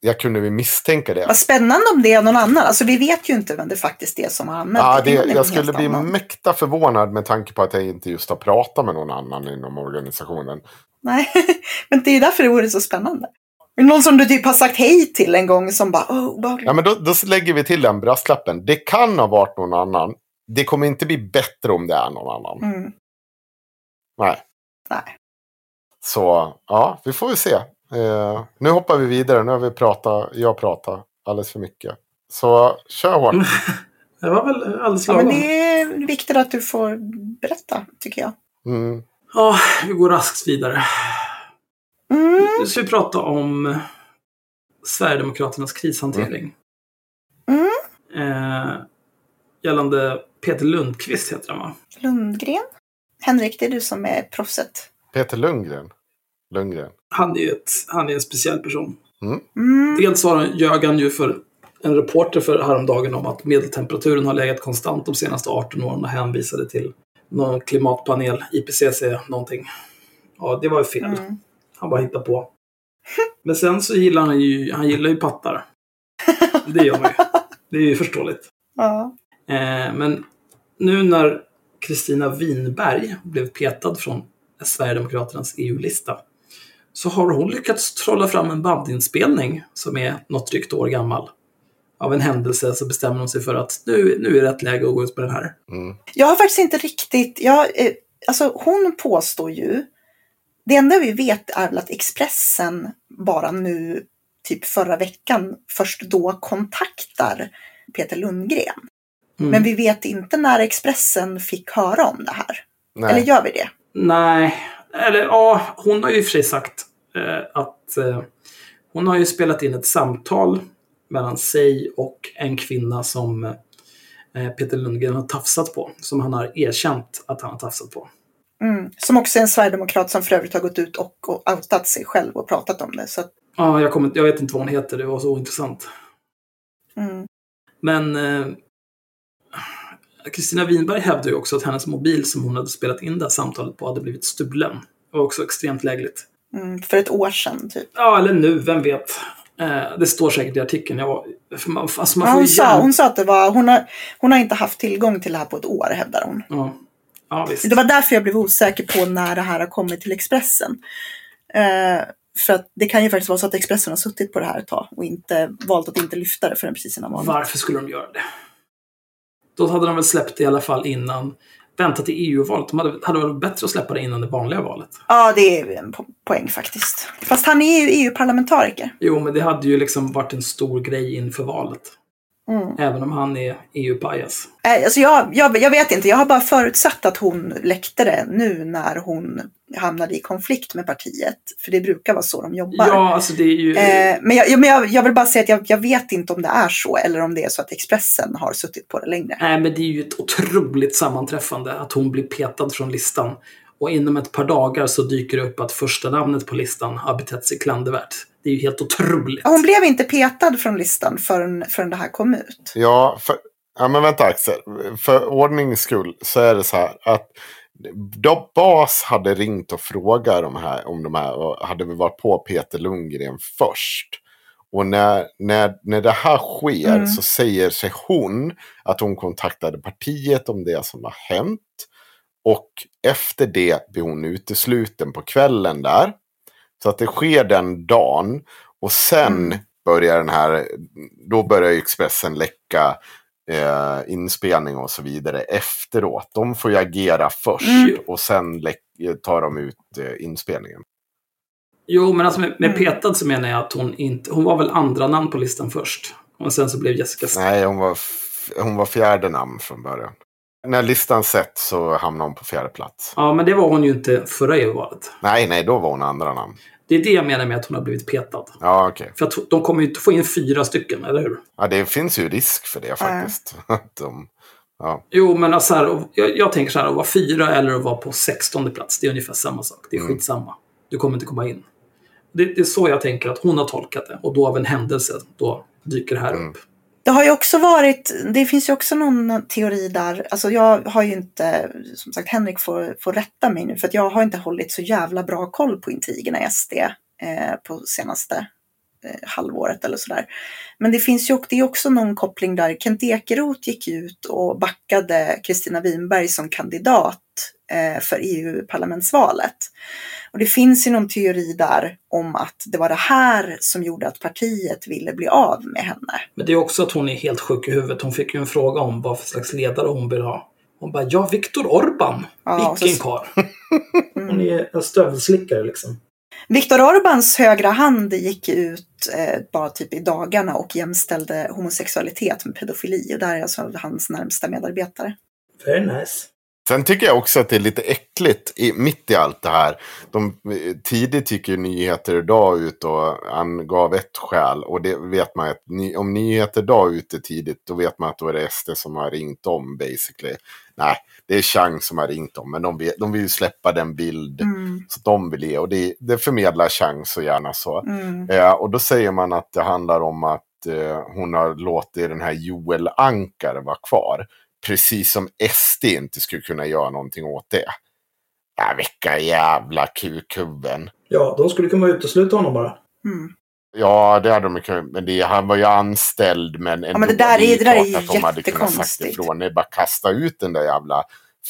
Jag kunde väl misstänka det. Vad spännande om det är någon annan. Alltså vi vet ju inte vem det faktiskt är som har anmält. Ja, det, någon jag skulle bli annan. mäkta förvånad med tanke på att jag inte just har pratat med någon annan inom organisationen. Nej, *laughs* men det är därför det vore så spännande. Det Någon som du typ har sagt hej till en gång som bara, oh, obehagligt. Ja, men då, då lägger vi till den brasklappen. Det kan ha varit någon annan. Det kommer inte bli bättre om det är någon annan. Mm, Nej. nej. Så ja, vi får väl se. Eh, nu hoppar vi vidare. Nu har vi pratat, jag pratar alldeles för mycket. Så kör hårt. *laughs* Det var väl alldeles Ja, men lagom. det är viktigt att du får berätta, tycker jag. Mm. Ja, vi går raskt vidare. Mm, Nu ska vi prata om Sverigedemokraternas krishantering. Mm. Eh, gällande Peter Lundqvist heter han va? Lundgren. Henrik, det är du som är proffset. Peter Lundgren. Lundgren. Han är ett, han är en speciell person. Mm, Dels var han, ljög han ju för en reporter för häromdagen om att medeltemperaturen har legat konstant de senaste 18 åren och hänvisade till någon klimatpanel, IPCC, någonting. Ja, det var ju fel. mm. Han bara hittar på. Men sen så gillar han ju, han gillar ju pattar. *laughs* Det gör man ju. Det är ju förståeligt. Ja. Eh, men nu när Kristina Winberg blev petad från Sverigedemokraternas EU-lista så har hon lyckats trolla fram en bandinspelning som är något drygt år gammal. Av en händelse så bestämmer hon sig för att nu, nu är rätt läge att gå ut på den här. Mm. Jag har faktiskt inte riktigt, jag, eh, alltså hon påstår ju, det enda vi vet är väl att Expressen bara nu, typ förra veckan, först då kontaktar Peter Lundgren. Mm. Men vi vet inte när Expressen fick höra om det här. Nej. Eller gör vi det? Nej, eller ja, hon har ju för sig sagt att eh, Hon har ju spelat in ett samtal mellan sig och en kvinna som eh, Peter Lundgren har tafsat på. Som han har erkänt att han har tafsat på. Mm. Som också är en sverigedemokrat som för övrigt har gått ut och, och outat sig själv och pratat om det. Så att, Ja, jag, kommer, jag vet inte vad hon heter, det var så intressant. mm. Men eh, Kristina Winberg hävdade ju också att hennes mobil som hon hade spelat in det här samtalet på hade blivit stulen. Det var också extremt lägligt. Mm. För ett år sedan typ. Ja, eller nu, vem vet. Eh, det står säkert i artikeln. Jag, man, alltså man Ja, hon, sa, hon sa att det var, hon, har, hon har inte haft tillgång till det här på ett år, hävdar hon. Ja. ja. Det var därför jag blev osäker på när det här har kommit till Expressen. Eh, för att det kan ju faktiskt vara så att Expressen har suttit på det här ett tag och inte, valt att inte lyfta det förrän precis innan valet. Varför skulle de göra det? Då hade de väl släppt det i alla fall innan. Vänta till EU-valet. De hade, hade varit bättre att släppa det innan det vanliga valet. Ja, det är en po- poäng faktiskt. Fast han är ju EU-parlamentariker. Jo, men det hade ju liksom varit en stor grej inför valet. Mm. Även om han är EU-pajas. Eh, Alltså jag, jag, jag vet inte, jag har bara förutsatt att hon läckte det nu när hon hamnade i konflikt med partiet. För det brukar vara så de jobbar. Ja, alltså det är ju... Eh, men jag, ja, men jag, jag vill bara säga att jag, jag vet inte om det är så eller om det är så att Expressen har suttit på det längre. Nej, men det är ju ett otroligt sammanträffande att hon blir petad från listan. Och inom ett par dagar så dyker det upp att första namnet på listan har betett sig klandervärt. Det är ju helt otroligt. Hon blev inte petad från listan förrän, förrän det här kom ut. Ja, för, ja, men vänta Axel. För ordnings skull så är det så här att då Bas hade ringt och frågat de här, om de här och hade vi varit på Peter Lundgren först. Och när, när, när det här sker Mm. så säger sig hon att hon kontaktade partiet om det som har hänt. Och efter det blir hon utesluten på kvällen där. Så att det sker den dagen. Och sen Mm. börjar den här, då börjar Expressen läcka eh, inspelning och så vidare efteråt. De får ju agera först Mm. och sen läck, tar de ut eh, inspelningen. Jo, men alltså med, med Mm. petad så menar jag att hon inte... Hon var väl andra namn på listan först. Och sen så blev Jessica... Nej, hon var, hon var fjärde namn från början. När listan sett så hamnade hon på fjärde plats. Ja, men det var hon ju inte förra EU-valet. Nej, nej, då var hon andra namn. Det är det jag menar med att hon har blivit petad. Ja, okej. För att de kommer ju inte få in fyra stycken, eller hur? Ja, det finns ju risk för det faktiskt. *laughs* Att de, ja. Jo, men alltså här, jag, jag tänker så här, att vara fyra eller att vara på sextonde plats, det är ungefär samma sak. Det är Mm. skitsamma. Du kommer inte komma in. Det, det är så jag tänker att hon har tolkat det. Och då av en händelse, då dyker det här Mm. upp. Det har ju också varit, det finns ju också någon teori där, alltså jag har ju inte, som sagt Henrik får, får rätta mig nu, för att jag har inte hållit så jävla bra koll på intrigerna i SD eh, på senaste eh, halvåret eller sådär. Men det finns ju också, det är också någon koppling där Kent Ekeroth gick ut och backade Kristina Winberg som kandidat för EU-parlamentsvalet. Och det finns ju någon teori där om att det var det här som gjorde att partiet ville bli av med henne. Men det är också att hon är helt sjuk i huvudet. Hon fick ju en fråga om vad för slags ledare hon vill ha. Hon bara, ja, Viktor Orban. Ja, Vilken så- karl. *laughs* Hon är en stövelslickare liksom. Viktor Orbans högra hand gick ut eh, bara typ i dagarna och jämställde homosexualitet med pedofili. Och där är alltså hans närmsta medarbetare. Very nice. Sen tycker jag också att det är lite äckligt i, mitt i allt det här. De, eh, tidigt gick ju nyheter idag ut och angav ett skäl. Och det vet man att ny, om nyheter idag är ute tidigt då vet man att då är det SD som har ringt om basically. Nej, det är Chang som har ringt om. Men de vill, de vill ju släppa den bild Mm, som de vill ge. Och det, det förmedlar Chang så gärna så. mm, Eh, och då säger man att det handlar om att eh, hon har låtit den här Joel Ankar vara kvar. Precis som SD inte skulle kunna göra någonting åt det. Ja, vilka jävla kukhuvuden. Ja, de skulle kunna utesluta honom bara. mm. Ja, det hade de kunnat. Men det, han var ju anställd. Men, ändå, men det där är- det där är de hade kunnat sagt jättekonstigt. ifrån. Det är bara kasta ut den där jävla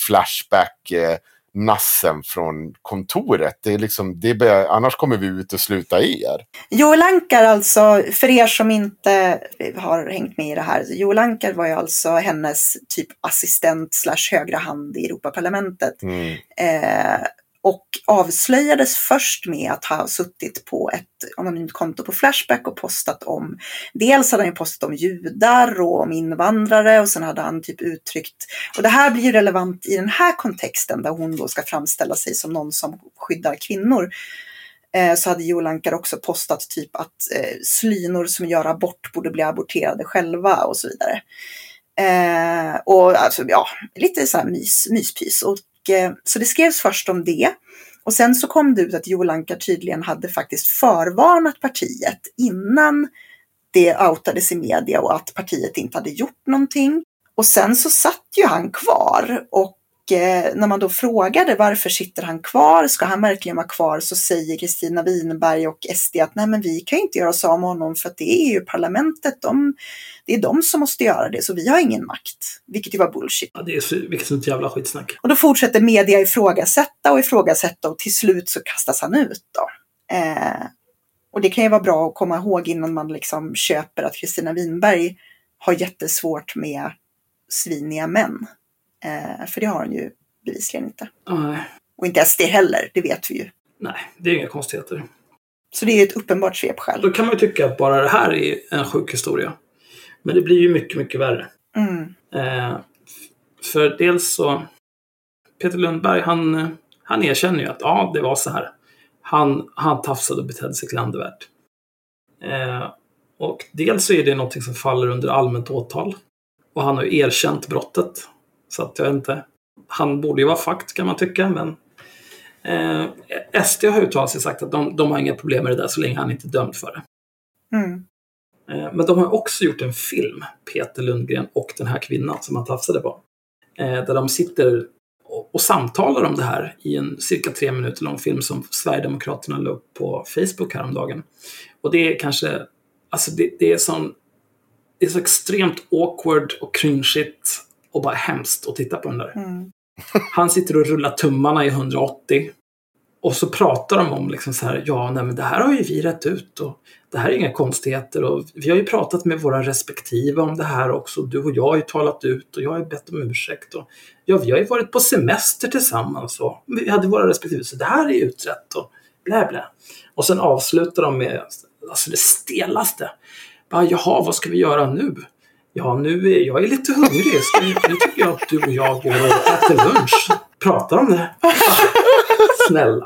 flashback. Eh, nassen från kontoret. Det är liksom, det är, annars kommer vi utesluta er. Joel Ankar alltså, för er som inte har hängt med i det här. Joel Ankar var ju alltså hennes typ assistent slash högra hand i Europaparlamentet. Mm. Eh, och avslöjades först med att ha suttit på ett anonymt konto på Flashback och postat om, dels hade han ju postat om judar och om invandrare och sen hade han typ uttryckt, och det här blir ju relevant i den här kontexten där hon då ska framställa sig som någon som skyddar kvinnor. eh, så hade Joe Anka också postat typ att eh, slynor som gör abort borde bli aborterade själva och så vidare. Eh, och alltså, ja, lite så här mys, myspys. Och, eh, så det skrevs först om det. Och sen så kom det ut att Joel Anka tydligen hade faktiskt förvarnat partiet innan det outades i media och att partiet inte hade gjort någonting. Och sen så satt ju han kvar och när man då frågade varför sitter han kvar, ska han verkligen vara kvar, så säger Kristina Winberg och SD att nej men vi kan inte göra oss av med honom för att det är ju parlamentet, de, det är de som måste göra det, så vi har ingen makt. Vilket ju var bullshit. Ja, det är vilket sånt jävla skitsnack. Och då fortsätter media ifrågasätta och ifrågasätta och till slut så kastas han ut då. Eh, och det kan ju vara bra att komma ihåg innan man liksom köper att Kristina Winberg har jättesvårt med sviniga män. Eh, för det har hon ju bevisligen inte. Nej, Och inte SD heller, det vet vi ju. nej, det är inga konstigheter. Så det är ju ett uppenbart svepskäl. Då kan man ju tycka att bara det här är en sjuk historia. Men det blir ju mycket, mycket värre. Mm. Eh, för dels så, Peter Lundberg, han, han erkänner ju att ja, det var så här. Han, han tafsade och betedde sig klandervärt. Eh, och dels så är det någonting som faller under allmänt åtal. Och han har ju erkänt brottet. Så att jag vet inte. Han borde ju vara fakt kan man tycka, men eh, SD har uttalat sig sagt att de, de har inga problem med det där så länge han inte är dömd för det. Mm. Eh, Men de har också gjort en film, Peter Lundgren och den här kvinnan som han tafsade på. Eh, Där de sitter och, och samtalar om det här i en cirka tre minuter lång film som Sverigedemokraterna la upp på Facebook häromdagen. Och det är kanske, alltså det, det är sån, det är så extremt awkward och cringeigt och bara hemskt att titta på den där. Mm. Han sitter och rullar tummarna i 180. Och så pratar de om liksom så här, ja, nej, men det här har ju vi rätt ut och det här är inga konstigheter och vi har ju pratat med våra respektive om det här också. Du och jag har ju talat ut och jag har ju bett om ursäkt och ja, vi har ju varit på semester tillsammans och vi hade våra respektive så det här är utrett och blä blä. Och sen avslutar de med alltså det stelaste. Bara, Jaha, vad ska vi göra nu? Ja, nu är jag är lite hungrig. Vi, nu tycker jag att du och jag går och äter lunch. Pratar om det. *laughs* Snälla.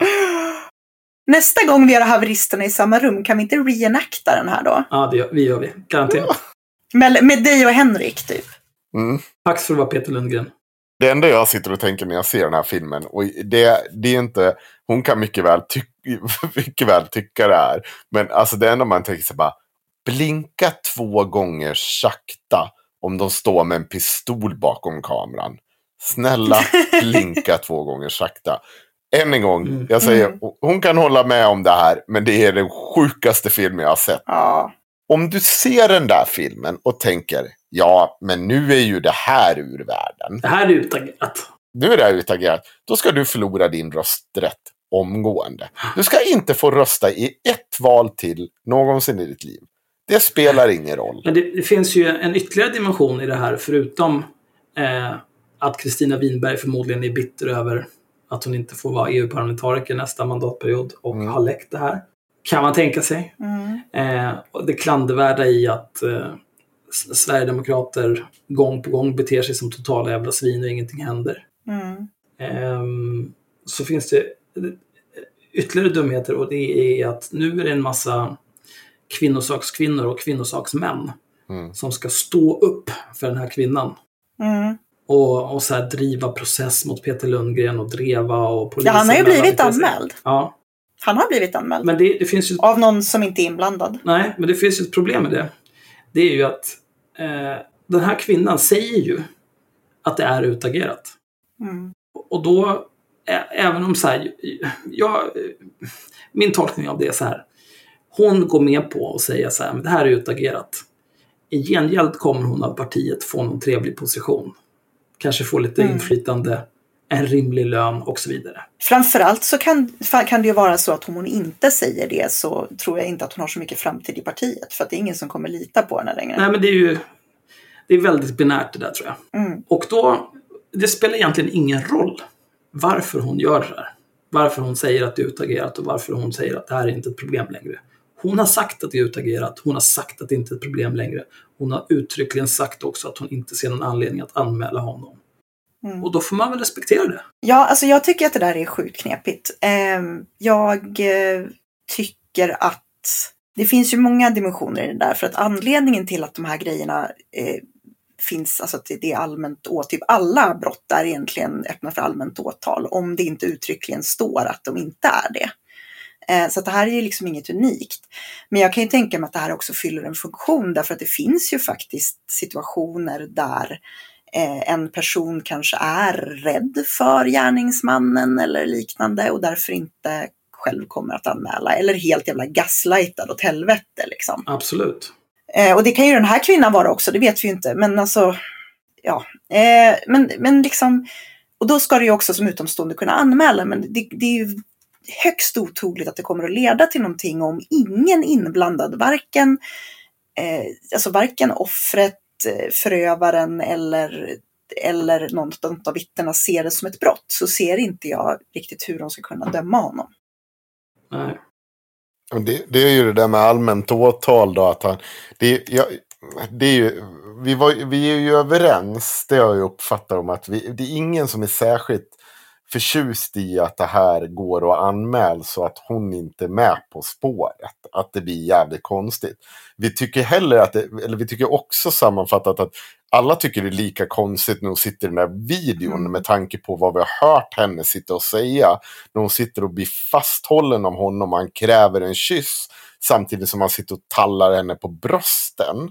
Nästa gång vi har haveristerna i samma rum, kan vi inte reenacta den här då? Ja, det gör, vi gör vi. Garanterat. Med, med dig och Henrik, typ. Mm. Tack för att vara Peter Lundgren. Det enda jag sitter och tänker när jag ser den här filmen, och det, det är inte, hon kan mycket väl, ty, *laughs* mycket väl tycka det här, men alltså det enda man tänker sig bara, blinka två gånger sakta om de står med en pistol bakom kameran. Snälla, *laughs* blinka två gånger sakta. Än en gång, Mm. jag säger, Mm. hon kan hålla med om det här, men det är den sjukaste filmen jag har sett. Ja. Om du ser den där filmen och tänker, ja, men nu är ju det här ur världen. Det här är utagerat. Nu är det här utagerat. Då ska du förlora din rösträtt omgående. Du ska inte få rösta i ett val till någonsin i ditt liv. Det spelar ingen roll. Men det, det finns ju en ytterligare dimension i det här förutom eh, att Kristina Winberg förmodligen är bitter över att hon inte får vara EU-parlamentariker nästa mandatperiod och Mm. har läckt det här. Kan man tänka sig. Mm. Eh, och det klandervärda i att eh, Sverigedemokrater gång på gång beter sig som totala jävla svin och ingenting händer. Mm. Ehm, så finns det ytterligare dumheter och det är att nu är det en massa kvinnosakskvinnor och kvinnosaksmän Mm. som ska stå upp för den här kvinnan. Mm. Och, och så här driva process mot Peter Lundgren och Dreva och Ja, polisen. han har ju blivit anmäld. Ja, Han har blivit anmäld. men det, det finns ju Av någon som inte är inblandad. Nej, men det finns ju ett problem med det. Det är ju att eh, den här kvinnan säger ju att det är utagerat. Mm. Och då, ä- även om så här, jag, min tolkning av det är så här. Hon går med på att säga så här, men det här är utagerat. I gengäld kommer hon av partiet få någon trevlig position. Kanske få lite Mm. inflytande, en rimlig lön och så vidare. Framförallt så kan, kan det ju vara så att om hon inte säger det så tror jag inte att hon har så mycket framtid i partiet. För att det är ingen som kommer lita på henne längre. Nej, men det är ju det är väldigt binärt det där tror jag. Mm. Och då, det spelar egentligen ingen roll varför hon gör det här. Varför hon säger att det är utagerat och varför hon säger att det här är inte ett problem längre. Hon har sagt att det är utagerat. Hon har sagt att det inte är ett problem längre. Hon har uttryckligen sagt också att hon inte ser någon anledning att anmäla honom. Mm. Och då får man väl respektera det. Ja, alltså jag tycker att det där är sjukt knepigt. Ehm, jag, eh, tycker att det finns ju många dimensioner i det där. För att anledningen till att de här grejerna eh, finns, alltså att det är allmänt åtal, typ alla brott är egentligen öppna för allmänt åtal. Om det inte uttryckligen står att de inte är det. Eh, så det här är ju liksom inget unikt. Men jag kan ju tänka mig att det här också fyller en funktion därför att det finns ju faktiskt situationer där eh, en person kanske är rädd för gärningsmannen eller liknande och därför inte själv kommer att anmäla eller helt jävla gaslightad åt helvete liksom. Absolut. Eh, och det kan ju den här kvinnan vara också, det vet vi ju inte. Men alltså, ja. Men, men liksom, och då ska det ju också som utomstående kunna anmäla. Men det, det är ju högst otroligt att det kommer att leda till någonting om ingen inblandad, varken, eh, alltså varken offret, eh, förövaren eller, eller något av vittnena ser det som ett brott så ser inte jag riktigt hur de ska kunna döma honom. Nej. Det, det, är ju det där med allmänt åtal då. Att han, det, ja, det är ju, vi, var, vi är ju överens, det har jag uppfattat om att vi, det är ingen som är särskilt förtjust i att det här går att anmäla så att hon inte är med på spåret. Att det blir jävligt konstigt. Vi tycker heller att det, eller vi tycker också sammanfattat att alla tycker det är lika konstigt när hon sitter i den där videon mm. med tanke på vad vi har hört henne sitta och säga. När hon sitter och blir fasthållen av honom och han kräver en kyss samtidigt som han sitter och tallar henne på brösten.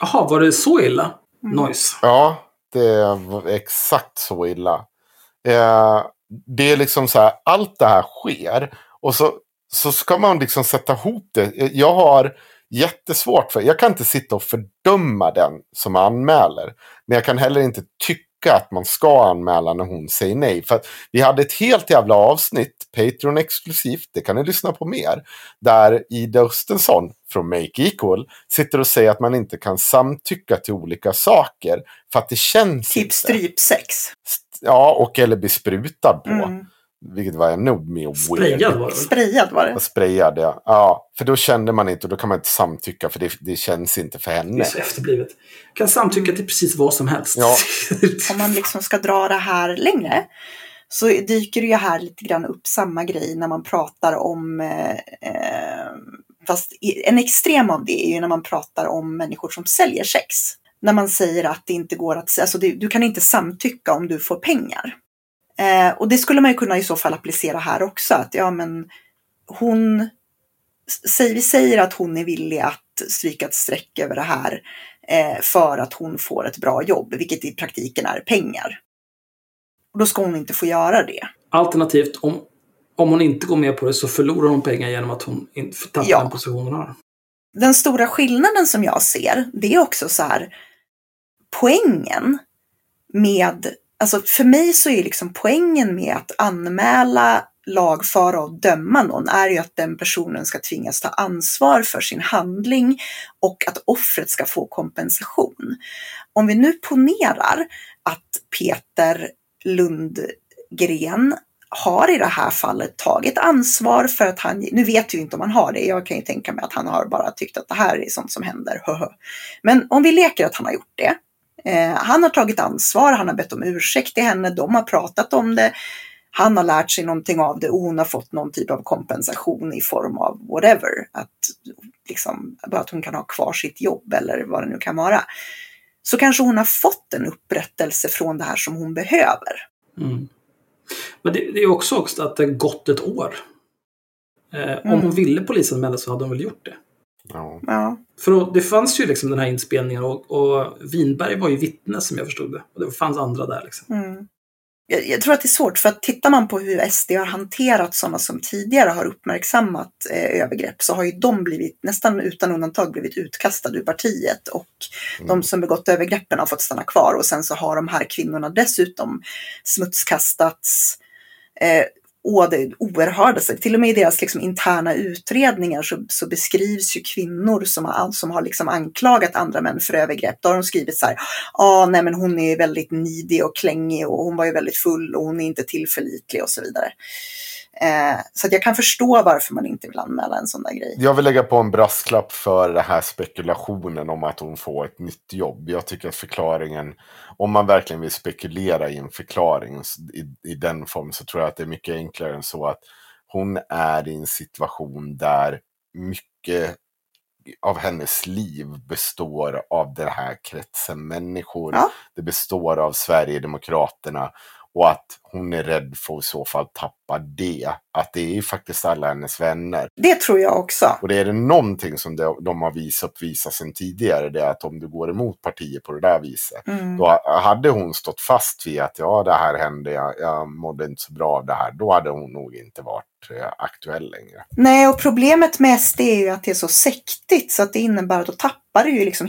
Jaha, var det så illa? Mm. Noise. Ja, det var exakt så illa. Eh, det är liksom så här, allt det här sker och så, så ska man liksom sätta ihop det. Jag har jättesvårt för, jag kan inte sitta och fördöma den som anmäler. Men jag kan heller inte tycka att man ska anmäla när hon säger nej. För vi hade ett helt jävla avsnitt, Patreon exklusivt, det kan ni lyssna på mer. Där Ida Östensson från Make Equal sitter och säger att man inte kan samtycka till olika saker. För att det känns Typ strypsex. Ja, och eller bli sprutad på. Mm. Vilket var ännu mer. Sprayad var det Sprayad var det. Sprayad, ja. ja. För då kände man inte och då kan man inte samtycka för det, det känns inte för henne. Det är så efterblivet. kan samtycka till precis vad som helst. Ja. *laughs* Om man liksom ska dra det här längre så dyker det ju här lite grann upp samma grej när man pratar om eh, eh Fast en extrem av det är ju när man pratar om människor som säljer sex. När man säger att det inte går att, alltså du, du kan inte samtycka om du får pengar. Eh, och det skulle man ju kunna i så fall applicera här också. Att ja, men hon, säg, vi säger att hon är villig att stryka ett streck över det här eh, för att hon får ett bra jobb, vilket i praktiken är pengar. Och då ska hon inte få göra det. Alternativt, om, om hon inte går med på det så förlorar hon pengar genom att hon tappar ja. den position hon har. Den stora skillnaden som jag ser, det är också så här, poängen med Alltså för mig så är liksom poängen med att anmäla, lagföra och döma någon är ju att den personen ska tvingas ta ansvar för sin handling och att offret ska få kompensation. Om vi nu ponerar att Peter Lundgren har i det här fallet tagit ansvar för att han, nu vet vi inte om han har det, jag kan ju tänka mig att han har bara tyckt att det här är sånt som händer, *laughs* Men om vi leker att han har gjort det, Eh, han har tagit ansvar, han har bett om ursäkt till henne, de har pratat om det. Han har lärt sig någonting av det och hon har fått någon typ av kompensation i form av whatever. Att, liksom, att hon kan ha kvar sitt jobb eller vad det nu kan vara. Så kanske hon har fått en upprättelse från det här som hon behöver. Mm. Men det, det, är också, också att det gått ett år. Eh, om mm. hon ville polisanmäla så hade hon väl gjort det. Ja. ja. För då, det fanns ju liksom den här inspelningen och, och Winberg var ju vittne som jag förstod det. Och det fanns andra där liksom. Mm. Jag, jag, tror att det är svårt för att tittar man på hur SD har hanterat sådana som tidigare har uppmärksammat eh, övergrepp så har ju de blivit nästan utan undantag blivit utkastade ur partiet och mm. de som begått övergreppen har fått stanna kvar och sen så har de här kvinnorna dessutom smutskastats eh, å det oerhörda. Alltså, till och med i deras liksom, interna utredningar så, så, beskrivs ju kvinnor som har, som har liksom anklagat andra män för övergrepp. Då har de skrivit så här, ah, nej men hon är väldigt nidig och klängig och hon var ju väldigt full och hon är inte tillförlitlig och så vidare. Eh, så att jag kan förstå varför man inte vill anmäla en sån där grej. Jag vill lägga på en brasklapp för den här spekulationen om att hon får ett nytt jobb. Jag tycker att förklaringen, om man verkligen vill spekulera i en förklaring i, i den formen så tror jag att det är mycket enklare än så att hon är i en situation där mycket av hennes liv består av den här kretsen människor. Ja. Det består av Sverigedemokraterna. Och att hon är rädd för att i så fall tappa det. Att det är ju faktiskt alla hennes vänner. Det tror jag också. Och det är det någonting som de, de har visat uppvisat sedan tidigare. Det är att om du går emot partier på det där viset. Mm. Då hade hon stått fast vid att ja, det här hände, jag, jag mådde inte så bra av det här. Då hade hon nog inte varit eh, aktuell längre. Nej, och problemet med SD är ju att det är så sektigt så att det innebär att då tappar du ju liksom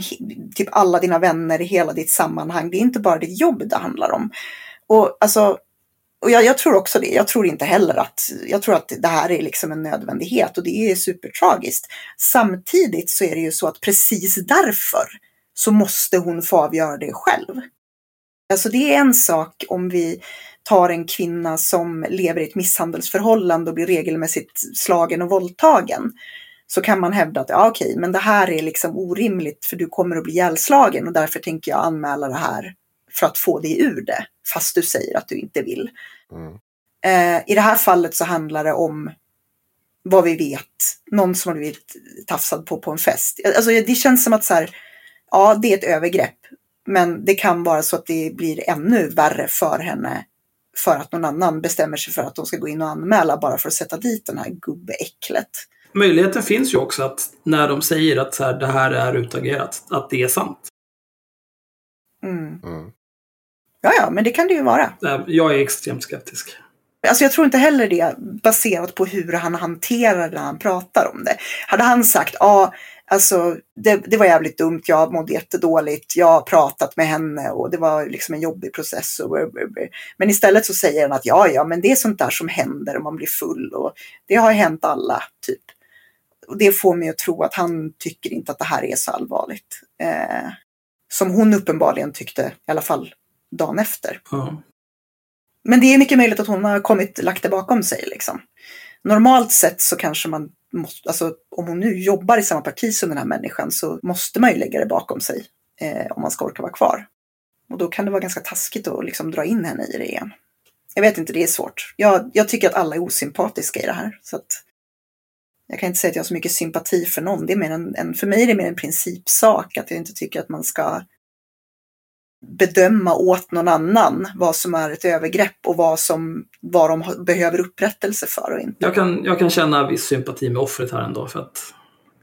typ alla dina vänner i hela ditt sammanhang. Det är inte bara ditt jobb det handlar om. Och alltså, och jag, jag tror också det. Jag tror inte heller att, jag tror att det här är liksom en nödvändighet och det är supertragiskt. Samtidigt så är det ju så att precis därför så måste hon få avgöra det själv. Alltså det är en sak om vi tar en kvinna som lever i ett misshandelsförhållande och blir regelmässigt slagen och våldtagen. Så kan man hävda att ja, okej, men det här är liksom orimligt för du kommer att bli ihjälslagen och därför tänker jag anmäla det här för att få dig ur det. Fast du säger att du inte vill. Mm. Eh, I det här fallet så handlar det om vad vi vet. Någon som har blivit tafsad på på en fest. Alltså det känns som att så här, ja det är ett övergrepp. Men det kan vara så att det blir ännu värre för henne. För att någon annan bestämmer sig för att de ska gå in och anmäla bara för att sätta dit den här gubbeäcklet. Möjligheten finns ju också att när de säger att så här, det här är utagerat, att det är sant. Mm. Mm. Ja, ja, men det kan det ju vara. Jag är extremt skeptisk. Alltså jag tror inte heller det baserat på hur han hanterar det när han pratar om det. Hade han sagt, ja, alltså det, det var jävligt dumt, jag mådde jättedåligt, jag har pratat med henne och det var liksom en jobbig process. Och. Men istället så säger han att ja, ja, men det är sånt där som händer om man blir full och det har hänt alla, typ. Och det får mig att tro att han tycker inte att det här är så allvarligt. Eh, som hon uppenbarligen tyckte, i alla fall dagen efter. Ja. Men det är mycket möjligt att hon har kommit, lagt det bakom sig. Liksom. Normalt sett så kanske man måste, alltså om hon nu jobbar i samma parti som den här människan så måste man ju lägga det bakom sig eh, om man ska orka vara kvar. Och då kan det vara ganska taskigt att liksom dra in henne i det igen. Jag vet inte, det är svårt. Jag, jag tycker att alla är osympatiska i det här. Så att jag kan inte säga att jag har så mycket sympati för någon. Det är mer en, en, för mig är det mer en principsak att jag inte tycker att man ska bedöma åt någon annan vad som är ett övergrepp och vad, som, vad de behöver upprättelse för och inte. Jag, kan, jag kan känna viss sympati med offret här ändå. För att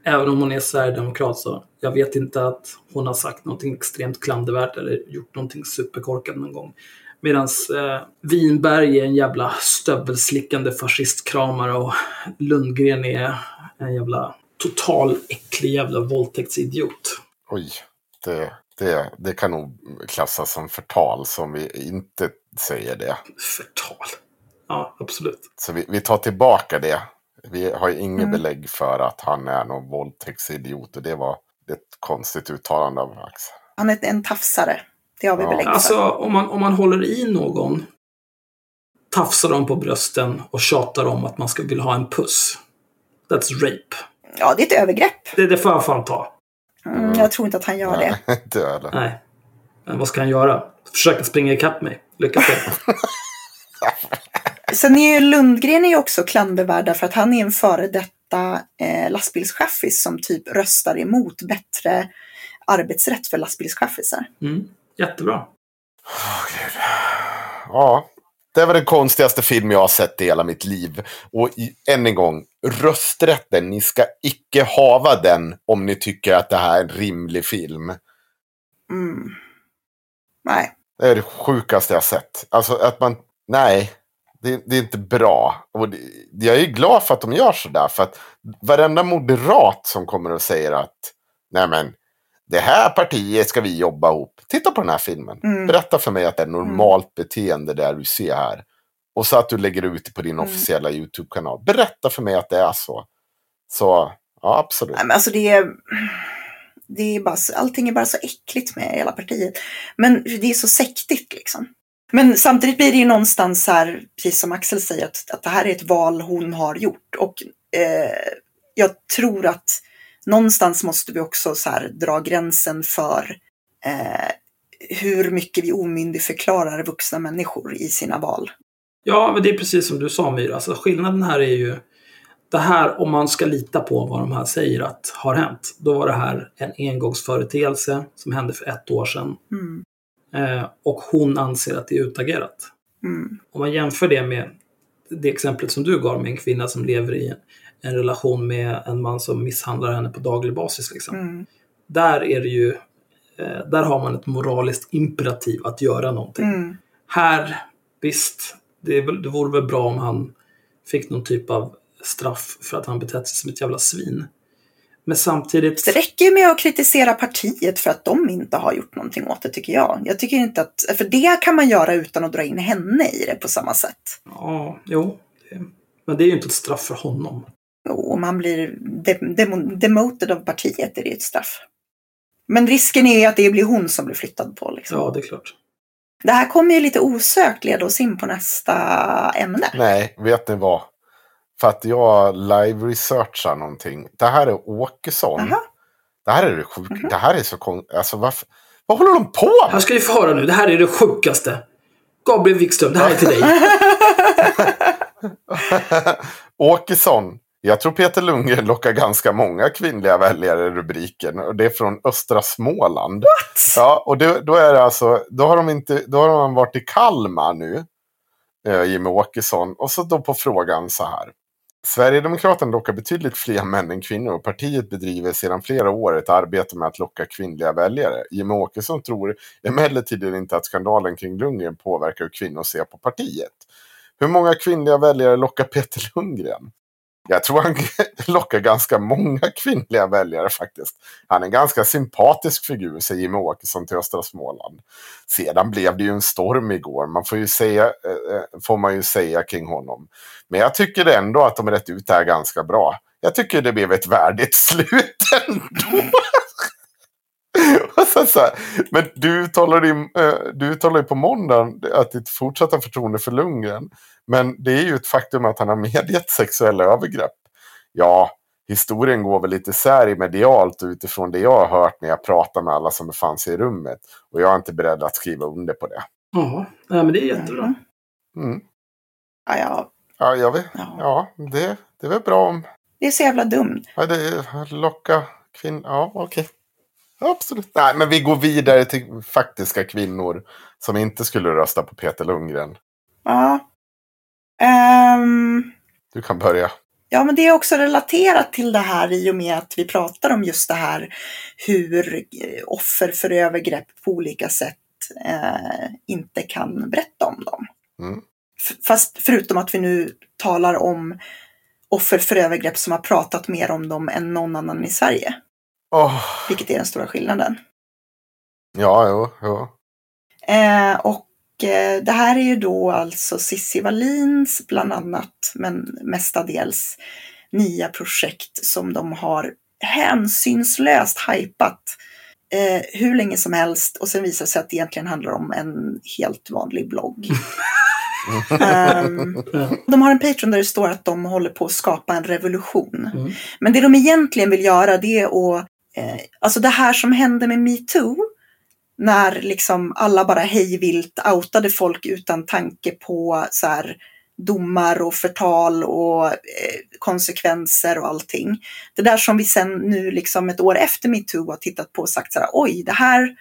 även om hon är sverigedemokrat så jag vet inte att hon har sagt någonting extremt klandervärt eller gjort någonting superkorkat någon gång. Medan eh, Winberg är en jävla stövelslickande fascistkramare och Lundgren är en jävla total äcklig jävla våldtäktsidiot. Oj, det, det, det kan nog klassas som förtal som vi inte säger det. Förtal. Ja, absolut. Så vi, vi tar tillbaka det. Vi har ju inget Mm. belägg för att han är någon våldtäktsidiot. Och det var ett konstigt uttalande av Axel. Han är en tafsare. Det har vi Ja. belägg för. Alltså, om man, om man håller i någon, tafsar dem på brösten och tjatar om att man ska vilja ha en puss. That's rape. Ja, det är ett övergrepp. Det, det får jag fan ta. Mm, jag tror inte att han gör det. Nej, *laughs* inte jag heller. Nej. Men vad ska han göra? Försöka springa ikapp mig. Lycka till. *laughs* Sen är ju Lundgren är ju också klandervärd därför att han är en före detta eh, lastbilschaffis som typ röstar emot bättre arbetsrätt för lastbilschaffisar. Mm. Jättebra. Åh, Gud. Ja, det var den konstigaste film jag har sett i hela mitt liv. Och i, än en gång, rösträtten, ni ska icke hava den om ni tycker att det här är en rimlig film. Mm. Nej. Det är det sjukaste jag har sett. Alltså att man, nej, det, det är inte bra. Och det, jag är glad för att de gör sådär. För att varenda moderat som kommer och säger att, nej men, det här partiet ska vi jobba ihop. Titta på den här filmen. Mm. Berätta för mig att det är normalt beteende där du ser här. Och så att du lägger ut det på din Mm. officiella YouTube-kanal. Berätta för mig att det är så. Så, ja absolut. Nej, men alltså det är, det är bara, allting är bara så äckligt med hela partiet. Men det är så sektigt liksom. Men samtidigt blir det ju någonstans så här, precis som Axel säger, att, att det här är ett val hon har gjort. Och eh, jag tror att någonstans måste vi också så här, dra gränsen för eh, hur mycket vi omyndigförklarar vuxna människor i sina val. Ja, men det är precis som du sa Myra. Alltså, skillnaden här är ju det här, om man ska lita på vad de här säger att har hänt, då var det här en engångsföreteelse som hände för ett år sedan. Mm. Eh, och hon anser att det är utagerat. Mm. Om man jämför det med det exemplet som du gav med en kvinna som lever i en relation med en man som misshandlar henne på daglig basis. Liksom. Mm. Där är det ju, eh, där har man ett moraliskt imperativ att göra någonting. Mm. Här, visst, det, är det vore väl bra om han fick någon typ av straff för att han betett sig som ett jävla svin. Men samtidigt... Det räcker ju med att kritisera partiet för att de inte har gjort någonting åt det tycker jag. Jag tycker inte att, för det kan man göra utan att dra in henne i det på samma sätt. Ja, jo. Det, men det är ju inte ett straff för honom. Jo, om man blir de, de, demoted av partiet är det ju ett straff. Men risken är ju att det blir hon som blir flyttad på. Liksom. Ja, det är klart. Det här kommer ju lite osökt leda oss in på nästa ämne. Nej, vet ni vad? För att jag live-researchar någonting. Det här är Åkesson. Aha. Det här är det sjuka. Mhm. Det här är så konstigt. Alltså varför? Vad håller de på Här med? ska vi få höra nu. Det här är det sjukaste. Gabriel Wikström, det här är till dig. *laughs* *laughs* Åkesson. Jag tror Peter Lundgren lockar ganska många kvinnliga väljare i rubriken. Och det är från östra Småland. What? Ja, och då, då är det alltså, då har de inte, då har de varit i Kalmar nu, eh, Jimmie Åkesson. Och så då på frågan så här. Sverigedemokraterna lockar betydligt fler män än kvinnor och partiet bedriver sedan flera år ett arbete med att locka kvinnliga väljare. Jimmie Åkesson tror emellertid inte att skandalen kring Lundgren påverkar hur kvinnor ser på partiet. Hur många kvinnliga väljare lockar Peter Lundgren? Jag tror han *laughs* lockar ganska många kvinnliga väljare faktiskt. Han är en ganska sympatisk figur, säger Jimmie Åkesson till Östra Småland. Sedan blev det ju en storm igår, man får, ju säga, eh, eh, får man ju säga kring honom. Men jag tycker ändå att de rätt ut det här ganska bra. Jag tycker det blev ett värdigt *laughs* slut ändå. Och *laughs* så, här, men du uttalade, ju, eh, du uttalade ju på måndagen att ditt fortsatta förtroende för Lundgren. Men det är ju ett faktum att han har medgett sexuella övergrepp. Ja, historien går väl lite sär i medialt utifrån det jag har hört när jag pratar med alla som befann sig i rummet. Och jag är inte beredd att skriva under på det. Ja, men det är jättebra. Mm. Ja, ja, Ja, jag vet. Ja. Ja, det, det är väl bra om det är så jävla dumt. ja, det locka kvinnor. Ja, okej. Ja, absolut. Nej, men vi går vidare till faktiska kvinnor som inte skulle rösta på Peter Lundgren. Ja. Ehm, Du kan börja. Ja, men det är också relaterat till det här i och med att vi pratar om just det här hur offer för övergrepp på olika sätt eh, inte kan berätta om dem. Mm. Fast förutom att vi nu talar om offer för övergrepp som har pratat mer om dem än någon annan i Sverige. Åh, Vilket är den stora skillnaden. ja, jo, jo. Eh, och eh, det här är ju då alltså Cissi Wallins bland annat, men mestadels nya projekt som de har hänsynslöst hypat eh, hur länge som helst och sen visar det sig att det egentligen handlar om en helt vanlig blogg. *laughs* Ehm, de har en Patreon där det står att de håller på att skapa en revolution. Mm. Men det de egentligen vill göra det är att, eh, alltså det här som hände med metoo, när liksom alla bara hejvilt outade folk utan tanke på så här, domar och förtal och eh, konsekvenser och allting. Det där som vi sen nu liksom ett år efter metoo har tittat på och sagt så här, oj, det här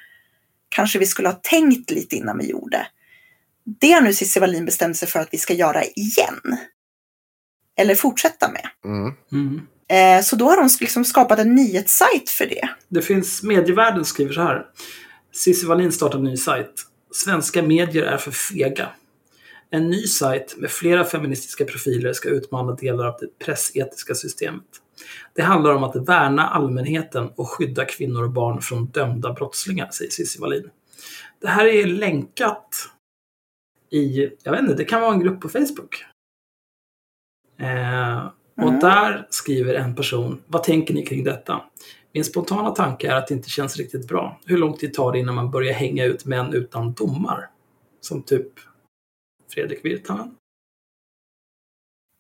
kanske vi skulle ha tänkt lite innan vi gjorde. Det har nu Cissi Wallin bestämt sig för att vi ska göra igen. Eller fortsätta med. Mm. Mm. Eh, så då har de liksom skapat en nyhetssajt för det. Det finns, medievärlden skriver så här. Cissi Wallin startar en ny sajt. Svenska medier är för fega. En ny sajt med flera feministiska profiler ska utmana delar av det pressetiska systemet. Det handlar om att värna allmänheten och skydda kvinnor och barn från dömda brottslingar, säger Cissi Wallin. Det här är länkat i, jag vet inte, det kan vara en grupp på Facebook. Eh, och Mm. där skriver en person, vad tänker ni kring detta? Min spontana tanke är att det inte känns riktigt bra. Hur lång tid tar det innan man börjar hänga ut män utan domar? Som typ Fredrik Virtanen.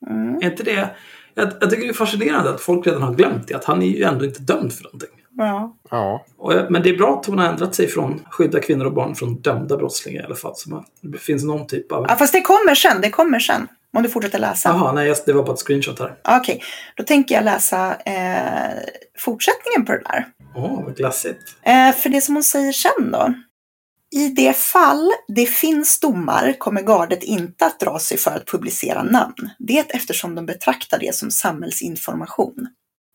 Mm. Är inte det... Jag, jag tycker det är fascinerande att folk redan har glömt det, att han är ju ändå inte dömd för någonting. Ja. Ja. Och, eh, Men det är bra att hon har ändrat sig från skydda kvinnor och barn från dömda brottslingar i alla fall. Så man, det finns någon typ av... ja, fast det kommer sen. Det kommer sen. Om du fortsätter läsa. Jaha, nej, det var bara ett screenshot här. Okej, då tänker jag läsa eh, fortsättningen på det där. Åh, vad glassigt. Eh, för det som hon säger sen då. I det fall det finns domar kommer gardet inte att dra sig för att publicera namn. Det eftersom de betraktar det som samhällsinformation.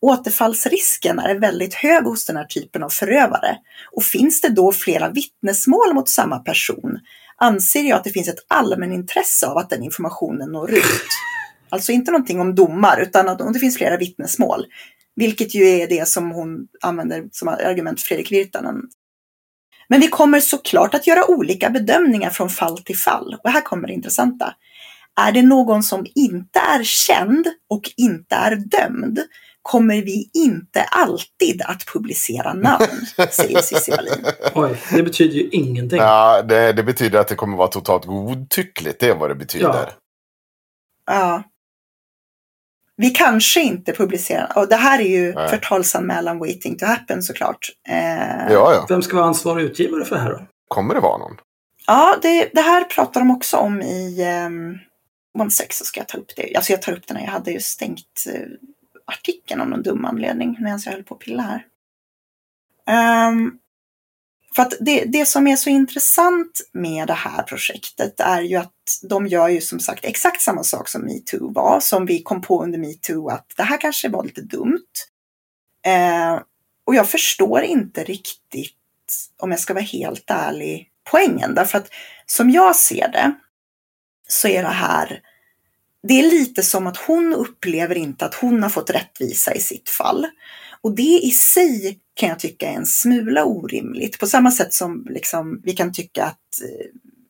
Återfallsrisken är väldigt hög hos den här typen av förövare och finns det då flera vittnesmål mot samma person anser jag att det finns ett allmänintresse av att den informationen når ut. *laughs* Alltså inte någonting om domar utan att om det finns flera vittnesmål. Vilket ju är det som hon använder som argument för Fredrik Virtanen. Men vi kommer såklart att göra olika bedömningar från fall till fall. Och här kommer det intressanta. Är det någon som inte är känd och inte är dömd kommer vi inte alltid att publicera namn, *laughs* säger Cissi Wallin. Oj, det betyder ju ingenting. Ja, det, det betyder att det kommer vara totalt godtyckligt. Det är vad det betyder. Ja. Ja. Vi kanske inte publicerar, och det här är ju Nej. förtalsanmälan waiting to happen såklart. Eh, Ja, ja. Vem ska vara ansvarig utgivare för det här då? Kommer det vara någon? Ja, det, det här pratar de också om i um, One Sex, så ska jag ta upp det. Alltså jag tar upp det när jag hade ju stängt eh, artikeln av någon dum anledning, när jag höll på att pilla här. Um, för att det, det som är så intressant med det här projektet är ju att de gör ju som sagt exakt samma sak som metoo var, som vi kom på under metoo, att det här kanske var lite dumt. Uh, och jag förstår inte riktigt, om jag ska vara helt ärlig, poängen. Därför att som jag ser det så är det här, det är lite som att hon upplever inte att hon har fått rättvisa i sitt fall. Och det i sig kan jag tycka är en smula orimligt. På samma sätt som liksom, vi kan tycka att, eh,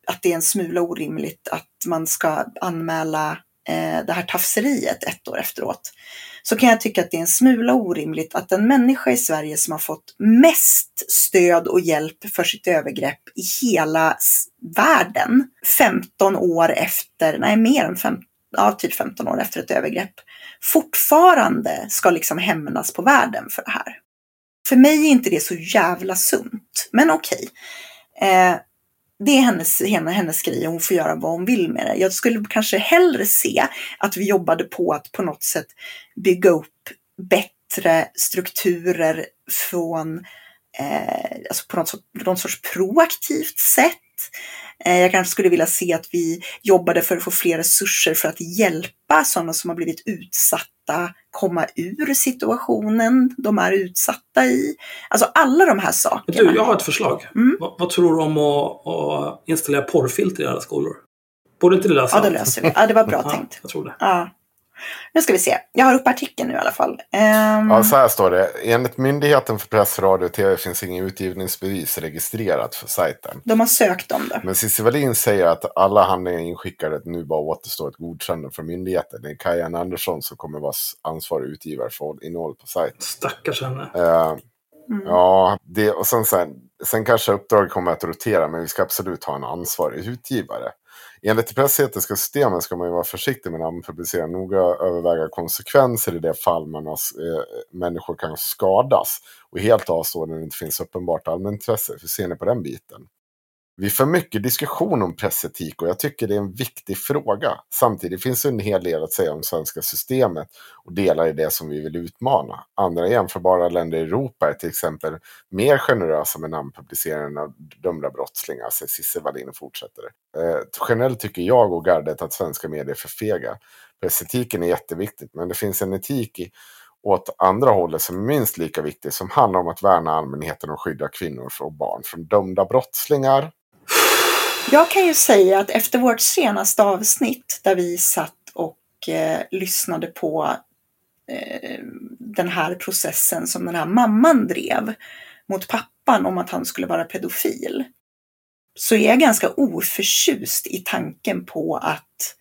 att det är en smula orimligt att man ska anmäla eh, det här tafseriet ett år efteråt. Så kan jag tycka att det är en smula orimligt att en människa i Sverige som har fått mest stöd och hjälp för sitt övergrepp i hela världen, 15 år efter, nej mer än 15, ja, typ 15 år efter ett övergrepp, fortfarande ska liksom hämnas på världen för det här. För mig är inte det så jävla sunt, men okej. Eh, det är hennes, hennes, hennes grej och hon får göra vad hon vill med det. Jag skulle kanske hellre se att vi jobbade på att på något sätt bygga upp bättre strukturer från eh, alltså på något, sorts, något sorts proaktivt sätt. Eh, jag kanske skulle vilja se att vi jobbade för att få fler resurser för att hjälpa sådana som har blivit utsatta komma ur situationen de är utsatta i. Alltså alla de här sakerna. Du, jag har ett förslag. Mm. Vad, vad tror du om att, att installera porrfilter i alla skolor? Borde inte det lösa Ja, det löser vi. Ja, det var bra *laughs* Ja, tänkt. jag tror det. Ja. Nu ska vi se. Jag har upp artikeln nu i alla fall. Ehm, Ja, så här står det. Enligt Myndigheten för press, radio och tv finns ingen utgivningsbevis registrerat för sajten. De har sökt om det. Men Cissi Wallin säger att alla handlingar inskickade, nu bara återstår ett godkännande från myndigheten. Det är Kajan Andersson som kommer vara ansvarig utgivare för innehållet på sajten. Stackars henne. Eh, Mm. Ja, det, och sen, sen, sen kanske uppdraget kommer att rotera, men vi ska absolut ha en ansvarig utgivare. Enligt det pressetiska systemet ska man ju vara försiktig med namnpublicering, noga överväga konsekvenser i det fall man har, eh, människor kan skadas och helt avstå när det inte finns uppenbart allmänintresse. Hur ser ni på den biten? Vi för mycket diskussion om pressetik och jag tycker det är en viktig fråga. Samtidigt finns det en hel del att säga om svenska systemet och delar i det som vi vill utmana. Andra jämförbara länder i Europa är till exempel mer generösa med namnpubliceringen av dömda brottslingar, säger Cissi Wallin och fortsätter. Eh, generellt tycker jag och gardet att svenska medier är för fega. Pressetiken är jätteviktigt, men det finns en etik i, åt andra hållet som är minst lika viktig, som handlar om att värna allmänheten och skydda kvinnor och barn från dömda brottslingar. Jag kan ju säga att efter vårt senaste avsnitt där vi satt och eh, lyssnade på eh, den här processen som den här mamman drev mot pappan om att han skulle vara pedofil. Så är jag ganska oförtjust i tanken på att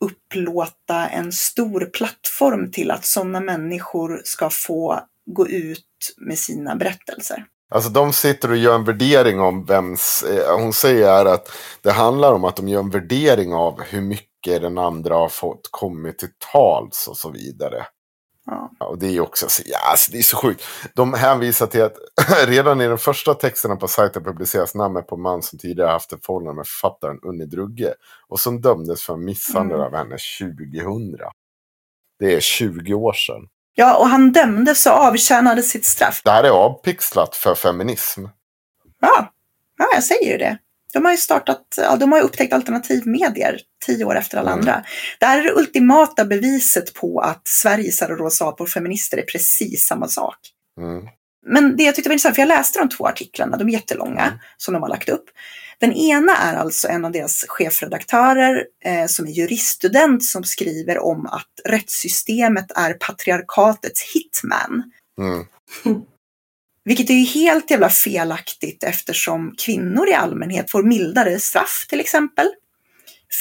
upplåta en stor plattform till att sådana människor ska få gå ut med sina berättelser. Alltså de sitter och gör en värdering om vems... Eh, hon säger att det handlar om att de gör en värdering av hur mycket den andra har fått kommit till tals och så vidare. Ja. Ja, och det är ju också så, ja, alltså, det är så sjukt. De hänvisar till att *clears throat* redan i de första texterna på sajten publiceras namnet på man som tidigare haft ett förhållande med författaren Unni Drugge. Och som dömdes för misshandel Mm. av henne 2000. Det är 20 år sedan. Ja, och han dömdes och avtjänade sitt straff. Det här är avpixlat för feminism. Ja, ja jag säger ju det. De har ju startat, ja, de har ju upptäckt alternativmedier tio år efter alla Mm. andra. Det här är det ultimata beviset på att Sveriges Rosa apor feminister är precis samma sak. Mm. Men det jag tyckte var intressant, för jag läste de två artiklarna, de är jättelånga, Mm. som de har lagt upp. Den ena är alltså en av deras chefredaktörer eh, som är juriststudent som skriver om att rättssystemet är patriarkatets hitman. Mm. *laughs* Vilket är ju helt jävla felaktigt eftersom kvinnor i allmänhet får mildare straff till exempel.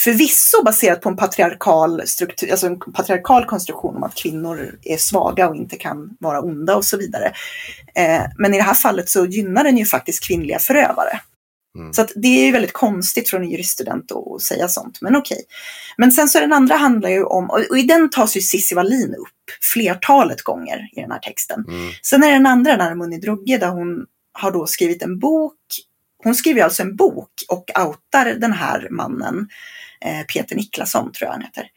Förvisso baserat på en patriarkal, struktur, alltså en patriarkal konstruktion om att kvinnor är svaga och inte kan vara onda och så vidare. Eh, men i det här fallet så gynnar den ju faktiskt kvinnliga förövare. Mm. Så det är ju väldigt konstigt från en juriststudent att säga sånt, men okej. Men sen så den andra handlar ju om, och i den tas ju Cissi Wallin upp flertalet gånger i den här texten. Mm. Sen är den andra, Munni Drugge, där hon har då skrivit en bok. Hon skriver alltså en bok och outar den här mannen, eh, Peter Niklasson tror jag han heter.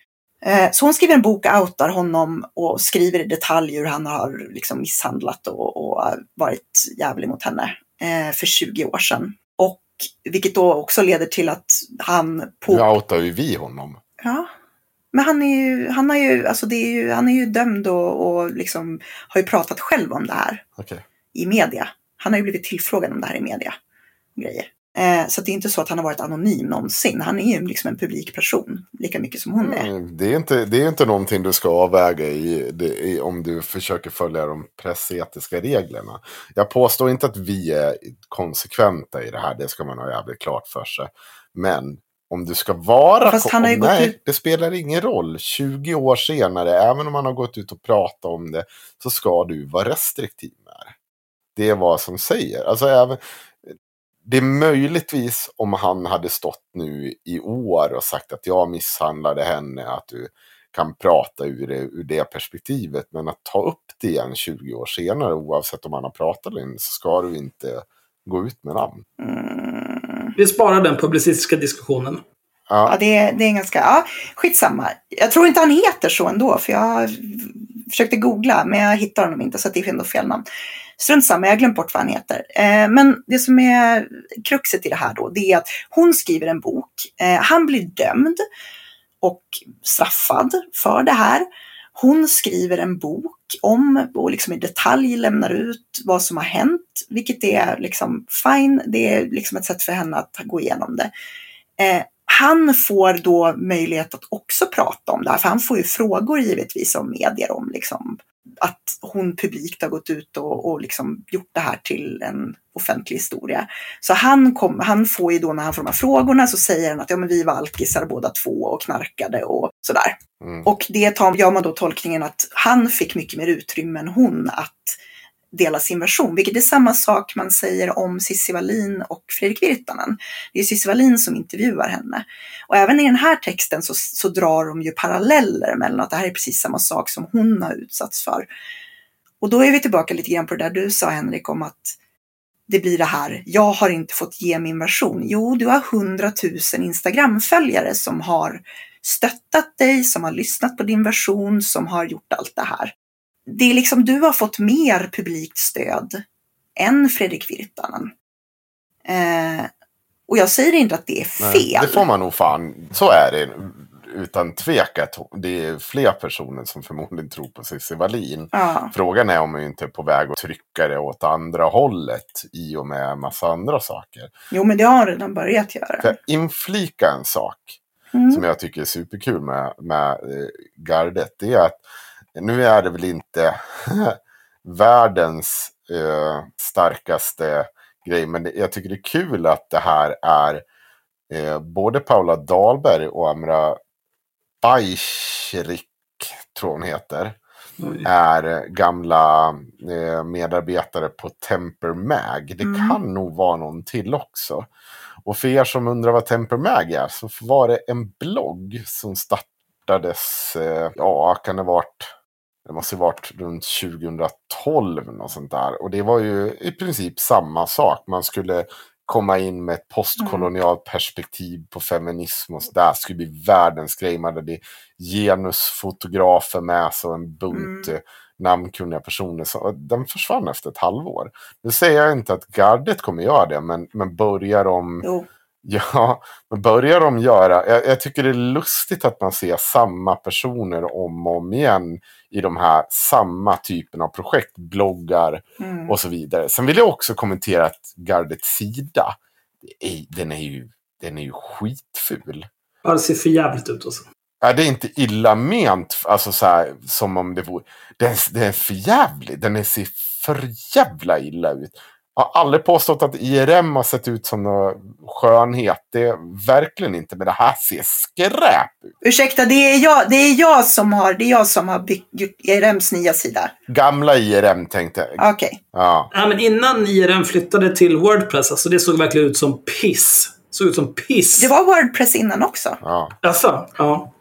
Eh, så hon skriver en bok och outar honom och skriver i detalj hur han har liksom misshandlat och, och varit jävlig mot henne eh, för 20 år sedan. Vilket då också leder till att han på... Nu outar ju vi honom. Ja. Men han är ju, han har ju, alltså det är ju, han är ju dömd och, och liksom har ju pratat själv om det här Okej. i media. Han har ju blivit tillfrågad om det här i media. Grejer. Eh, så det är inte så att han har varit anonym någonsin. Han är ju liksom en publik person, lika mycket som hon är. Mm, Det är, inte, det är inte någonting du ska avväga i, i, om du försöker följa de pressetiska reglerna. Jag påstår inte att vi är konsekventa i det här, det ska man ha jävligt klart för sig. Men om du ska vara... Fast han har ju nej, ut- det spelar ingen roll. 20 år senare, även om man har gått ut och pratat om det, så ska du vara restriktiv med det. Det är vad som säger. Alltså även, det är möjligtvis om han hade stått nu i år och sagt att jag misshandlade henne, att du kan prata ur det, ur det perspektivet. Men att ta upp det igen 20 år senare, oavsett om han har pratat eller inte, så ska du inte gå ut med namn. Mm. Vi sparar den publicistiska diskussionen. Ja, Ja, det, är- det är en ganska, ja, skitsamma. Jag tror inte han heter så ändå, för jag försökte googla, men jag hittar honom inte, så att det är ändå fel namn. Strunt samma, jag har glömt bort vad han heter. Eh, men det som är kruxet i det här då, det är att hon skriver en bok. Eh, han blir dömd och straffad för det här. Hon skriver en bok om och liksom i detalj lämnar ut vad som har hänt, vilket är liksom fine. Det är liksom ett sätt för henne att gå igenom det. Eh, han får då möjlighet att också prata om det här, för han får ju frågor givetvis om medier om liksom, att hon publikt har gått ut och, och liksom gjort det här till en offentlig historia. Så han, kom, han får ju då när han får de här frågorna så säger han att ja, men vi var alkisar båda två och knarkade och sådär. mm. Och det tar, gör man då tolkningen att han fick mycket mer utrymme än hon att dela sin version. Vilket är samma sak man säger om Cissi Wallin och Fredrik Virtanen. Det är Cissi Wallin som intervjuar henne. Och även i den här texten så, så drar de ju paralleller mellan att det här är precis samma sak som hon har utsatts för. Och då är vi tillbaka lite grann på det där du sa Henrik om att det blir det här, jag har inte fått ge min version. Jo, du har hundratusen Instagram-följare som har stöttat dig, som har lyssnat på din version, som har gjort allt det här. Det är liksom, du har fått mer publikt stöd än Fredrik Virtanen. Eh, och jag säger inte att det är Nej, fel. Det får man nog fan, så är det utan tvekan. Det är fler personer som förmodligen tror på Cissi Wallin. Ja, Frågan är om man inte är på väg att trycka det åt andra hållet i och med en massa andra saker. jo men det har han redan börjat göra. För inflika en sak Mm. som jag tycker är superkul med, med eh, gardet. Det är att nu är det väl inte *laughs* världens eh, starkaste grej. Men jag tycker det är kul att det här är eh, både Paula Dahlberg och Amra Bajsrik, tror hon heter, Oj. är gamla eh, medarbetare på Temper Mag. Det Mm. kan nog vara någon till också. Och för er som undrar vad Temper Mag är så var det en blogg som startades, eh, ja, kan det ha varit det måste ha varit runt 2012 och sånt där. Och det var ju i princip samma sak. Man skulle komma in med ett postkolonialt perspektiv på feminism och sådär. Det skulle bli världens grej. Man hade genusfotografer med sig och en bunt mm. namnkunniga personer. Så den försvann efter ett halvår. Nu säger jag inte att gardet kommer göra det, men, men börjar de... Jo *laughs* Ja, men börjar de göra... Jag, jag, tycker det är lustigt att man ser samma personer om och om igen i de här samma typen av projekt, bloggar mm. och så vidare. Sen vill jag också kommentera att Gardets sida, den är ju, den är ju skitful. Ja, det ser för jävligt ut också. Ja, det är inte illa ment, alltså så här, som om det vore... Den, den är för jävlig, den ser för jävla illa ut har aldrig påstått att IRM har sett ut som någon skönhet. Det är verkligen inte, men det här ser skräp ut. Ursäkta, det är jag, det är jag som har, det är jag som har byggt IRMs nya sida. Gamla IRM tänkte jag. Okej. Okay. Ja. ja. men innan IRM flyttade till Wordpress, alltså det såg verkligen ut som piss. Såg ut som piss. Det var Wordpress innan också. Ja. Alltså, ja.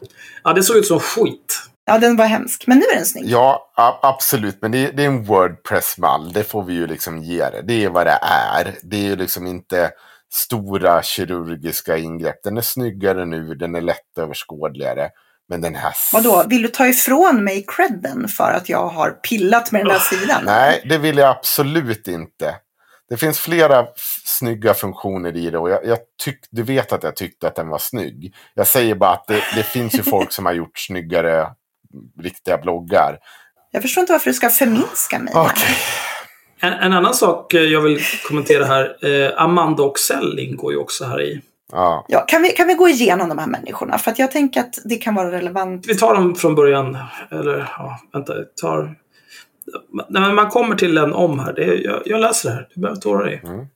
Ja, det såg ut som skit. Ja, den var hemsk. Men nu är den snygg. Ja, absolut. Men det, det är en Wordpress-mall. Det får vi ju liksom ge det. Det är vad det är. Det är ju liksom inte stora kirurgiska ingrepp. Den är snyggare nu, den är lättöverskådligare. Men den här... Vadå, vill du ta ifrån mig credden för att jag har pillat med den där sidan? Nej, det vill jag absolut inte. Det finns flera snygga funktioner i det och jag, jag tyck, du vet att jag tyckte att den var snygg. Jag säger bara att det, det finns ju folk som har gjort snyggare riktiga bloggar. Jag förstår inte varför du ska förminska mig. Okay. En, en, annan sak eh, jag vill kommentera här. Eh, Amanda Oxell ingår ju också här i. Ja. ja, kan, vi, kan vi gå igenom de här människorna? För att jag tänker att det kan vara relevant. Vi tar dem från början. Eller ja, vänta. Tar... När man kommer till en om här. Det är, jag, jag läser det här. Du behöver inte oroa dig. Mm.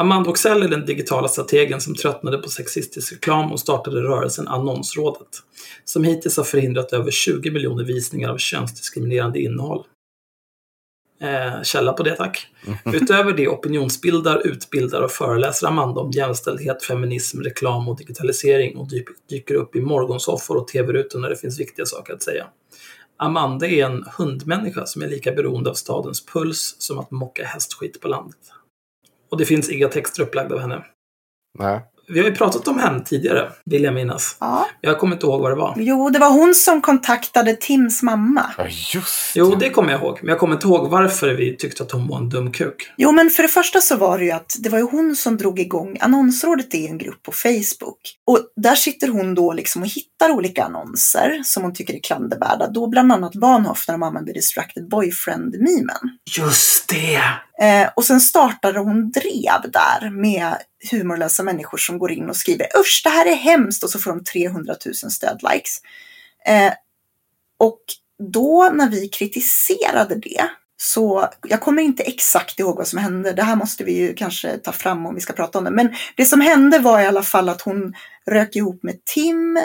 Amanda Oxell är den digitala strategen som tröttnade på sexistisk reklam och startade rörelsen Annonsrådet, som hittills har förhindrat över 20 miljoner visningar av könsdiskriminerande innehåll. Eh, källa på det tack. Utöver det opinionsbildar, utbildar och föreläser Amanda om jämställdhet, feminism, reklam och digitalisering och dyker upp i morgonsoffor och tv-rutor när det finns viktiga saker att säga. Amanda är en hundmänniska som är lika beroende av stadens puls som att mocka hästskit på landet. Och det finns inga texter upplagda av henne. Nej. Vi har ju pratat om henne tidigare, vill jag minnas. Ja. Jag kommer inte ihåg vad det var. Jo, det var hon som kontaktade Tims mamma. Ja, just det. Jo, det kommer jag ihåg. Men jag kommer inte ihåg varför vi tyckte att hon var en dum kuk. Jo, men för det första så var det ju att det var ju hon som drog igång. Annonsrådet är en grupp på Facebook. Och där sitter hon då liksom och hittar olika annonser som hon tycker är klandervärda. Då bland annat Bahnhof när de använder distracted boyfriend-memen. Just det! Eh, och sen startade hon drev där med humorlösa människor som går in och skriver usch det här är hemskt och så får de 300 000 stödlikes. Eh, och då när vi kritiserade det så jag kommer inte exakt ihåg vad som hände. Det här måste vi ju kanske ta fram om vi ska prata om det. Men det som hände var i alla fall att hon rök ihop med Tim,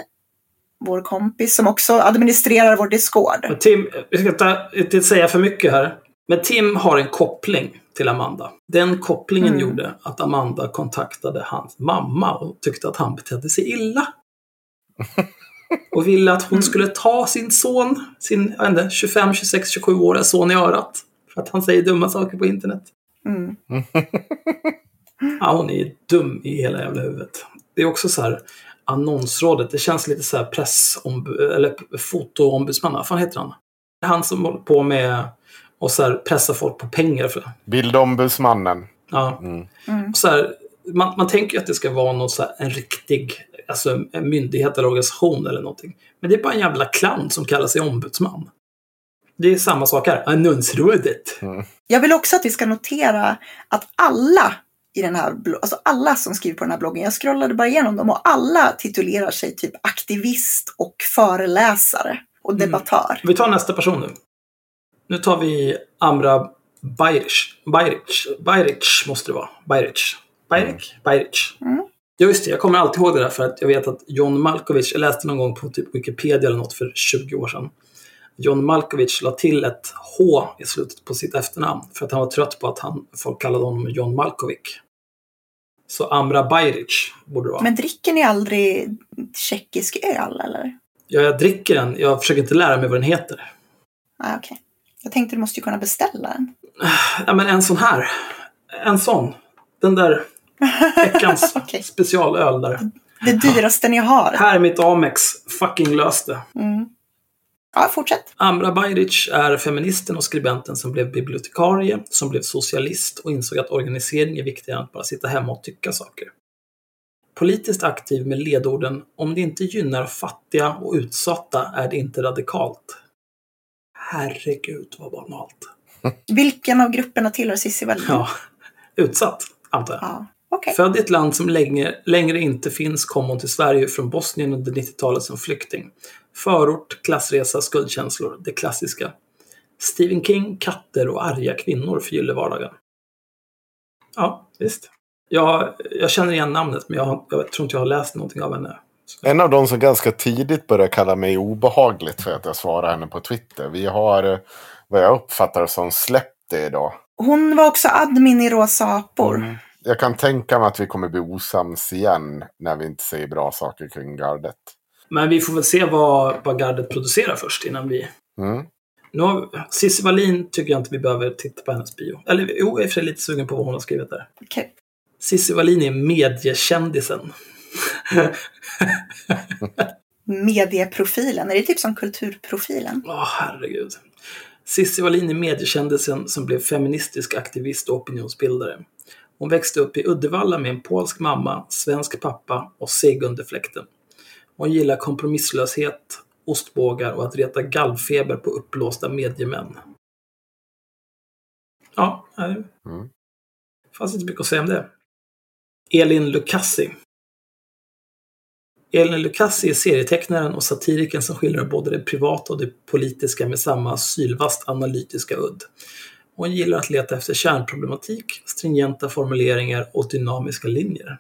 vår kompis som också administrerar vår Discord. Tim, vi ska inte säga för mycket här. Men Tim har en koppling till Amanda. Den kopplingen mm. gjorde att Amanda kontaktade hans mamma och tyckte att han betedde sig illa. och ville att hon skulle ta sin son, sin inte, 25, 26, 27-åriga son i örat. För att han säger dumma saker på internet. Mm. *laughs* ja, hon är dum i hela jävla huvudet. Det är också så här, annonsrådet, det känns lite så här pressombud, eller fotoombudsman, vad fan heter han? Han som håller på med och så här, pressa folk på pengar. För. Bildombudsmannen. Ja. Mm. Mm. Så här, man, man tänker ju att det ska vara något så här, en riktig alltså, en myndighet eller organisation eller någonting. Men det är bara en jävla clown som kallar sig ombudsman. Det är samma sak här. Annonsrådet. Mm. Jag vill också att vi ska notera att alla i den här alltså alla som skriver på den här bloggen, jag scrollade bara igenom dem och alla titulerar sig typ aktivist och föreläsare och mm. debattör. Mm. Vi tar nästa person nu. Nu tar vi Amra Bajric. Bajric. Bajric måste det vara. Bajric. Bajric? Bajric. Mm. Ja, just det. Jag kommer alltid ihåg det där för att jag vet att John Malkovich, jag läste någon gång på typ Wikipedia eller något för 20 år sedan. John Malkovich la till ett H i slutet på sitt efternamn för att han var trött på att han, folk kallade honom John Malkovich. Så Amra Bajric borde det vara. Men dricker ni aldrig tjeckisk öl eller? Ja, jag dricker den. Jag försöker inte lära mig vad den heter. Ah, okej. Jag tänkte du måste ju kunna beställa den. Ja, men en sån här. En sån. Den där veckans *laughs* Okej. specialöl där. Det dyraste ni har. Här är mitt Amex. Fucking lös det. Mm. Ja, fortsätt. Amra Bajric är feministen och skribenten som blev bibliotekarie, som blev socialist och insåg att organisering är viktigare än att bara sitta hemma och tycka saker. Politiskt aktiv med ledorden “Om det inte gynnar fattiga och utsatta är det inte radikalt”. Herregud vad banalt. Vilken av grupperna tillhör Cissi Wallin? Ja, utsatt, antar jag. Ja, Okej. Född i ett land som länge, längre inte finns kom hon till Sverige från Bosnien under 90-talet som flykting. Förort, klassresa, skuldkänslor, det klassiska. Stephen King, katter och arga kvinnor förgyller vardagen. Ja, visst. Jag, jag känner igen namnet, men jag, jag tror inte jag har läst någonting av henne. En av de som ganska tidigt började kalla mig obehagligt för att jag svarade henne på Twitter. Vi har, eh, vad jag uppfattar som, släppt det idag. Hon var också admin i Rosa apor. Mm. Jag kan tänka mig att vi kommer bli osams igen när vi inte säger bra saker kring gardet. Men vi får väl se vad, vad gardet producerar först innan vi... Mm. Nu Cissi Wallin tycker jag inte vi behöver titta på hennes bio. Eller jo, jag är för sig lite sugen på vad hon har skrivit där. Okej. Cissi Wallin är mediekändisen. Medieprofilen, är det typ som kulturprofilen? Åh, herregud. Cissi Wallin är mediekändisen som blev feministisk aktivist och opinionsbildare. Hon växte upp i Uddevalla med en polsk mamma, svensk pappa och seg under fläkten. Hon gillar kompromisslöshet, ostbågar och att reta gallfeber på uppblåsta mediemän. Ja, nej, Mm. fanns inte mycket att säga om det. Elin Lucassi. Elin Lucassi är serietecknaren och satiriken som skildrar både det privata och det politiska med samma sylvast analytiska udd. Hon gillar att leta efter kärnproblematik, stringenta formuleringar och dynamiska linjer.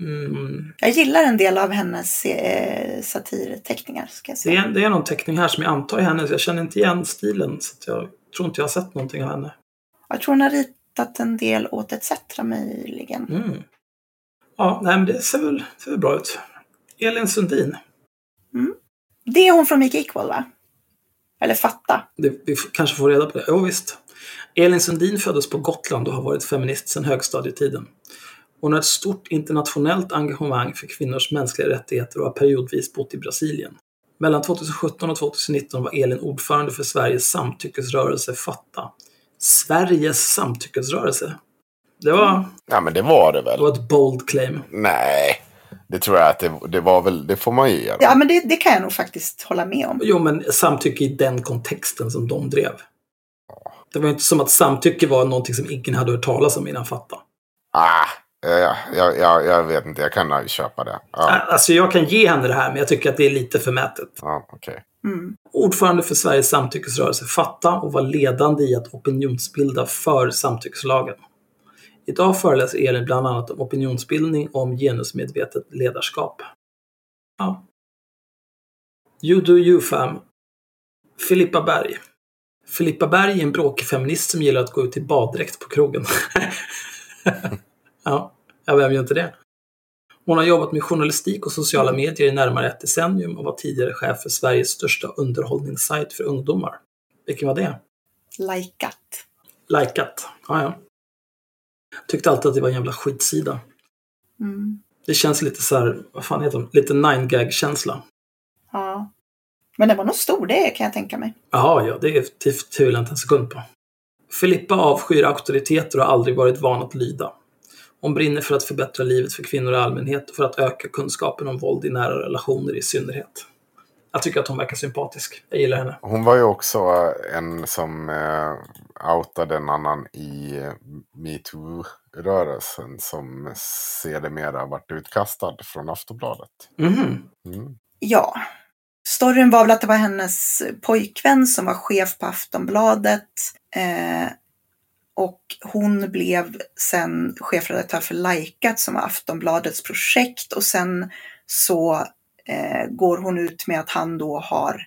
Mm. Jag gillar en del av hennes eh, satirteckningar, ska jag Det, säga. är, det är någon teckning här som jag antar är hennes. Jag känner inte igen stilen, så jag tror inte jag har sett någonting av henne. Jag tror hon har ritat en del åt ETC möjligen. Mm. Ja, nej, men det ser väl, ser väl bra ut. Elin Sundin. Det är hon från Make Equal, va? Eller Fatta. Det, vi kanske får reda på det. Jo, visst. Elin Sundin föddes på Gotland och har varit feminist sedan högstadietiden. Hon har ett stort internationellt engagemang för kvinnors mänskliga rättigheter och har periodvis bott i Brasilien. Mellan 2017 och 2019 var Elin ordförande för Sveriges samtyckesrörelse Fatta. Sveriges samtyckesrörelse. Det var, Ja, men det var det det väl? var ett bold claim. Nej, det tror jag att det, det var väl. Det får man ju göra. Ja, men det, det kan jag nog faktiskt hålla med om. Jo, men samtycke i den kontexten som de drev. Det var inte som att samtycke var någonting som ingen hade hört talas om innan Fatta. Ah, ja, ja, ja, jag vet inte, jag kan köpa det. Ja, Alltså jag kan ge henne det här, men jag tycker att det är lite förmätet. ja okej. Mm. Ordförande för Sveriges samtyckesrörelse Fatta och var ledande i att opinionsbilda för samtyckeslagen. Idag föreläser Elin bland annat om opinionsbildning och om genusmedvetet ledarskap. Ja. You do you fam. Filippa Berg. Filippa Berg är en bråkig feminist som gillar att gå ut i baddräkt på krogen. *laughs* ja, vem gör inte det? Hon har jobbat med journalistik och sociala medier i närmare ett decennium och var tidigare chef för Sveriges största underhållningssajt för ungdomar. Vilken var det? Likat. Likat. Ja, ja. Tyckte alltid att det var en jävla skitsida. Mm. Det känns lite så här, vad fan heter de? Lite 9gag-känsla. Ja. Men den var nog stor, det kan jag tänka mig. Jaha, ja, det är- det tvivlar jag inte en sekund på. Filippa avskyr auktoriteter och har aldrig varit van att lyda. Hon brinner för att förbättra livet för kvinnor i allmänhet och för att öka kunskapen om våld i nära relationer i synnerhet. Jag tycker att hon verkar sympatisk. Jag gillar henne. Hon var ju också en som eh, outade en annan i eh, metoo-rörelsen som sedermera varit utkastad från Aftonbladet. Mhm. Mm. Ja. Storyn var väl att det var hennes pojkvän som var chef på Aftonbladet. Eh, och hon blev sen chefredaktör för Likat som var Aftonbladets projekt. Och sen så eh, går hon ut med att han då har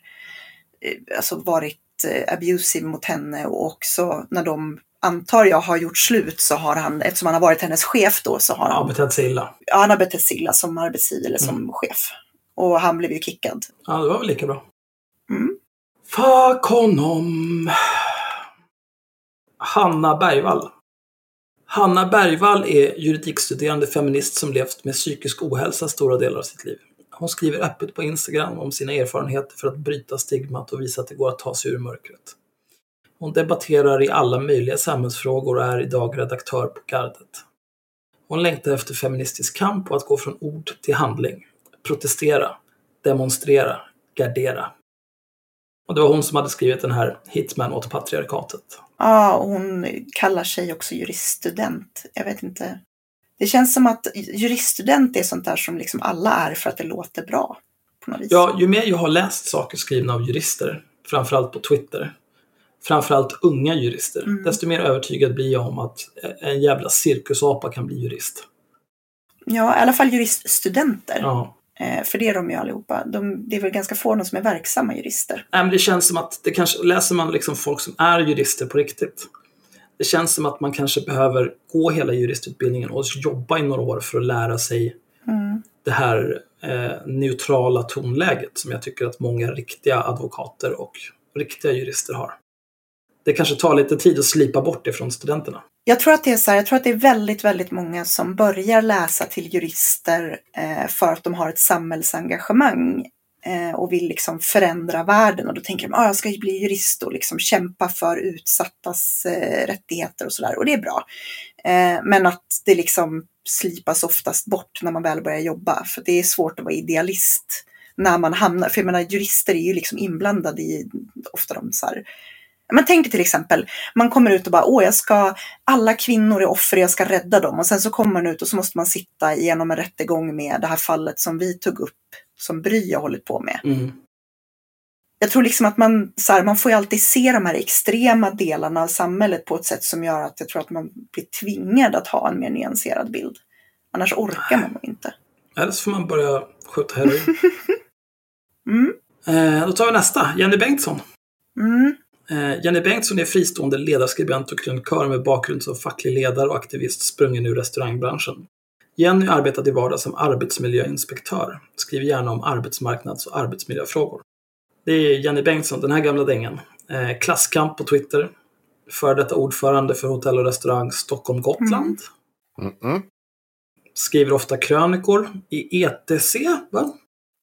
eh, alltså varit abusive mot henne och också när de antar jag har gjort slut så har han, eftersom han har varit hennes chef då, så har han, betett sig illa. ja, han har betett sig illa som arbetsgivare eller som chef. Och han blev ju kickad. Ja, det var väl lika bra. Mm. Fuck honom. Hanna Bergvall. Hanna Bergvall är juridikstuderande feminist som levt med psykisk ohälsa stora delar av sitt liv. Hon skriver öppet på Instagram om sina erfarenheter för att bryta stigmat och visa att det går att ta sig ur mörkret. Hon debatterar i alla möjliga samhällsfrågor och är idag redaktör på Gardet. Hon längtar efter feministisk kamp och att gå från ord till handling. Protestera, demonstrera, gardera. Och det var hon som hade skrivit den här Hitman åt patriarkatet. Ja, och hon kallar sig också juriststudent. Jag vet inte. Det känns som att juriststudent är sånt där som liksom alla är för att det låter bra. På något vis. Ja, ju mer jag har läst saker skrivna av jurister, framförallt på Twitter, framförallt unga jurister, Mm. desto mer övertygad blir jag om att en jävla cirkusapa kan bli jurist. ja, i alla fall juriststudenter. Ja. Eh, för det är de ju allihopa. De, det är väl ganska få som är verksamma jurister. Nej, men det känns som att det kanske, läser man liksom folk som är jurister på riktigt, det känns som att man kanske behöver gå hela juristutbildningen och jobba i några år för att lära sig Mm. det här eh, neutrala tonläget som jag tycker att många riktiga advokater och riktiga jurister har. Det kanske tar lite tid att slipa bort det från studenterna. Jag tror att det är så här, jag tror att det är väldigt, väldigt många som börjar läsa till jurister eh, för att de har ett samhällsengagemang Eh, och vill liksom förändra världen. Och då tänker de, ah, jag ska bli jurist och liksom kämpa för utsattas eh, rättigheter och sådär. Och det är bra. Eh, men att det liksom slipas oftast bort när man väl börjar jobba. För det är svårt att vara idealist när man hamnar, för jag menar jurister är ju liksom inblandade i ofta de så här men tänk dig till exempel, man kommer ut och bara, åh, jag ska, alla kvinnor är offer, jag ska rädda dem. Och sen så kommer man ut och så måste man sitta igenom en rättegång med det här fallet som vi tog upp, som Bry har hållit på med. Mm. Jag tror liksom att man, så här, man får ju alltid se de här extrema delarna av samhället på ett sätt som gör att jag tror att man blir tvingad att ha en mer nyanserad bild. Annars orkar man nog inte. Eller så får man börja skjuta heroin. *laughs* Mm, eh, då tar vi nästa, Jenny Bengtsson. mm, Eh, Jenny Bengtsson är fristående ledarskribent och krönikör med bakgrund som facklig ledare och aktivist sprungen ur restaurangbranschen. Jenny arbetar till vardags som arbetsmiljöinspektör. Skriver gärna om arbetsmarknads och arbetsmiljöfrågor. Det är Jenny Bengtsson, den här gamla dängen. Eh, klasskamp på Twitter. Före detta ordförande för hotell och restaurang Stockholm-Gotland. Mm-mm. Skriver ofta krönikor i ETC, va?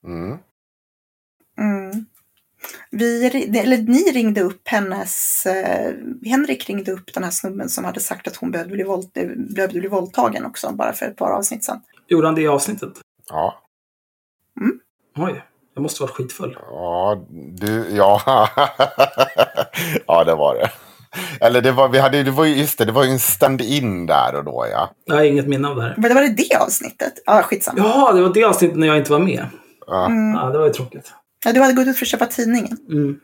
Mm. mm. Vi, eller ni ringde upp hennes, eh, Henrik ringde upp den här snubben som hade sagt att hon behövde bli, våld, eh, behövde bli våldtagen också, bara för ett par avsnitt sedan. Gjorde han det i avsnittet? Ja. Oj, jag måste varit skitfull. Ja, du, ja. *laughs* ja, det var det. Eller det var, vi hade, det var ju, just det, det var ju en stand-in där och då ja. Jag har inget minne av det här. Men det var det det avsnittet? Ja, skitsamma. Jaha, det var det avsnittet när jag inte var med. ja. Mm. Ja, det var ju tråkigt. Ja, du hade gått ut för att köpa tidningen. Mm.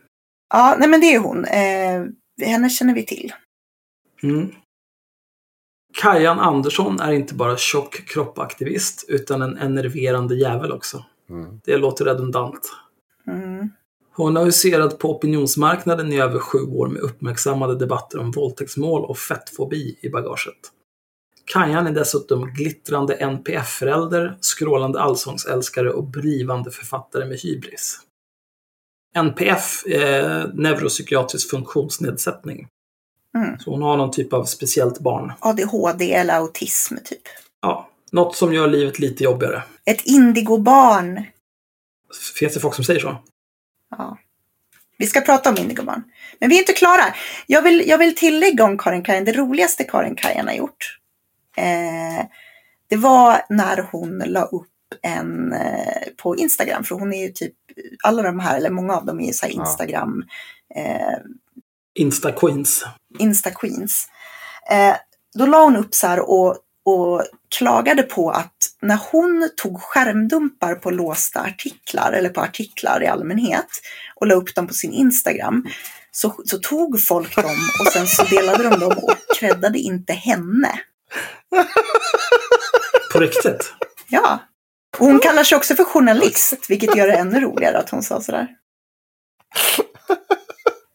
Ja, nej men det är hon. Eh, henne känner vi till. Mm. Kajan Andersson är inte bara tjock kroppaktivist utan en enerverande jävel också. Mm. Det låter redundant. Mm. Hon har huserat på opinionsmarknaden i över sju år med uppmärksammade debatter om våldtäktsmål och fettfobi i bagaget. Kajan är dessutom glittrande NPF-förälder, skrålande allsångsälskare och blivande författare med hybris. NPF är neuropsykiatrisk funktionsnedsättning. Mm. Så hon har någon typ av speciellt barn. ADHD eller autism typ. Ja, något som gör livet lite jobbigare. Ett indigobarn. Finns det folk som säger så? Ja. Vi ska prata om indigobarn. Men vi är inte klara. Jag vill, jag vill tillägga om Karin Kajan, det roligaste Karin Kajan har gjort. Eh, det var när hon la upp en eh, på Instagram. För hon är ju typ, alla de här, eller många av dem är ju så här Ja. Instagram, eh, Insta-queens. Insta-queens. Eh, då la hon upp så här och, och klagade på att när hon tog skärmdumpar på låsta artiklar eller på artiklar i allmänhet och la upp dem på sin Instagram så, så tog folk dem och sen så delade de dem och creddade inte henne. *laughs* På riktigt. Ja. Hon kallar sig också för journalist, vilket gör det ännu roligare att hon sa sådär.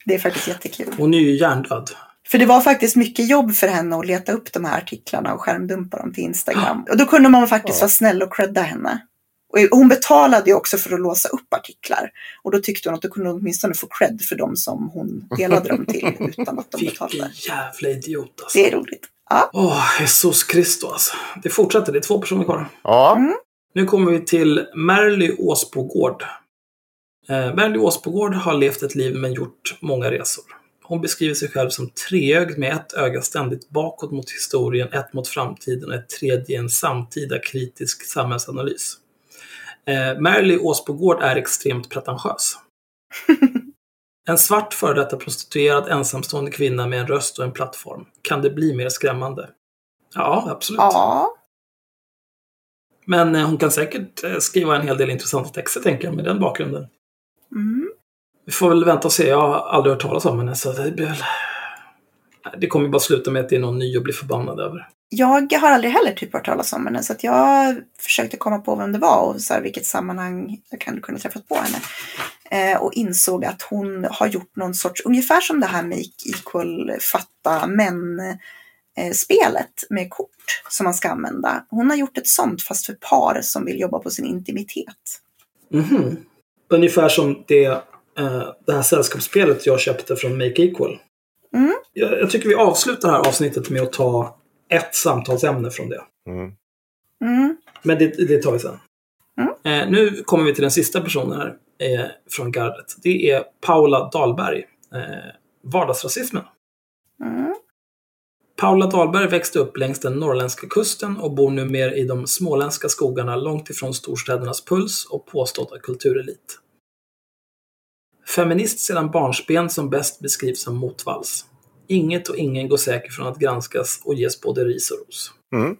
Det är faktiskt jättekul. Hon är ju hjärndöd. För det var faktiskt mycket jobb för henne att leta upp de här artiklarna och skärmdumpa dem till Instagram. Och då kunde man faktiskt Ja. vara snäll och credda henne. Och hon betalade ju också för att låsa upp artiklar. Och då tyckte hon att hon kunde åtminstone få cred för dem som hon delade dem till utan att de Vilken betalade. jävla idiot alltså. Det är roligt. Ja. Åh, Jesus Kristus alltså. Det fortsätter, det är två personer kvar. Ja, Mm. Nu kommer vi till Merly Åsbogård. Eh, Merly Åsbogård har levt ett liv men gjort många resor. Hon beskriver sig själv som treögd med ett öga ständigt bakåt mot historien, ett mot framtiden och ett tredje i en samtida kritisk samhällsanalys. Eh, Merly Åsbogård är extremt pretentiös. *laughs* En svart före detta prostituerad ensamstående kvinna med en röst och en plattform. Kan det bli mer skrämmande? Ja, absolut. ja. Men eh, hon kan säkert eh, skriva en hel del intressanta texter, tänker jag, med den bakgrunden. Mm. Vi får väl vänta och se. Jag har aldrig hört talas om henne, så det blir väl... Det kommer bara sluta med att det är någon ny att bli förbannad över. Jag har aldrig heller typ hört talas om henne så att jag försökte komma på vem det var och så här, vilket sammanhang jag kan kunna träffat på henne. Eh, och insåg att hon har gjort någon sorts, ungefär som det här Make Equal Fatta Män eh, spelet med kort som man ska använda. Hon har gjort ett sånt fast för par som vill jobba på sin intimitet. Mhm. Ungefär som det, eh, det här sällskapsspelet jag köpte från Make Equal. Mm. Jag, jag tycker vi avslutar det här avsnittet med att ta ett samtalsämne från det. mm. Mm. Men det, det tar vi sen. Mm. Eh, nu kommer vi till den sista personen här eh, från gardet. Det är Paula Dahlberg. Eh, vardagsrasismen. Paula Dahlberg växte upp längs den norrländska kusten och bor numera i de småländska skogarna långt ifrån storstädernas puls och påstådda kulturelit. Feminist sedan barnsben som bäst beskrivs som motvalls. Inget och ingen går säker från att granskas och ges både ris och ros. Mm.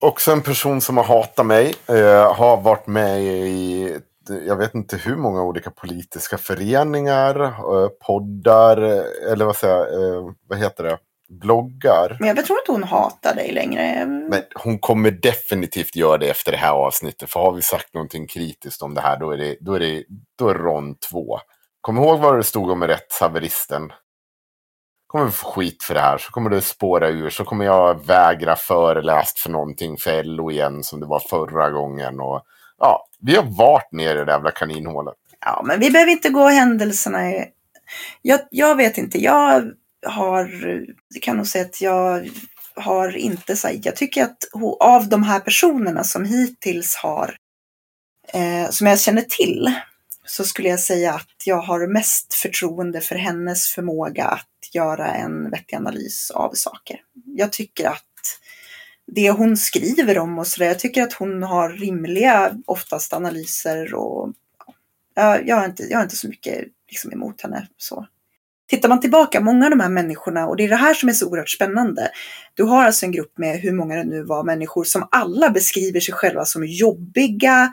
Också en person som har hatat mig. Eh, har varit med i jag vet inte hur många olika politiska föreningar, eh, poddar, eh, eller vad säger jag, eh, vad heter det, bloggar. Men jag tror inte hon hatar dig längre. Men hon kommer definitivt göra det efter det här avsnittet. För har vi sagt någonting kritiskt om det här, då är det, då är det, då är det rond två. Kom ihåg vad det stod om rättshaveristen. Kommer vi få skit för det här, så kommer det spåra ur. Så kommer jag vägra föreläst för någonting för LO igen, som det var förra gången. Och, ja, vi har varit nere i det där jävla kaninhålet. Ja, men vi behöver inte gå händelserna i... Jag, jag vet inte, jag har... Jag kan nog säga att jag har inte så Jag tycker att av de här personerna som hittills har... Eh, som jag känner till så skulle jag säga att jag har mest förtroende för hennes förmåga att göra en vettig analys av saker. Jag tycker att det hon skriver om och sådär, jag tycker att hon har rimliga oftast analyser och jag, jag, har, inte, jag har inte så mycket liksom, emot henne. Så. Tittar man tillbaka, många av de här människorna, och det är det här som är så oerhört spännande. Du har alltså en grupp med hur många det nu var människor som alla beskriver sig själva som jobbiga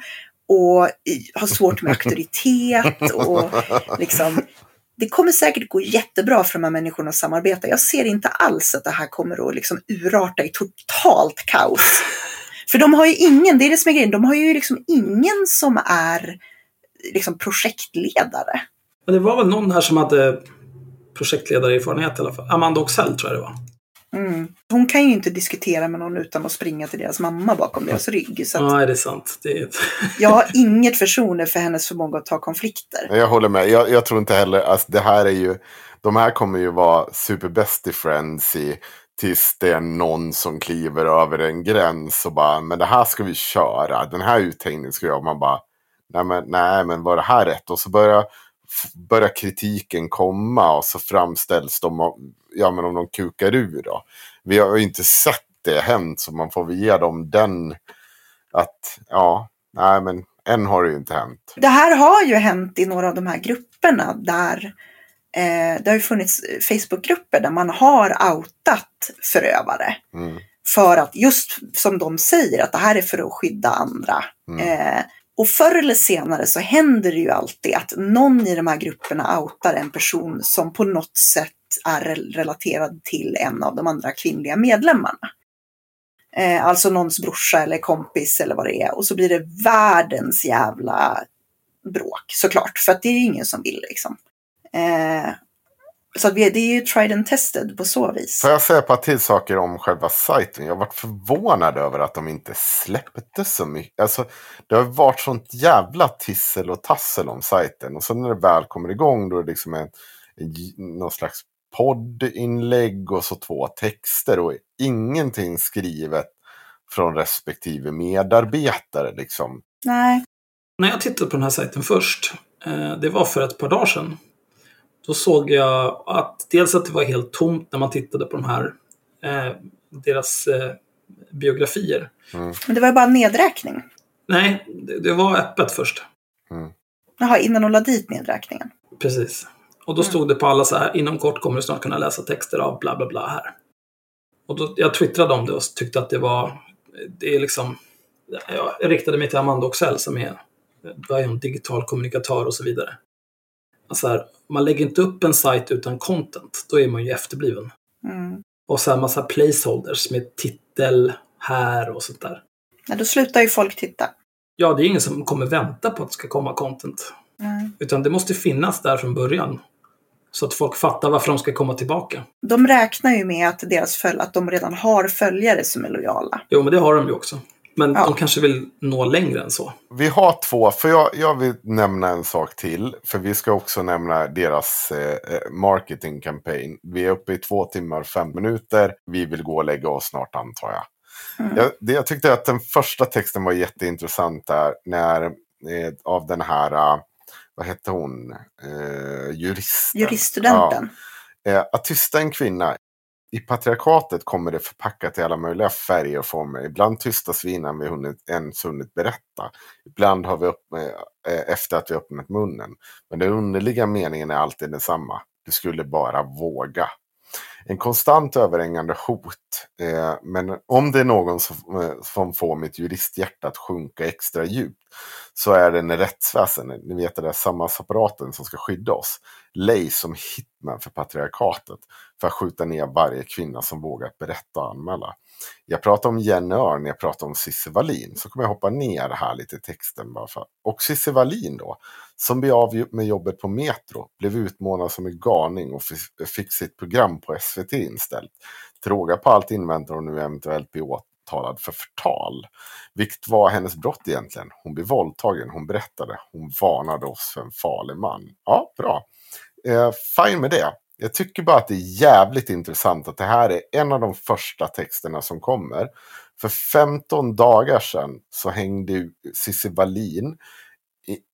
och har svårt med auktoritet och liksom det kommer säkert gå jättebra för de här människorna att samarbeta. Jag ser inte alls att det här kommer att liksom urarta i totalt kaos. För de har ju ingen, det är det som är grejen, de har ju liksom ingen som är liksom projektledare. Men det var väl någon här som hade projektledarerfarenhet i alla fall. Amanda Oxell tror jag det var. Mm. Hon kan ju inte diskutera med någon utan att springa till deras mamma bakom deras rygg. Så att Nej, det är sant. Det är... *laughs* jag har inget förtroende för hennes förmåga att ta konflikter. Jag håller med. Jag, jag tror inte heller, alltså det här är ju, de här kommer ju vara super friends i tills det är någon som kliver över en gräns och bara, men det här ska vi köra, den här uthängningen ska. Och man bara, nej men, nej men var det här rätt? Och så börjar, börjar kritiken komma och så framställs de, ja men om de kukar ur då. Vi har ju inte sett det hänt så man får ge dem den, att ja, nej men än har det ju inte hänt. Det här har ju hänt i några av de här grupperna där eh, det har ju funnits Facebookgrupper där man har outat förövare. Mm. För att just som de säger att det här är för att skydda andra. Mm. Eh, och förr eller senare så händer det ju alltid att någon i de här grupperna outar en person som på något sätt är relaterad till en av de andra kvinnliga medlemmarna. Eh, alltså någons brorsa eller kompis eller vad det är. Och så blir det världens jävla bråk såklart. För att det är ingen som vill liksom. Eh, så att vi, det är ju tried and tested på så vis. Får jag säga ett par till saker om själva sajten? Jag har varit förvånad över att de inte släppte så mycket. Alltså, det har varit sånt jävla tissel och tassel om sajten. Och sen när det väl kommer igång då är det liksom en, en, någon slags poddinlägg och så två texter. Och ingenting skrivet från respektive medarbetare. Liksom. Nej. När jag tittade på den här sajten först, eh, det var för ett par dagar sedan. Då såg jag att dels att det var helt tomt när man tittade på de här, eh, deras eh, biografier. Mm. Men det var ju bara en nedräkning. Nej, det, det var öppet först. Mm. Jaha, innan de la dit nedräkningen. Precis. Och då stod det på alla så här, inom kort kommer du snart kunna läsa texter av bla bla bla här. Och då, jag twittrade om det och tyckte att det var, det är liksom, ja, jag riktade mig till Amanda Oxell som är, är hon, digital kommunikatör och så vidare. Alltså här, man lägger inte upp en sajt utan content, då är man ju efterbliven. Mm. Och så här massa placeholders med titel här och sånt där. Ja, då slutar ju folk titta. Ja, det är ingen som kommer vänta på att det ska komma content. Mm. Utan det måste finnas där från början. Så att folk fattar varför de ska komma tillbaka. De räknar ju med att, deras följ, att de redan har följare som är lojala. Jo, men det har de ju också. Men Ja. de kanske vill nå längre än så. Vi har två, för jag, jag vill nämna en sak till. För vi ska också nämna deras eh, marketingkampanj. Vi är uppe i två timmar och fem minuter. Vi vill gå och lägga oss snart antar jag. Mm. Jag, det, jag tyckte att den första texten var jätteintressant där. När, eh, av den här, eh, vad hette hon, eh, juristen. Juriststudenten. Ja. Eh, att tysta en kvinna. I patriarkatet kommer det förpackat i alla möjliga färger och former. Ibland tystas vi innan vi hunnit, ens hunnit berätta. Ibland har vi upp, eh, eh, efter att vi öppnat munnen. Men den underliga meningen är alltid densamma. Du skulle bara våga. En konstant överhängande hot. Eh, men om det är någon som, eh, som får mitt juristhjärta att sjunka extra djupt så är det när rättsväsendet, ni vet den där samhällsapparaten som ska skydda oss, lejs som hitman för patriarkatet för att skjuta ner varje kvinna som vågat berätta och anmäla. Jag pratar om Jenny Örn, jag pratar om Cissi Wallin. Så kommer jag hoppa ner här lite i texten. Bara för. Och Cissi Wallin då, som blev av med jobbet på Metro, blev utmanad som en galning och fick sitt program på SVT inställt. Till råga på allt inväntar hon nu eventuellt bli åtalad för förtal. Vilket var hennes brott egentligen? Hon blev våldtagen, hon berättade, hon varnade oss för en farlig man. Ja, bra. Eh, fine med det. Jag tycker bara att det är jävligt intressant att det här är en av de första texterna som kommer. För 15 dagar sedan så hängde Cissi Wallin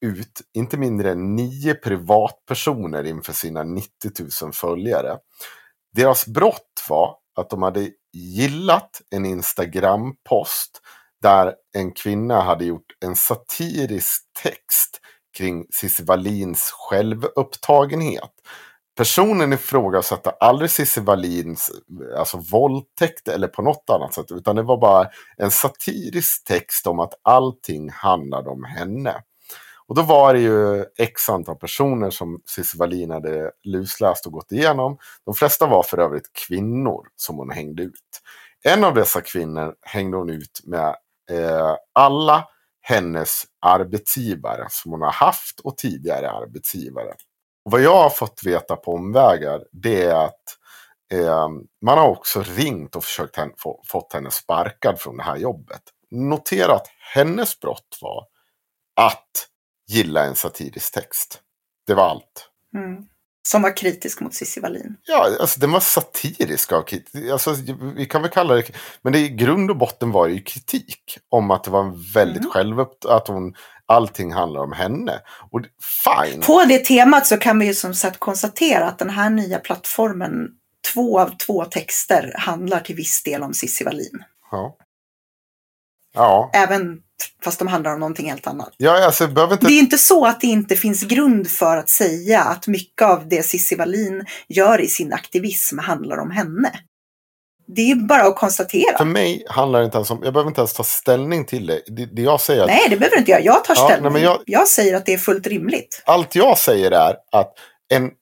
ut inte mindre än nio privatpersoner inför sina 90 000 följare. Deras brott var att de hade gillat en Instagram-post där en kvinna hade gjort en satirisk text kring Cissi Wallins självupptagenhet. Personen ifrågasatte aldrig Cissi Wallins alltså, våldtäkt eller på något annat sätt. Utan det var bara en satirisk text om att allting handlade om henne. Och då var det ju x antal personer som Cissi Wallin hade lusläst och gått igenom. De flesta var för övrigt kvinnor som hon hängde ut. En av dessa kvinnor hängde hon ut med eh, alla hennes arbetsgivare som hon har haft och tidigare arbetsgivare. Och vad jag har fått veta på omvägar det är att eh, man har också ringt och försökt henne, få, fått henne sparkad från det här jobbet. Notera att hennes brott var att gilla en satirisk text. Det var allt. Mm. Som var kritisk mot Cissi Wallin. Ja, alltså den var satirisk. av krit- Alltså, vi kan väl kalla det... Men det, i grund och botten var det ju kritik. Om att det var en väldigt Mm. självupp... Att hon, allting handlar om henne. Och fine. På det temat så kan vi ju som sagt konstatera att den här nya plattformen, två av två texter handlar till viss del om Cissi Wallin. Ja. Ja. Även fast de handlar om någonting helt annat. Ja, alltså det behöver inte... Det är inte så att det inte finns grund för att säga att mycket av det Cissi Wallin gör i sin aktivism handlar om henne. Det är bara att För konstatera. mig handlar det inte ens om... Jag behöver inte ens ta ställning till det. Det, det jag säger... Att, Nej, det behöver inte jag. Jag tar Ja, ställning. nej, men jag- jag... säger att det är fullt rimligt. allt jag säger är att en, för,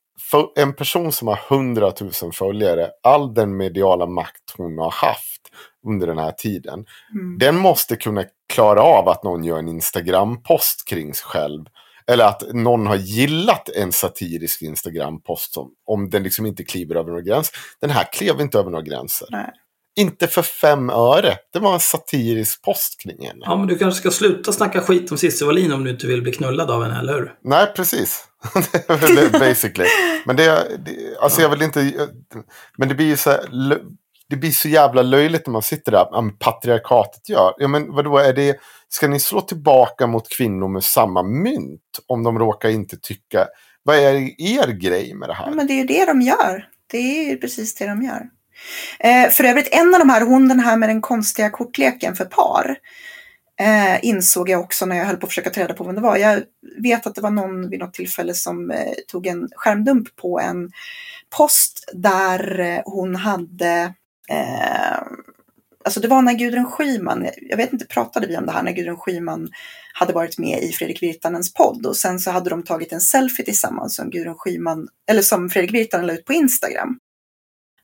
en person som har 100 000 följare, all den mediala makt hon har haft under den här tiden, Mm. den måste kunna klara av att någon gör en Instagram-post kring sig själv. Eller att någon har gillat en satirisk Instagram-post om den liksom inte kliver över några gränser. Den här klev inte över några gränser. Nej. Inte för fem öre. Det var en satirisk post kring henne. Ja, men du kanske ska sluta snacka skit om Cissi Wallin om du inte vill bli knullad av henne, eller hur? Nej, precis det *laughs* är basically. Men det, det alltså jag vill inte... Men det blir ju så här, det blir så jävla löjligt när man sitter där. Ja, men patriarkatet gör. Ja, men vadå, är det... Ska ni slå tillbaka mot kvinnor med samma mynt? Om de råkar inte tycka... Vad är er grej med det här? Ja, men det är ju det de gör. Det är ju precis det de gör. Eh, för övrigt, en av de här, hon den här med den konstiga kortleken för par, eh, insåg jag också när jag höll på att försöka ta reda på vem det var. Jag vet att det var någon vid något tillfälle som eh, tog en skärmdump på en post där eh, hon hade eh, Alltså det var när Gudrun Schyman, jag vet inte, pratade vi om det här när Gudrun Schyman hade varit med i Fredrik Virtanens podd och sen så hade de tagit en selfie tillsammans som Gudrun Schyman, eller som Fredrik Virtanen la ut på Instagram.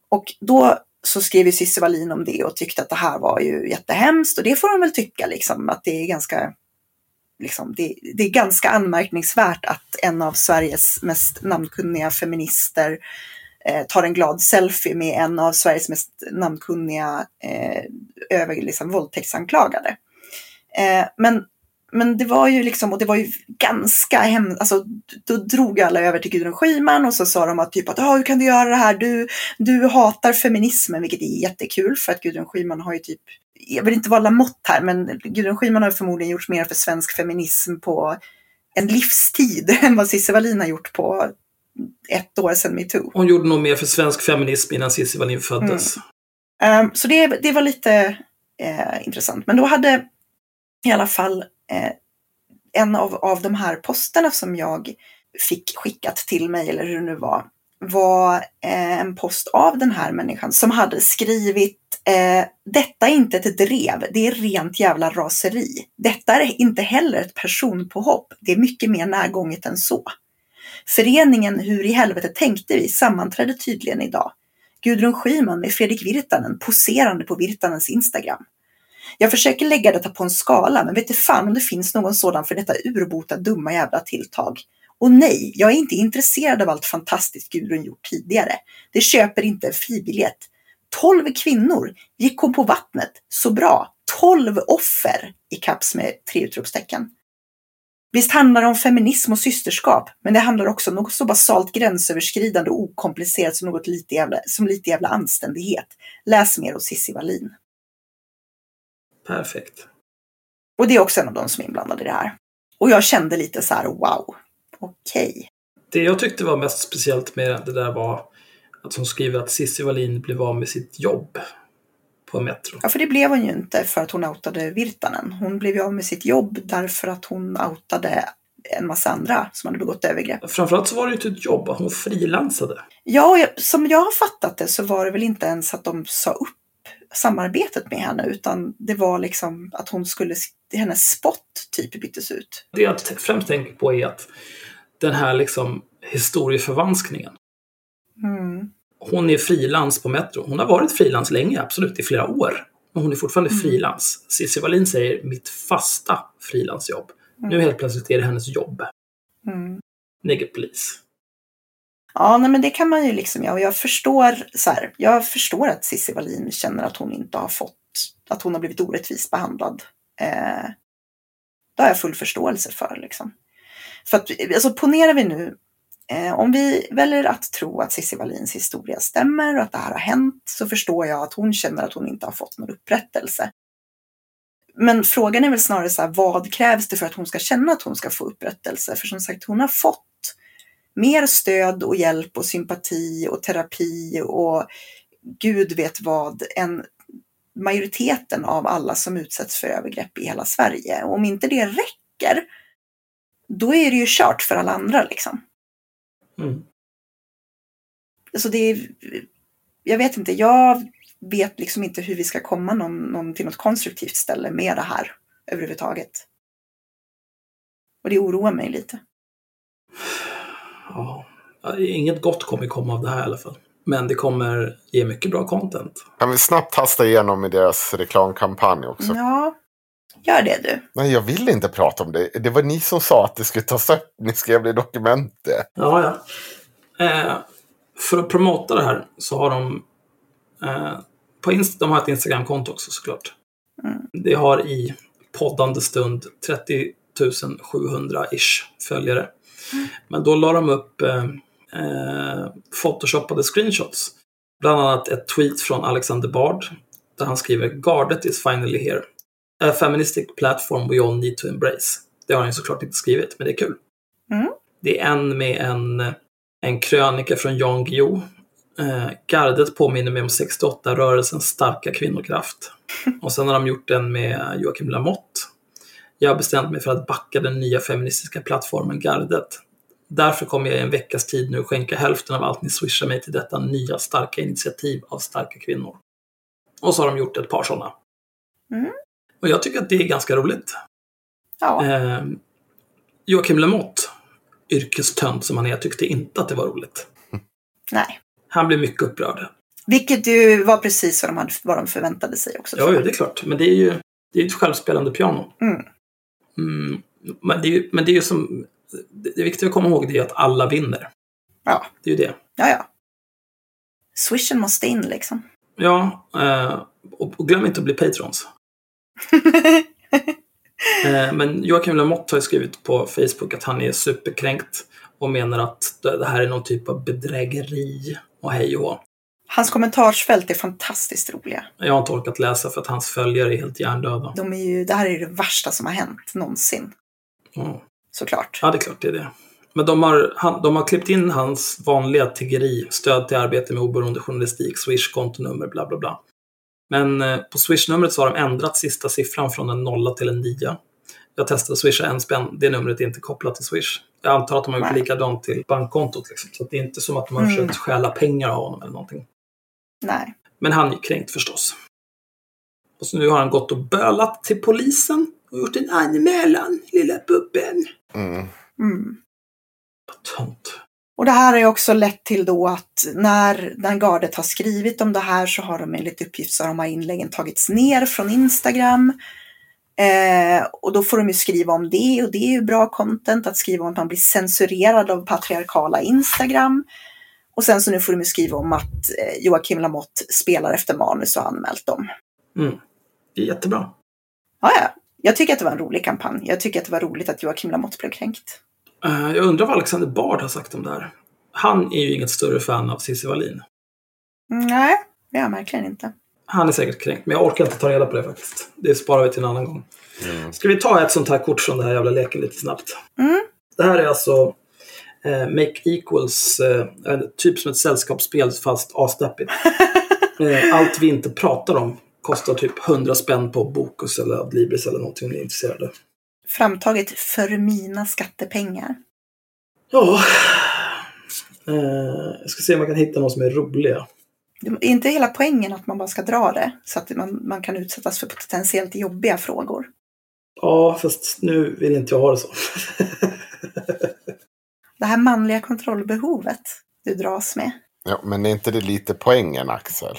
Och då så skrev ju Cissi Wallin om det och tyckte att det här var ju jättehemskt och det får hon väl tycka liksom att det är ganska Liksom, det, det är ganska anmärkningsvärt att en av Sveriges mest namnkunniga feminister eh, tar en glad selfie med en av Sveriges mest namnkunniga eh, över, liksom, våldtäktsanklagade. Eh, men, men det var ju liksom, och det var ju ganska hemskt, alltså då drog alla över till Gudrun Schyman och så sa de att typ att ah, hur kan du göra det här, du, du hatar feminismen, vilket är jättekul för att Gudrun Schyman har ju typ jag vill inte vara Lamotte här, men Gudrun Schyman har förmodligen gjort mer för svensk feminism på en livstid *laughs* än vad Cissi Wallin har gjort på ett år sedan metoo. Hon gjorde nog mer för svensk feminism innan Cissi Wallin föddes. Um, så det, det var lite eh, intressant. Men då hade i alla fall Eh, en av, av de här posterna som jag fick skickat till mig, eller hur det nu var, var eh, en post av den här människan som hade skrivit eh, Detta är inte ett drev, det är rent jävla raseri. Detta är inte heller ett personpåhopp, det är mycket mer närgånget än så. Föreningen Hur i helvete tänkte vi sammanträdde tydligen idag. Gudrun Schyman med Fredrik Virtanen poserande på Virtanens Instagram. Jag försöker lägga detta på en skala, men vet du fan om det finns någon sådan för detta urbota dumma jävla tilltag. Och nej, jag är inte intresserad av allt fantastiskt Gudrun gjort tidigare. Det köper inte en fribiljett. 12 kvinnor gick hon på vattnet. Så bra. 12 offer i kaps med tre utropstecken. Visst handlar det om feminism och systerskap, men det handlar också om något så basalt gränsöverskridande och okomplicerat som något lite jävla, som lite jävla anständighet. Läs mer hos Cissi Wallin. Perfekt. Och det är också en av de som är inblandade i det här. Och jag kände lite så här, wow, okej. Okay. Det jag tyckte var mest speciellt med det där var att hon skriver att Cissi Wallin blev av med sitt jobb på Metro. Ja, för det blev hon ju inte för att hon outade Virtanen. Hon blev ju av med sitt jobb därför att hon outade en massa andra som hade begått övergrepp. Framförallt så var det ju inte ett jobb, hon frilansade. Ja, jag, som jag har fattat det så var det väl inte ens att de sa upp samarbetet med henne utan det var liksom att hon skulle, hennes spot typ byttes ut. Det jag främst tänker på är att den här liksom historieförvanskningen. Mm. Hon är frilans på Metro. Hon har varit frilans länge, absolut, i flera år. Men hon är fortfarande mm. frilans. Cissi Wallin säger mitt fasta frilansjobb. Mm. Nu helt plötsligt är det hennes jobb. Mm. Naked Police. Ja, nej, men det kan man ju liksom göra. Och jag förstår, så här, jag förstår att Cissi Wallin känner att hon inte har fått, att hon har blivit orättvist behandlad. Eh, det har jag full förståelse för. Liksom. För att, alltså ponerar vi nu, eh, om vi väljer att tro att Cissi Wallins historia stämmer och att det här har hänt, så förstår jag att hon känner att hon inte har fått någon upprättelse. Men frågan är väl snarare så här, vad krävs det för att hon ska känna att hon ska få upprättelse? För som sagt, hon har fått mer stöd och hjälp och sympati och terapi och gud vet vad än majoriteten av alla som utsätts för övergrepp i hela Sverige. Och om inte det räcker, då är det ju kört för alla andra liksom. Mm. Så det är, jag vet inte, jag vet liksom inte hur vi ska komma någon, någon till något konstruktivt ställe med det här överhuvudtaget. Och det oroar mig lite. Ja, inget gott kommer komma av det här i alla fall. Men det kommer ge mycket bra content. Kan vi snabbt tasta igenom i deras reklamkampanj också? Ja. Gör det du. Nej, jag vill inte prata om det. Det var ni som sa att det skulle tas upp. Ni skrev det i dokumentet. Ja, ja. Eh, för att promota det här så har de... Eh, på Inst de har ett Instagramkonto också såklart. Mm. Det har i poddande stund 30 700-ish följare. Men då la de upp eh, eh, photoshoppade screenshots. Bland annat ett tweet från Alexander Bard där han skriver “Gardet is finally here. A feministic platform we all need to embrace”. Det har han ju såklart inte skrivit, men det är kul. Mm. Det är en med en, en krönika från Jan Guillou. Eh, gardet påminner mig om 68-rörelsens starka kvinnokraft. *laughs* Och sen har de gjort en med Joakim Lamotte. Jag har bestämt mig för att backa den nya feministiska plattformen Gardet. Därför kommer jag i en veckas tid nu skänka hälften av allt ni swishar mig till detta nya starka initiativ av starka kvinnor. Och så har de gjort ett par sådana. Mm. Och jag tycker att det är ganska roligt. Ja. Eh, Joakim Lamotte, yrkestönt som han är, tyckte inte att det var roligt. *laughs* Nej. Han blev mycket upprörd. Vilket ju var precis vad de, hade, vad de förväntade sig också. Ja, det är klart. Men det är ju det är ett självspelande piano. Mm. Mm, men, det är ju, men det är ju som... Det viktiga att komma ihåg det är att alla vinner. Ja. Det är ju det. ja, ja. Swishen måste in liksom. Ja, eh, och, glöm inte att bli patrons. *laughs* Eh, men Joakim Lamotte har ju skrivit på Facebook att han är superkränkt och menar att det här är någon typ av bedrägeri och hej och. Hans kommentarsfält är fantastiskt roliga. Jag har inte orkat läsa för att hans följare är helt hjärndöda. De är ju, det här är det värsta som har hänt någonsin. Ja. Såklart. Ja, det är klart det är det. Men de har, han, de har klippt in hans vanliga tiggeri, stöd till arbete med oberoende journalistik, Swish, kontonummer, bla bla bla. Men eh, på Swish-numret så har de ändrat sista siffran från en nolla till en nia. Jag testade att swisha en spänn, det numret är inte kopplat till Swish. Jag antar att de har gjort Nej. likadant till bankkontot. Liksom. Så det är inte som att de har Mm. försökt stjäla pengar av honom eller någonting. Nej. Men han är kränkt förstås. Och så nu har han gått och bölat till polisen och gjort en anmälan, lilla bubben. Mm. Mm. Tönt. Och det här har ju också lett till då att när, när gardet har skrivit om det här så har de enligt uppgift så har de här inläggen tagits ner från Instagram. Eh, och då får de ju skriva om det och det är ju bra content att skriva om att man blir censurerad av patriarkala Instagram. Och sen så nu får de skriva om att eh, Joakim Lamotte spelar efter manus och har anmält dem. Mm. Det är jättebra. Ja, ja. Jag tycker att det var en rolig kampanj. Jag tycker att det var roligt att Joakim Lamotte blev kränkt. Eh, Jag undrar vad Alexander Bard har sagt om det här. Han är ju inget större fan av Cissi Wallin. Nej, det är jag verkligen inte. Han är säkert kränkt, men jag orkar inte ta reda på det faktiskt. Det sparar vi till en annan gång. Mm. Ska vi ta ett sånt här kort från det här jävla leken lite snabbt? Mm. Det här är alltså eh, Make Equals, eh, typ som ett sällskapsspel fast asdeppigt. *laughs* eh, allt vi inte pratar om kostar typ 100 spänn på Bokus eller Adlibris eller någonting om ni är intresserade. Framtaget för mina skattepengar. Ja, eh, jag ska se om jag kan hitta någon som är roliga. Det är inte hela poängen att man bara ska dra det så att man, man kan utsättas för potentiellt jobbiga frågor. Ja, fast nu vill inte jag ha det så. *laughs* Det här manliga kontrollbehovet du dras med. Ja, men är inte det lite poängen, Axel?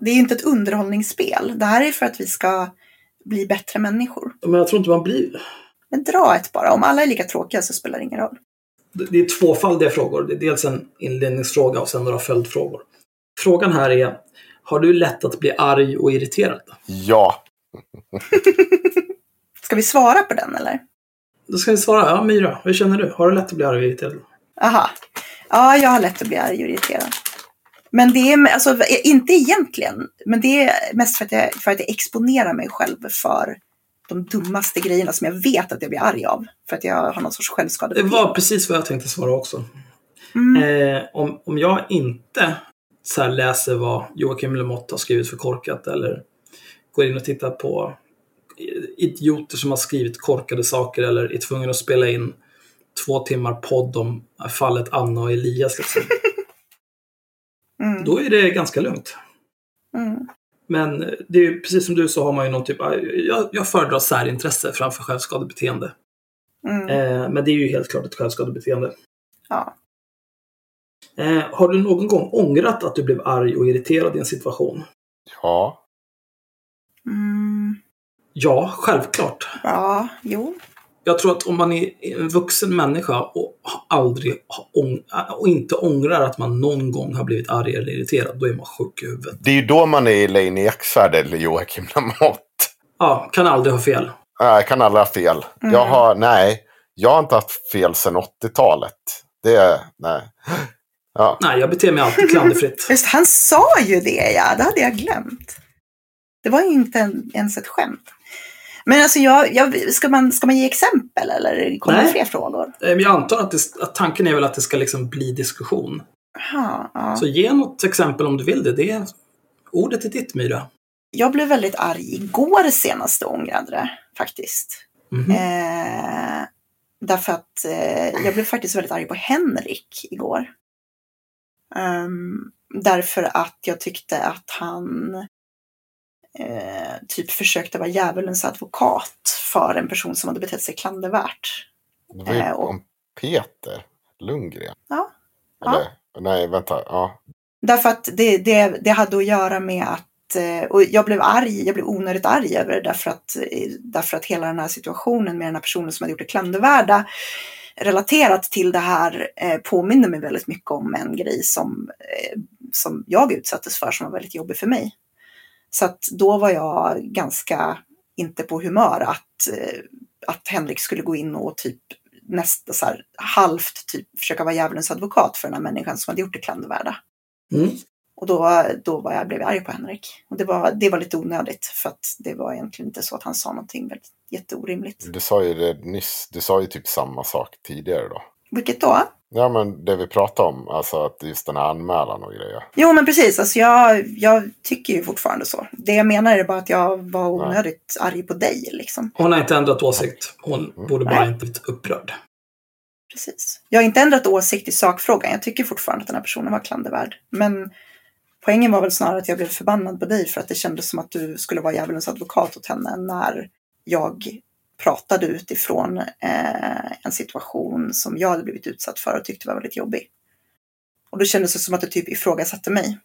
Det är ju inte ett underhållningsspel. Det här är för att vi ska bli bättre människor. Men jag tror inte man blir... Men dra ett bara. Om alla är lika tråkiga så spelar det ingen roll. Det det är tvåfaldiga frågor. Det är dels en inledningsfråga och sen några följdfrågor. Frågan här är, har du lätt att bli arg och irriterad? Ja. *laughs* Ska vi svara på den eller? Då ska vi svara, ja Myra, hur känner du? Har du lätt att bli arg och irriterad? Aha. Ja, jag har lätt att bli arg och irriterad. Men det är alltså, inte egentligen, men det är mest för att, jag, för att jag exponerar mig själv för de dummaste grejerna som jag vet att jag blir arg av. För att jag har någon sorts Det självskadebeteende. var precis vad jag tänkte svara också. Mm. Eh, om, om jag inte så läser vad Joakim Lamotte har skrivit för korkat eller går in och tittar på idioter som har skrivit korkade saker eller är tvungen att spela in två timmar podd om fallet Anna och Elias. Liksom. *laughs* Mm. Då är det ganska lugnt. Mm. Men det är ju, precis som du så har man ju någon typ, jag, jag föredrar särintresse framför självskadebeteende. Mm. Eh, men det är ju helt klart ett självskadebeteende. Ja. Eh, har du någon gång ångrat att du blev arg och irriterad i en situation? Ja. Mm. Ja, självklart. Ja, jo. Jag tror att om man är en vuxen människa och aldrig och inte ångrar att man någon gång har blivit arg eller irriterad, då är man sjuk i huvudet. Det är ju då man är Elaine Eksvärd eller Joakim Lamotte. Ja, kan aldrig ha fel. Nej, Jag kan aldrig ha fel. Jag har, nej, jag har inte haft fel sedan 80-talet. Det, nej. Ja. Nej, jag beter mig alltid klanderfritt. *laughs* Just han sa ju det ja, det hade jag glömt. Det var ju inte en, ens ett skämt. Men alltså, jag, jag, ska, man, ska man ge exempel eller kommer det fler frågor? Eh, Jag antar att, det, att tanken är väl att det ska liksom bli diskussion. Aha, ja. Så ge något exempel om du vill det. det är, ordet är ditt, Myra. Jag blev väldigt arg igår senast och ångrade det faktiskt. Mhm. Eh, därför att eh, jag blev faktiskt väldigt arg på Henrik igår. Ehm, därför att jag tyckte att han eh, typ försökte vara djävulens advokat för en person som hade betett sig klandervärt. Det var ju Eh, och- om Peter Lundgren. Ja. Eller, nej, vänta. Ja. Därför att det, det, det hade att göra med att eh, och jag blev arg, jag blev onödigt arg över det därför att, därför att hela den här situationen med den här personen som hade gjort det klandervärda relaterat till det här eh, påminner mig väldigt mycket om en grej som, eh, som jag utsattes för som var väldigt jobbig för mig. Så att då var jag ganska inte på humör att, eh, att Henrik skulle gå in och typ nästa så här, halvt typ försöka vara djävulens advokat för den här människan som hade gjort det klandervärda. Mm. Och då, då var jag, blev jag arg på Henrik. Och det var, det var lite onödigt för att det var egentligen inte så att han sa någonting väldigt jätteorimligt. Du sa ju det nyss. Du sa ju typ samma sak tidigare då. Vilket då? Ja, men det vi pratade om. Alltså att just den här anmälan och grejer. Jo men precis, alltså jag, jag tycker ju fortfarande så. Det jag menar är bara att jag var onödigt arg på dig liksom. Hon har inte ändrat åsikt. Hon borde bara Nej. inte blivit upprörd. Precis. Jag har inte ändrat åsikt i sakfrågan. Jag tycker fortfarande att den här personen var klandervärd. Men poängen var väl snarare att jag blev förbannad på dig för att det kändes som att du skulle vara djävulens advokat åt henne när jag pratade utifrån eh, en situation som jag hade blivit utsatt för och tyckte var väldigt jobbig. Och då kändes det som att du typ ifrågasatte mig.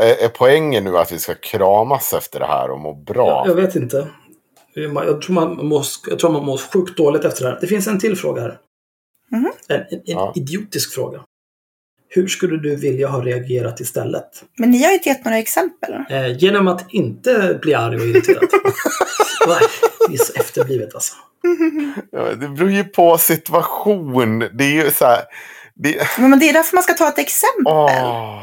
Är, är poängen nu att vi ska kramas efter det här och må bra? Jag, jag vet inte. Jag tror, man mår, jag tror man mår sjukt dåligt efter det här. Det finns en till fråga här. Mhm. En, en, en Ja. idiotisk fråga. Hur skulle du vilja ha reagerat istället? Men ni har ju inte gett några exempel. Eh, genom att inte bli arg och irriterad. *laughs* Det är så efterblivet alltså. *laughs* Ja, det beror ju på situation. Det är ju så här. Det, Men det är därför man ska ta ett exempel. åh.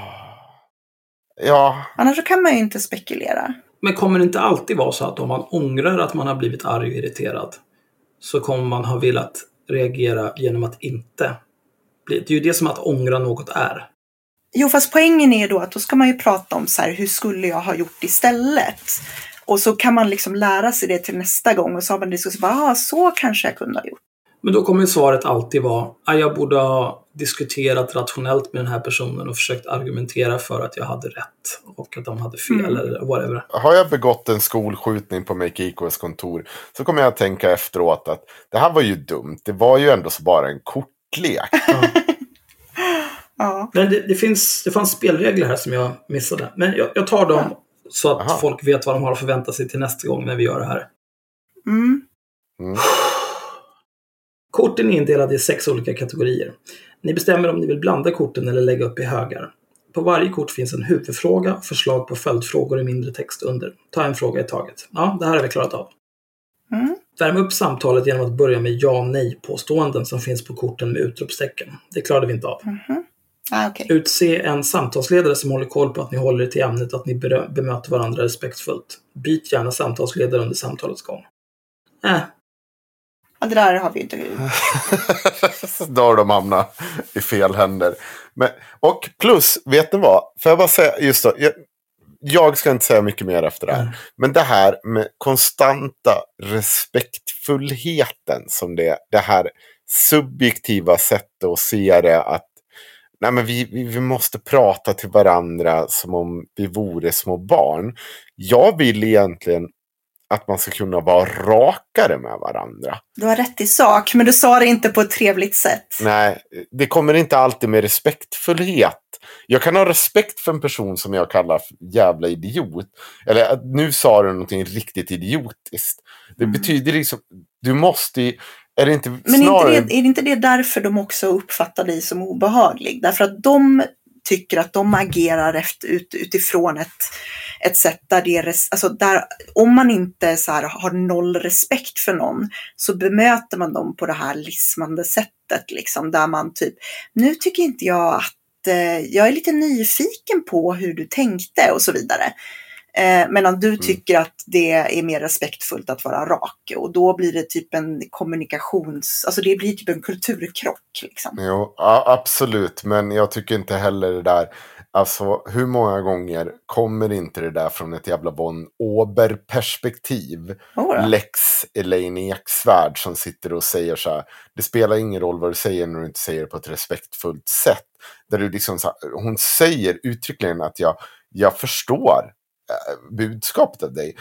Ja, Annars så kan man ju inte spekulera. Men kommer det inte alltid vara så att om man ångrar att man har blivit arg och irriterad så kommer man ha velat reagera genom att inte bli... Det är ju det som att ångra något är. Jo, fast poängen är ju då att då ska man ju prata om så här, hur skulle jag ha gjort istället? Och så kan man liksom lära sig det till nästa gång och så har man diskussion, ah, så kanske jag kunde ha gjort. Men då kommer svaret alltid vara att jag borde ha diskuterat rationellt med den här personen och försökt argumentera för att jag hade rätt och att de hade fel Mm. eller whatever. har jag begått en skolskjutning på Make IKs kontor så kommer jag att tänka efteråt att det här var ju dumt. Det var ju ändå så bara en kortlek. *laughs* Ja, Men det, det, finns, det fanns spelregler här som jag missade. Men jag, jag tar dem så att Aha. folk vet vad de har att förvänta sig till nästa gång när vi gör det här. mm. Mm. *sighs* Korten är indelade i sex olika kategorier. Ni bestämmer om ni vill blanda korten eller lägga upp i högar. På varje kort finns en huvudfråga, förslag på följdfrågor i mindre text under. Ta en fråga i taget. Ja, det här har vi klarat av. Mm. Värm upp samtalet genom att börja med ja nej påståenden som finns på korten med utropstecken. Det klarade vi inte av. Mhm. Ah, okej. Utse en samtalsledare som håller koll på att ni håller er till ämnet och att ni bemöter varandra respektfullt. Byt gärna samtalsledare under samtalets gång. Äh, Ja, det där har vi inte... *laughs* Då har de hamnat i fel händer. Men, och plus, vet ni vad? Får jag bara säga, just då. Jag, jag ska inte säga mycket mer efter det här. Mm. Men det här med konstanta respektfullheten som det, det här subjektiva sättet att se det. Att nej men vi, vi, vi måste prata till varandra som om vi vore små barn. Jag vill egentligen att man ska kunna vara rakare med varandra. Du har rätt i sak, men du sa det inte på ett trevligt sätt. Nej, det kommer inte alltid med respektfullhet. Jag kan ha respekt för en person som jag kallar jävla idiot. Eller att nu sa du någonting riktigt idiotiskt. Det Mm. betyder liksom, du måste ju- är det inte Men är snarare... inte, det, är inte det därför de också uppfattar dig som obehaglig? Därför att de tycker att de agerar efter, ut, utifrån ett, ett sätt där det är, alltså där, om man inte så här, har noll respekt för någon så bemöter man dem på det här lismande sättet liksom, där man typ, nu tycker inte jag att eh, jag är lite nyfiken på hur du tänkte och så vidare. Eh, medan du tycker att det är mer respektfullt att vara rak. Och då blir det typ en kommunikations... Alltså det blir typ en kulturkrock. Liksom. Jo, absolut. Men jag tycker inte heller det där. Alltså, hur många gånger kommer inte det där från ett jävla von Ober-perspektiv? Jodå. Lex Elaine Eksvärd som sitter och säger så här. Det spelar ingen roll vad du säger när du inte säger det på ett respektfullt sätt. Där du liksom så här, hon säger uttryckligen att jag, jag förstår budskapet av dig.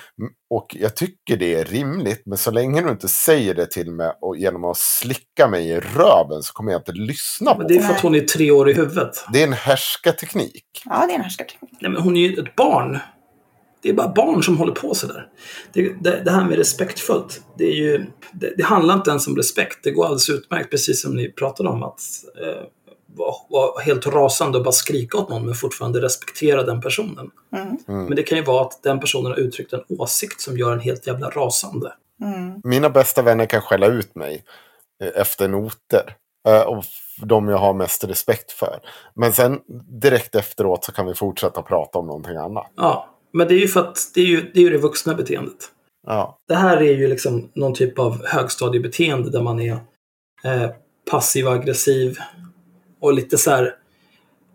Och jag tycker det är rimligt. Men så länge du inte säger det till mig och genom att slicka mig i röven så kommer jag inte lyssna på Men det är det. för att hon är tre år i huvudet. Det är en härskarteknik. Ja, det är en härskarteknik. Nej, men hon är ju ett barn. Det är bara barn som håller på sådär. Det, det, det här med respektfullt, det, är ju, det, det handlar inte ens om respekt. Det går alldeles utmärkt, precis som ni pratade om, att eh, vara helt rasande och bara skrika åt någon men fortfarande respektera den personen. Mm. Men det kan ju vara att den personen har uttryckt en åsikt som gör en helt jävla rasande. Mm. Mina bästa vänner kan skälla ut mig eh, efter noter. Eh, Och de jag har mest respekt för. Men sen direkt efteråt så kan vi fortsätta prata om någonting annat. Ja, men det är ju för att det är ju det, är ju det vuxna beteendet. Ja, Det här är ju liksom någon typ av högstadiebeteende där man är eh, passiv aggressiv och lite så här,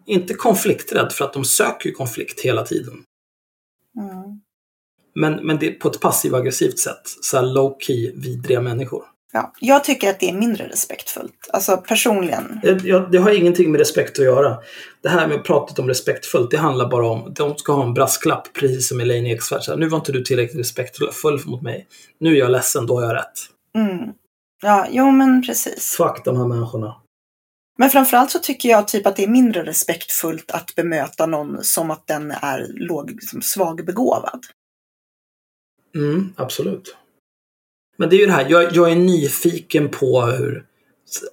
inte konflikträdd för att de söker ju konflikt hela tiden. Mm. Men, men det är på ett passiv aggressivt sätt. Så här low key vidriga människor. Ja, jag tycker att det är mindre respektfullt. Alltså personligen. Det, jag, det har ingenting med respekt att göra. Det här med pratet om respektfullt, det handlar bara om de ska ha en brasklapp, precis som Elaine Eksvärd. Nu var inte du tillräckligt respektfull mot mig. Nu är jag ledsen, då har jag rätt. Mm. Ja, jo men precis. Fuck de här människorna. Men framförallt så tycker jag typ att det är mindre respektfullt att bemöta någon som att den är låg, liksom svagbegåvad. Mm, absolut. Men det är ju det här, jag, jag är nyfiken på hur...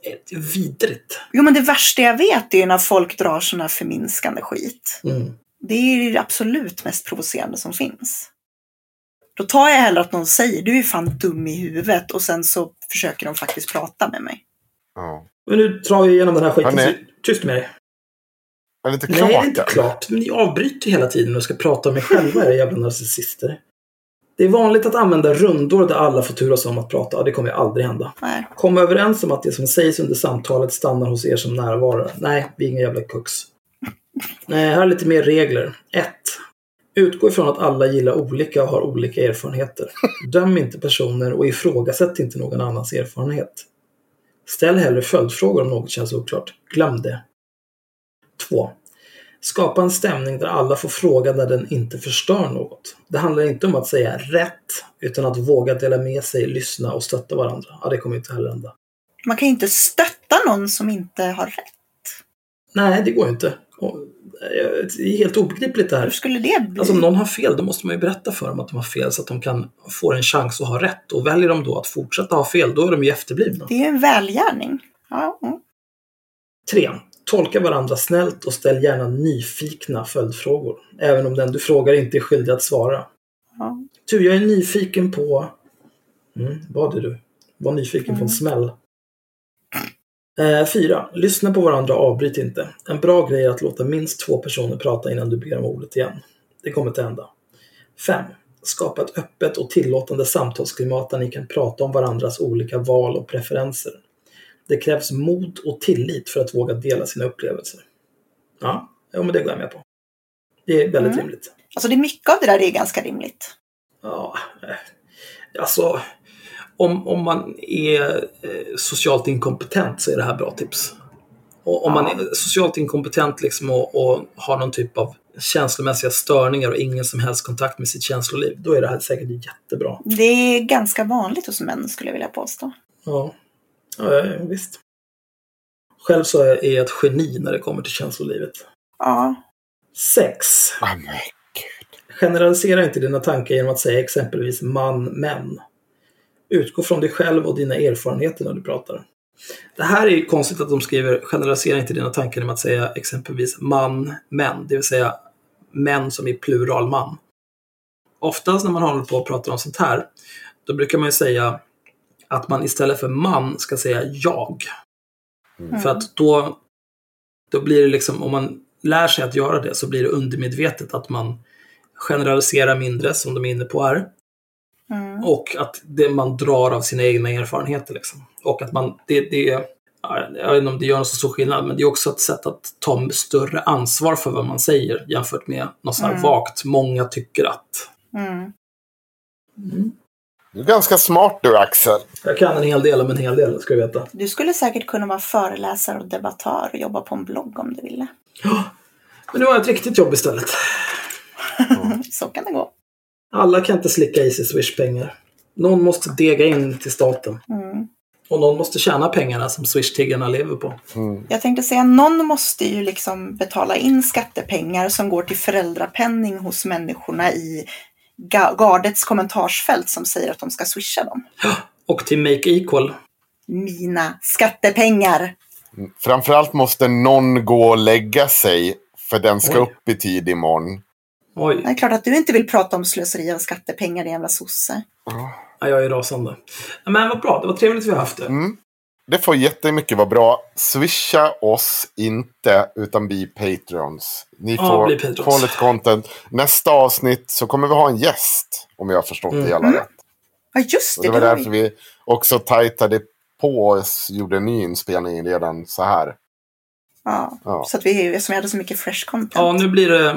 Det är vidrigt. Jo men det värsta jag vet är ju när folk drar sån här förminskande skit. Mm. Det är ju det absolut mest provocerande som finns. Då tar jag hellre att någon säger du är fan dum i huvudet och sen så försöker de faktiskt prata med mig. ja. Men nu drar vi igenom den här skiten. Så- Tyst med dig. Är det inte Nej, klart det är inte klart. Men ni avbryter hela tiden och ska prata om er själva, era jävla narcissister. Det är vanligt att använda rundor där alla får turas om att prata. Det kommer ju aldrig hända. Nej. Kom överens om att det som sägs under samtalet stannar hos er som närvarare. Nej, vi är inga jävla kux. Nej, här är lite mer regler. 1. Utgå ifrån att alla gillar olika och har olika erfarenheter. *laughs* Döm inte personer och ifrågasätt inte någon annans erfarenhet. Ställ hellre följdfrågor om något känns oklart. Glöm det. 2. Skapa en stämning där alla får fråga när den inte förstör något. Det handlar inte om att säga rätt, utan att våga dela med sig, lyssna och stötta varandra. Ja, det kommer inte heller hända. Man kan ju inte stötta någon som inte har rätt. Nej, det går inte. Och, eh, Det är helt obegripligt det Hur här. skulle det bli? Alltså om någon har fel, då måste man ju berätta för dem att de har fel så att de kan få en chans att ha rätt. Och väljer de då att fortsätta ha fel, då är de ju efterblivna. Det är en välgärning. Ja, mm. 3. Tolka varandra snällt och ställ gärna nyfikna följdfrågor. Även om den du frågar inte är skyldig att svara. ja. Du, jag är nyfiken på... Mm, vad är du? Var nyfiken på en Mm. smäll. Eh, fyra. Lyssna på varandra och avbryt inte. En bra grej är att låta minst två personer prata innan du ber om ordet igen. Det kommer inte hända. 5. Skapa ett öppet och tillåtande samtalsklimat där ni kan prata om varandras olika val och preferenser. Det krävs mod och tillit för att våga dela sina upplevelser. Ja, jo, men det går jag med på. Det är väldigt Mm. rimligt. Alltså det är mycket av det där är ganska rimligt. Ja, eh, alltså om, om man är eh, socialt inkompetent så är det här bra tips. Och om man är socialt inkompetent liksom och, och har någon typ av känslomässiga störningar och ingen som helst kontakt med sitt känsloliv, då är det här säkert jättebra. Det är ganska vanligt hos män skulle jag vilja påstå. Ja, ja visst. Själv så är jag ett geni när det kommer till känslolivet. Ja, Sex. Gud. Generalisera inte dina tankar genom att säga exempelvis man, män. Utgå från dig själv och dina erfarenheter när du pratar. Det här är ju konstigt att de skriver generalisera inte dina tankar genom att säga exempelvis man, män, det vill säga män som i plural man. Oftast när man håller på och pratar om sånt här, då brukar man ju säga att man istället för man ska säga jag. Mm. För att då, då blir det liksom, om man lär sig att göra det så blir det undermedvetet att man generaliserar mindre, som de är inne på här. Mm. Och att det man drar av sina egna erfarenheter. Liksom. Och att man, det, det, ja, jag vet inte om det gör någon så stor skillnad, men det är också ett sätt att ta större ansvar för vad man säger jämfört med något så här Mm. vagt, många tycker att. Mm. Du är ganska smart du Axel. Jag kan en hel del om en hel del, ska du veta. Du skulle säkert kunna vara föreläsare och debattör och jobba på en blogg om du ville. *gasps* Men nu har jag ett riktigt jobb istället. *laughs* Så kan det gå. Alla kan inte slicka i sig Swish-pengar. Någon måste dega in till staten. Mm. Och någon måste tjäna pengarna som Swish-tiggarna lever på. Mm. Jag tänkte säga, någon måste ju liksom betala in skattepengar som går till föräldrapenning hos människorna i ga- gardets kommentarsfält som säger att de ska swisha dem. Och till Make Equal. Mina skattepengar! Framförallt måste någon gå och lägga sig. För den ska Oj. upp i tid imorgon. Oj, Det är klart att du inte vill prata om slöseri av skattepengar, din jävla sosse. ja, jag är rasande. Men vad bra, det var trevligt vi har haft det. Mm. Det får jättemycket vara bra. Swisha oss inte, utan bli Patreons. Ni Ja, får, Patrons. lite content. Nästa avsnitt så kommer vi ha en gäst. Om jag har förstått det hela Mm. rätt. Ja, just Och det. det var det därför vi. vi också tajtade på oss, gjorde en ny inspelning redan så här. Ja. Ja. Så att vi, som vi hade så mycket fresh content. Ja, nu blir det...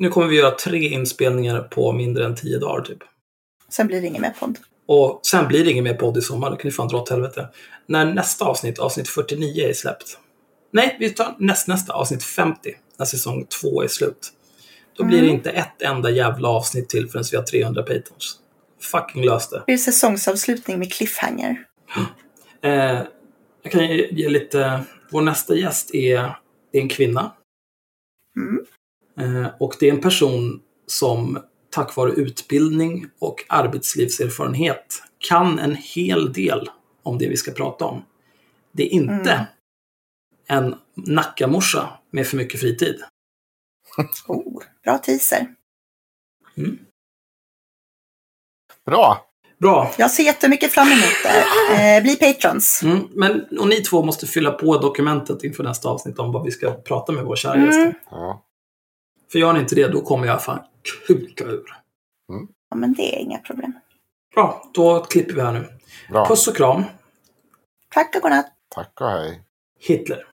Nu kommer vi göra tre inspelningar på mindre än tio dagar typ. Sen blir det ingen mer podd. Och sen blir det ingen mer podd i sommar, det kan ni fan dra åt helvete. När nästa avsnitt, avsnitt 49, är släppt. Nej, vi tar nästnästa, avsnitt 50, när säsong 2 är slut. Då blir det Mm. inte ett enda jävla avsnitt till förrän vi har 300 patrons. Fucking lös det. Det blir säsongsavslutning med cliffhanger. *gasps* Eh, jag kan ge, lite... Vår nästa gäst är, är en kvinna. Mm. Eh, och det är en person som tack vare utbildning och arbetslivserfarenhet kan en hel del om det vi ska prata om. Det är inte Mm. en Nackamorsa med för mycket fritid. Oh, bra teaser. Bra! Bra! Jag ser jättemycket fram emot det. Eh, bli patrons. Mm, men, och ni två måste fylla på dokumentet inför nästa avsnitt om vad vi ska prata med vår kära gäst. Mm. Ja. För gör ni inte det, då kommer jag fan kuka ur. Ja, men det är inga problem. Bra, då klipper vi här nu. Bra. Puss och kram, Tack och godnatt. Tack och hej. Hitler.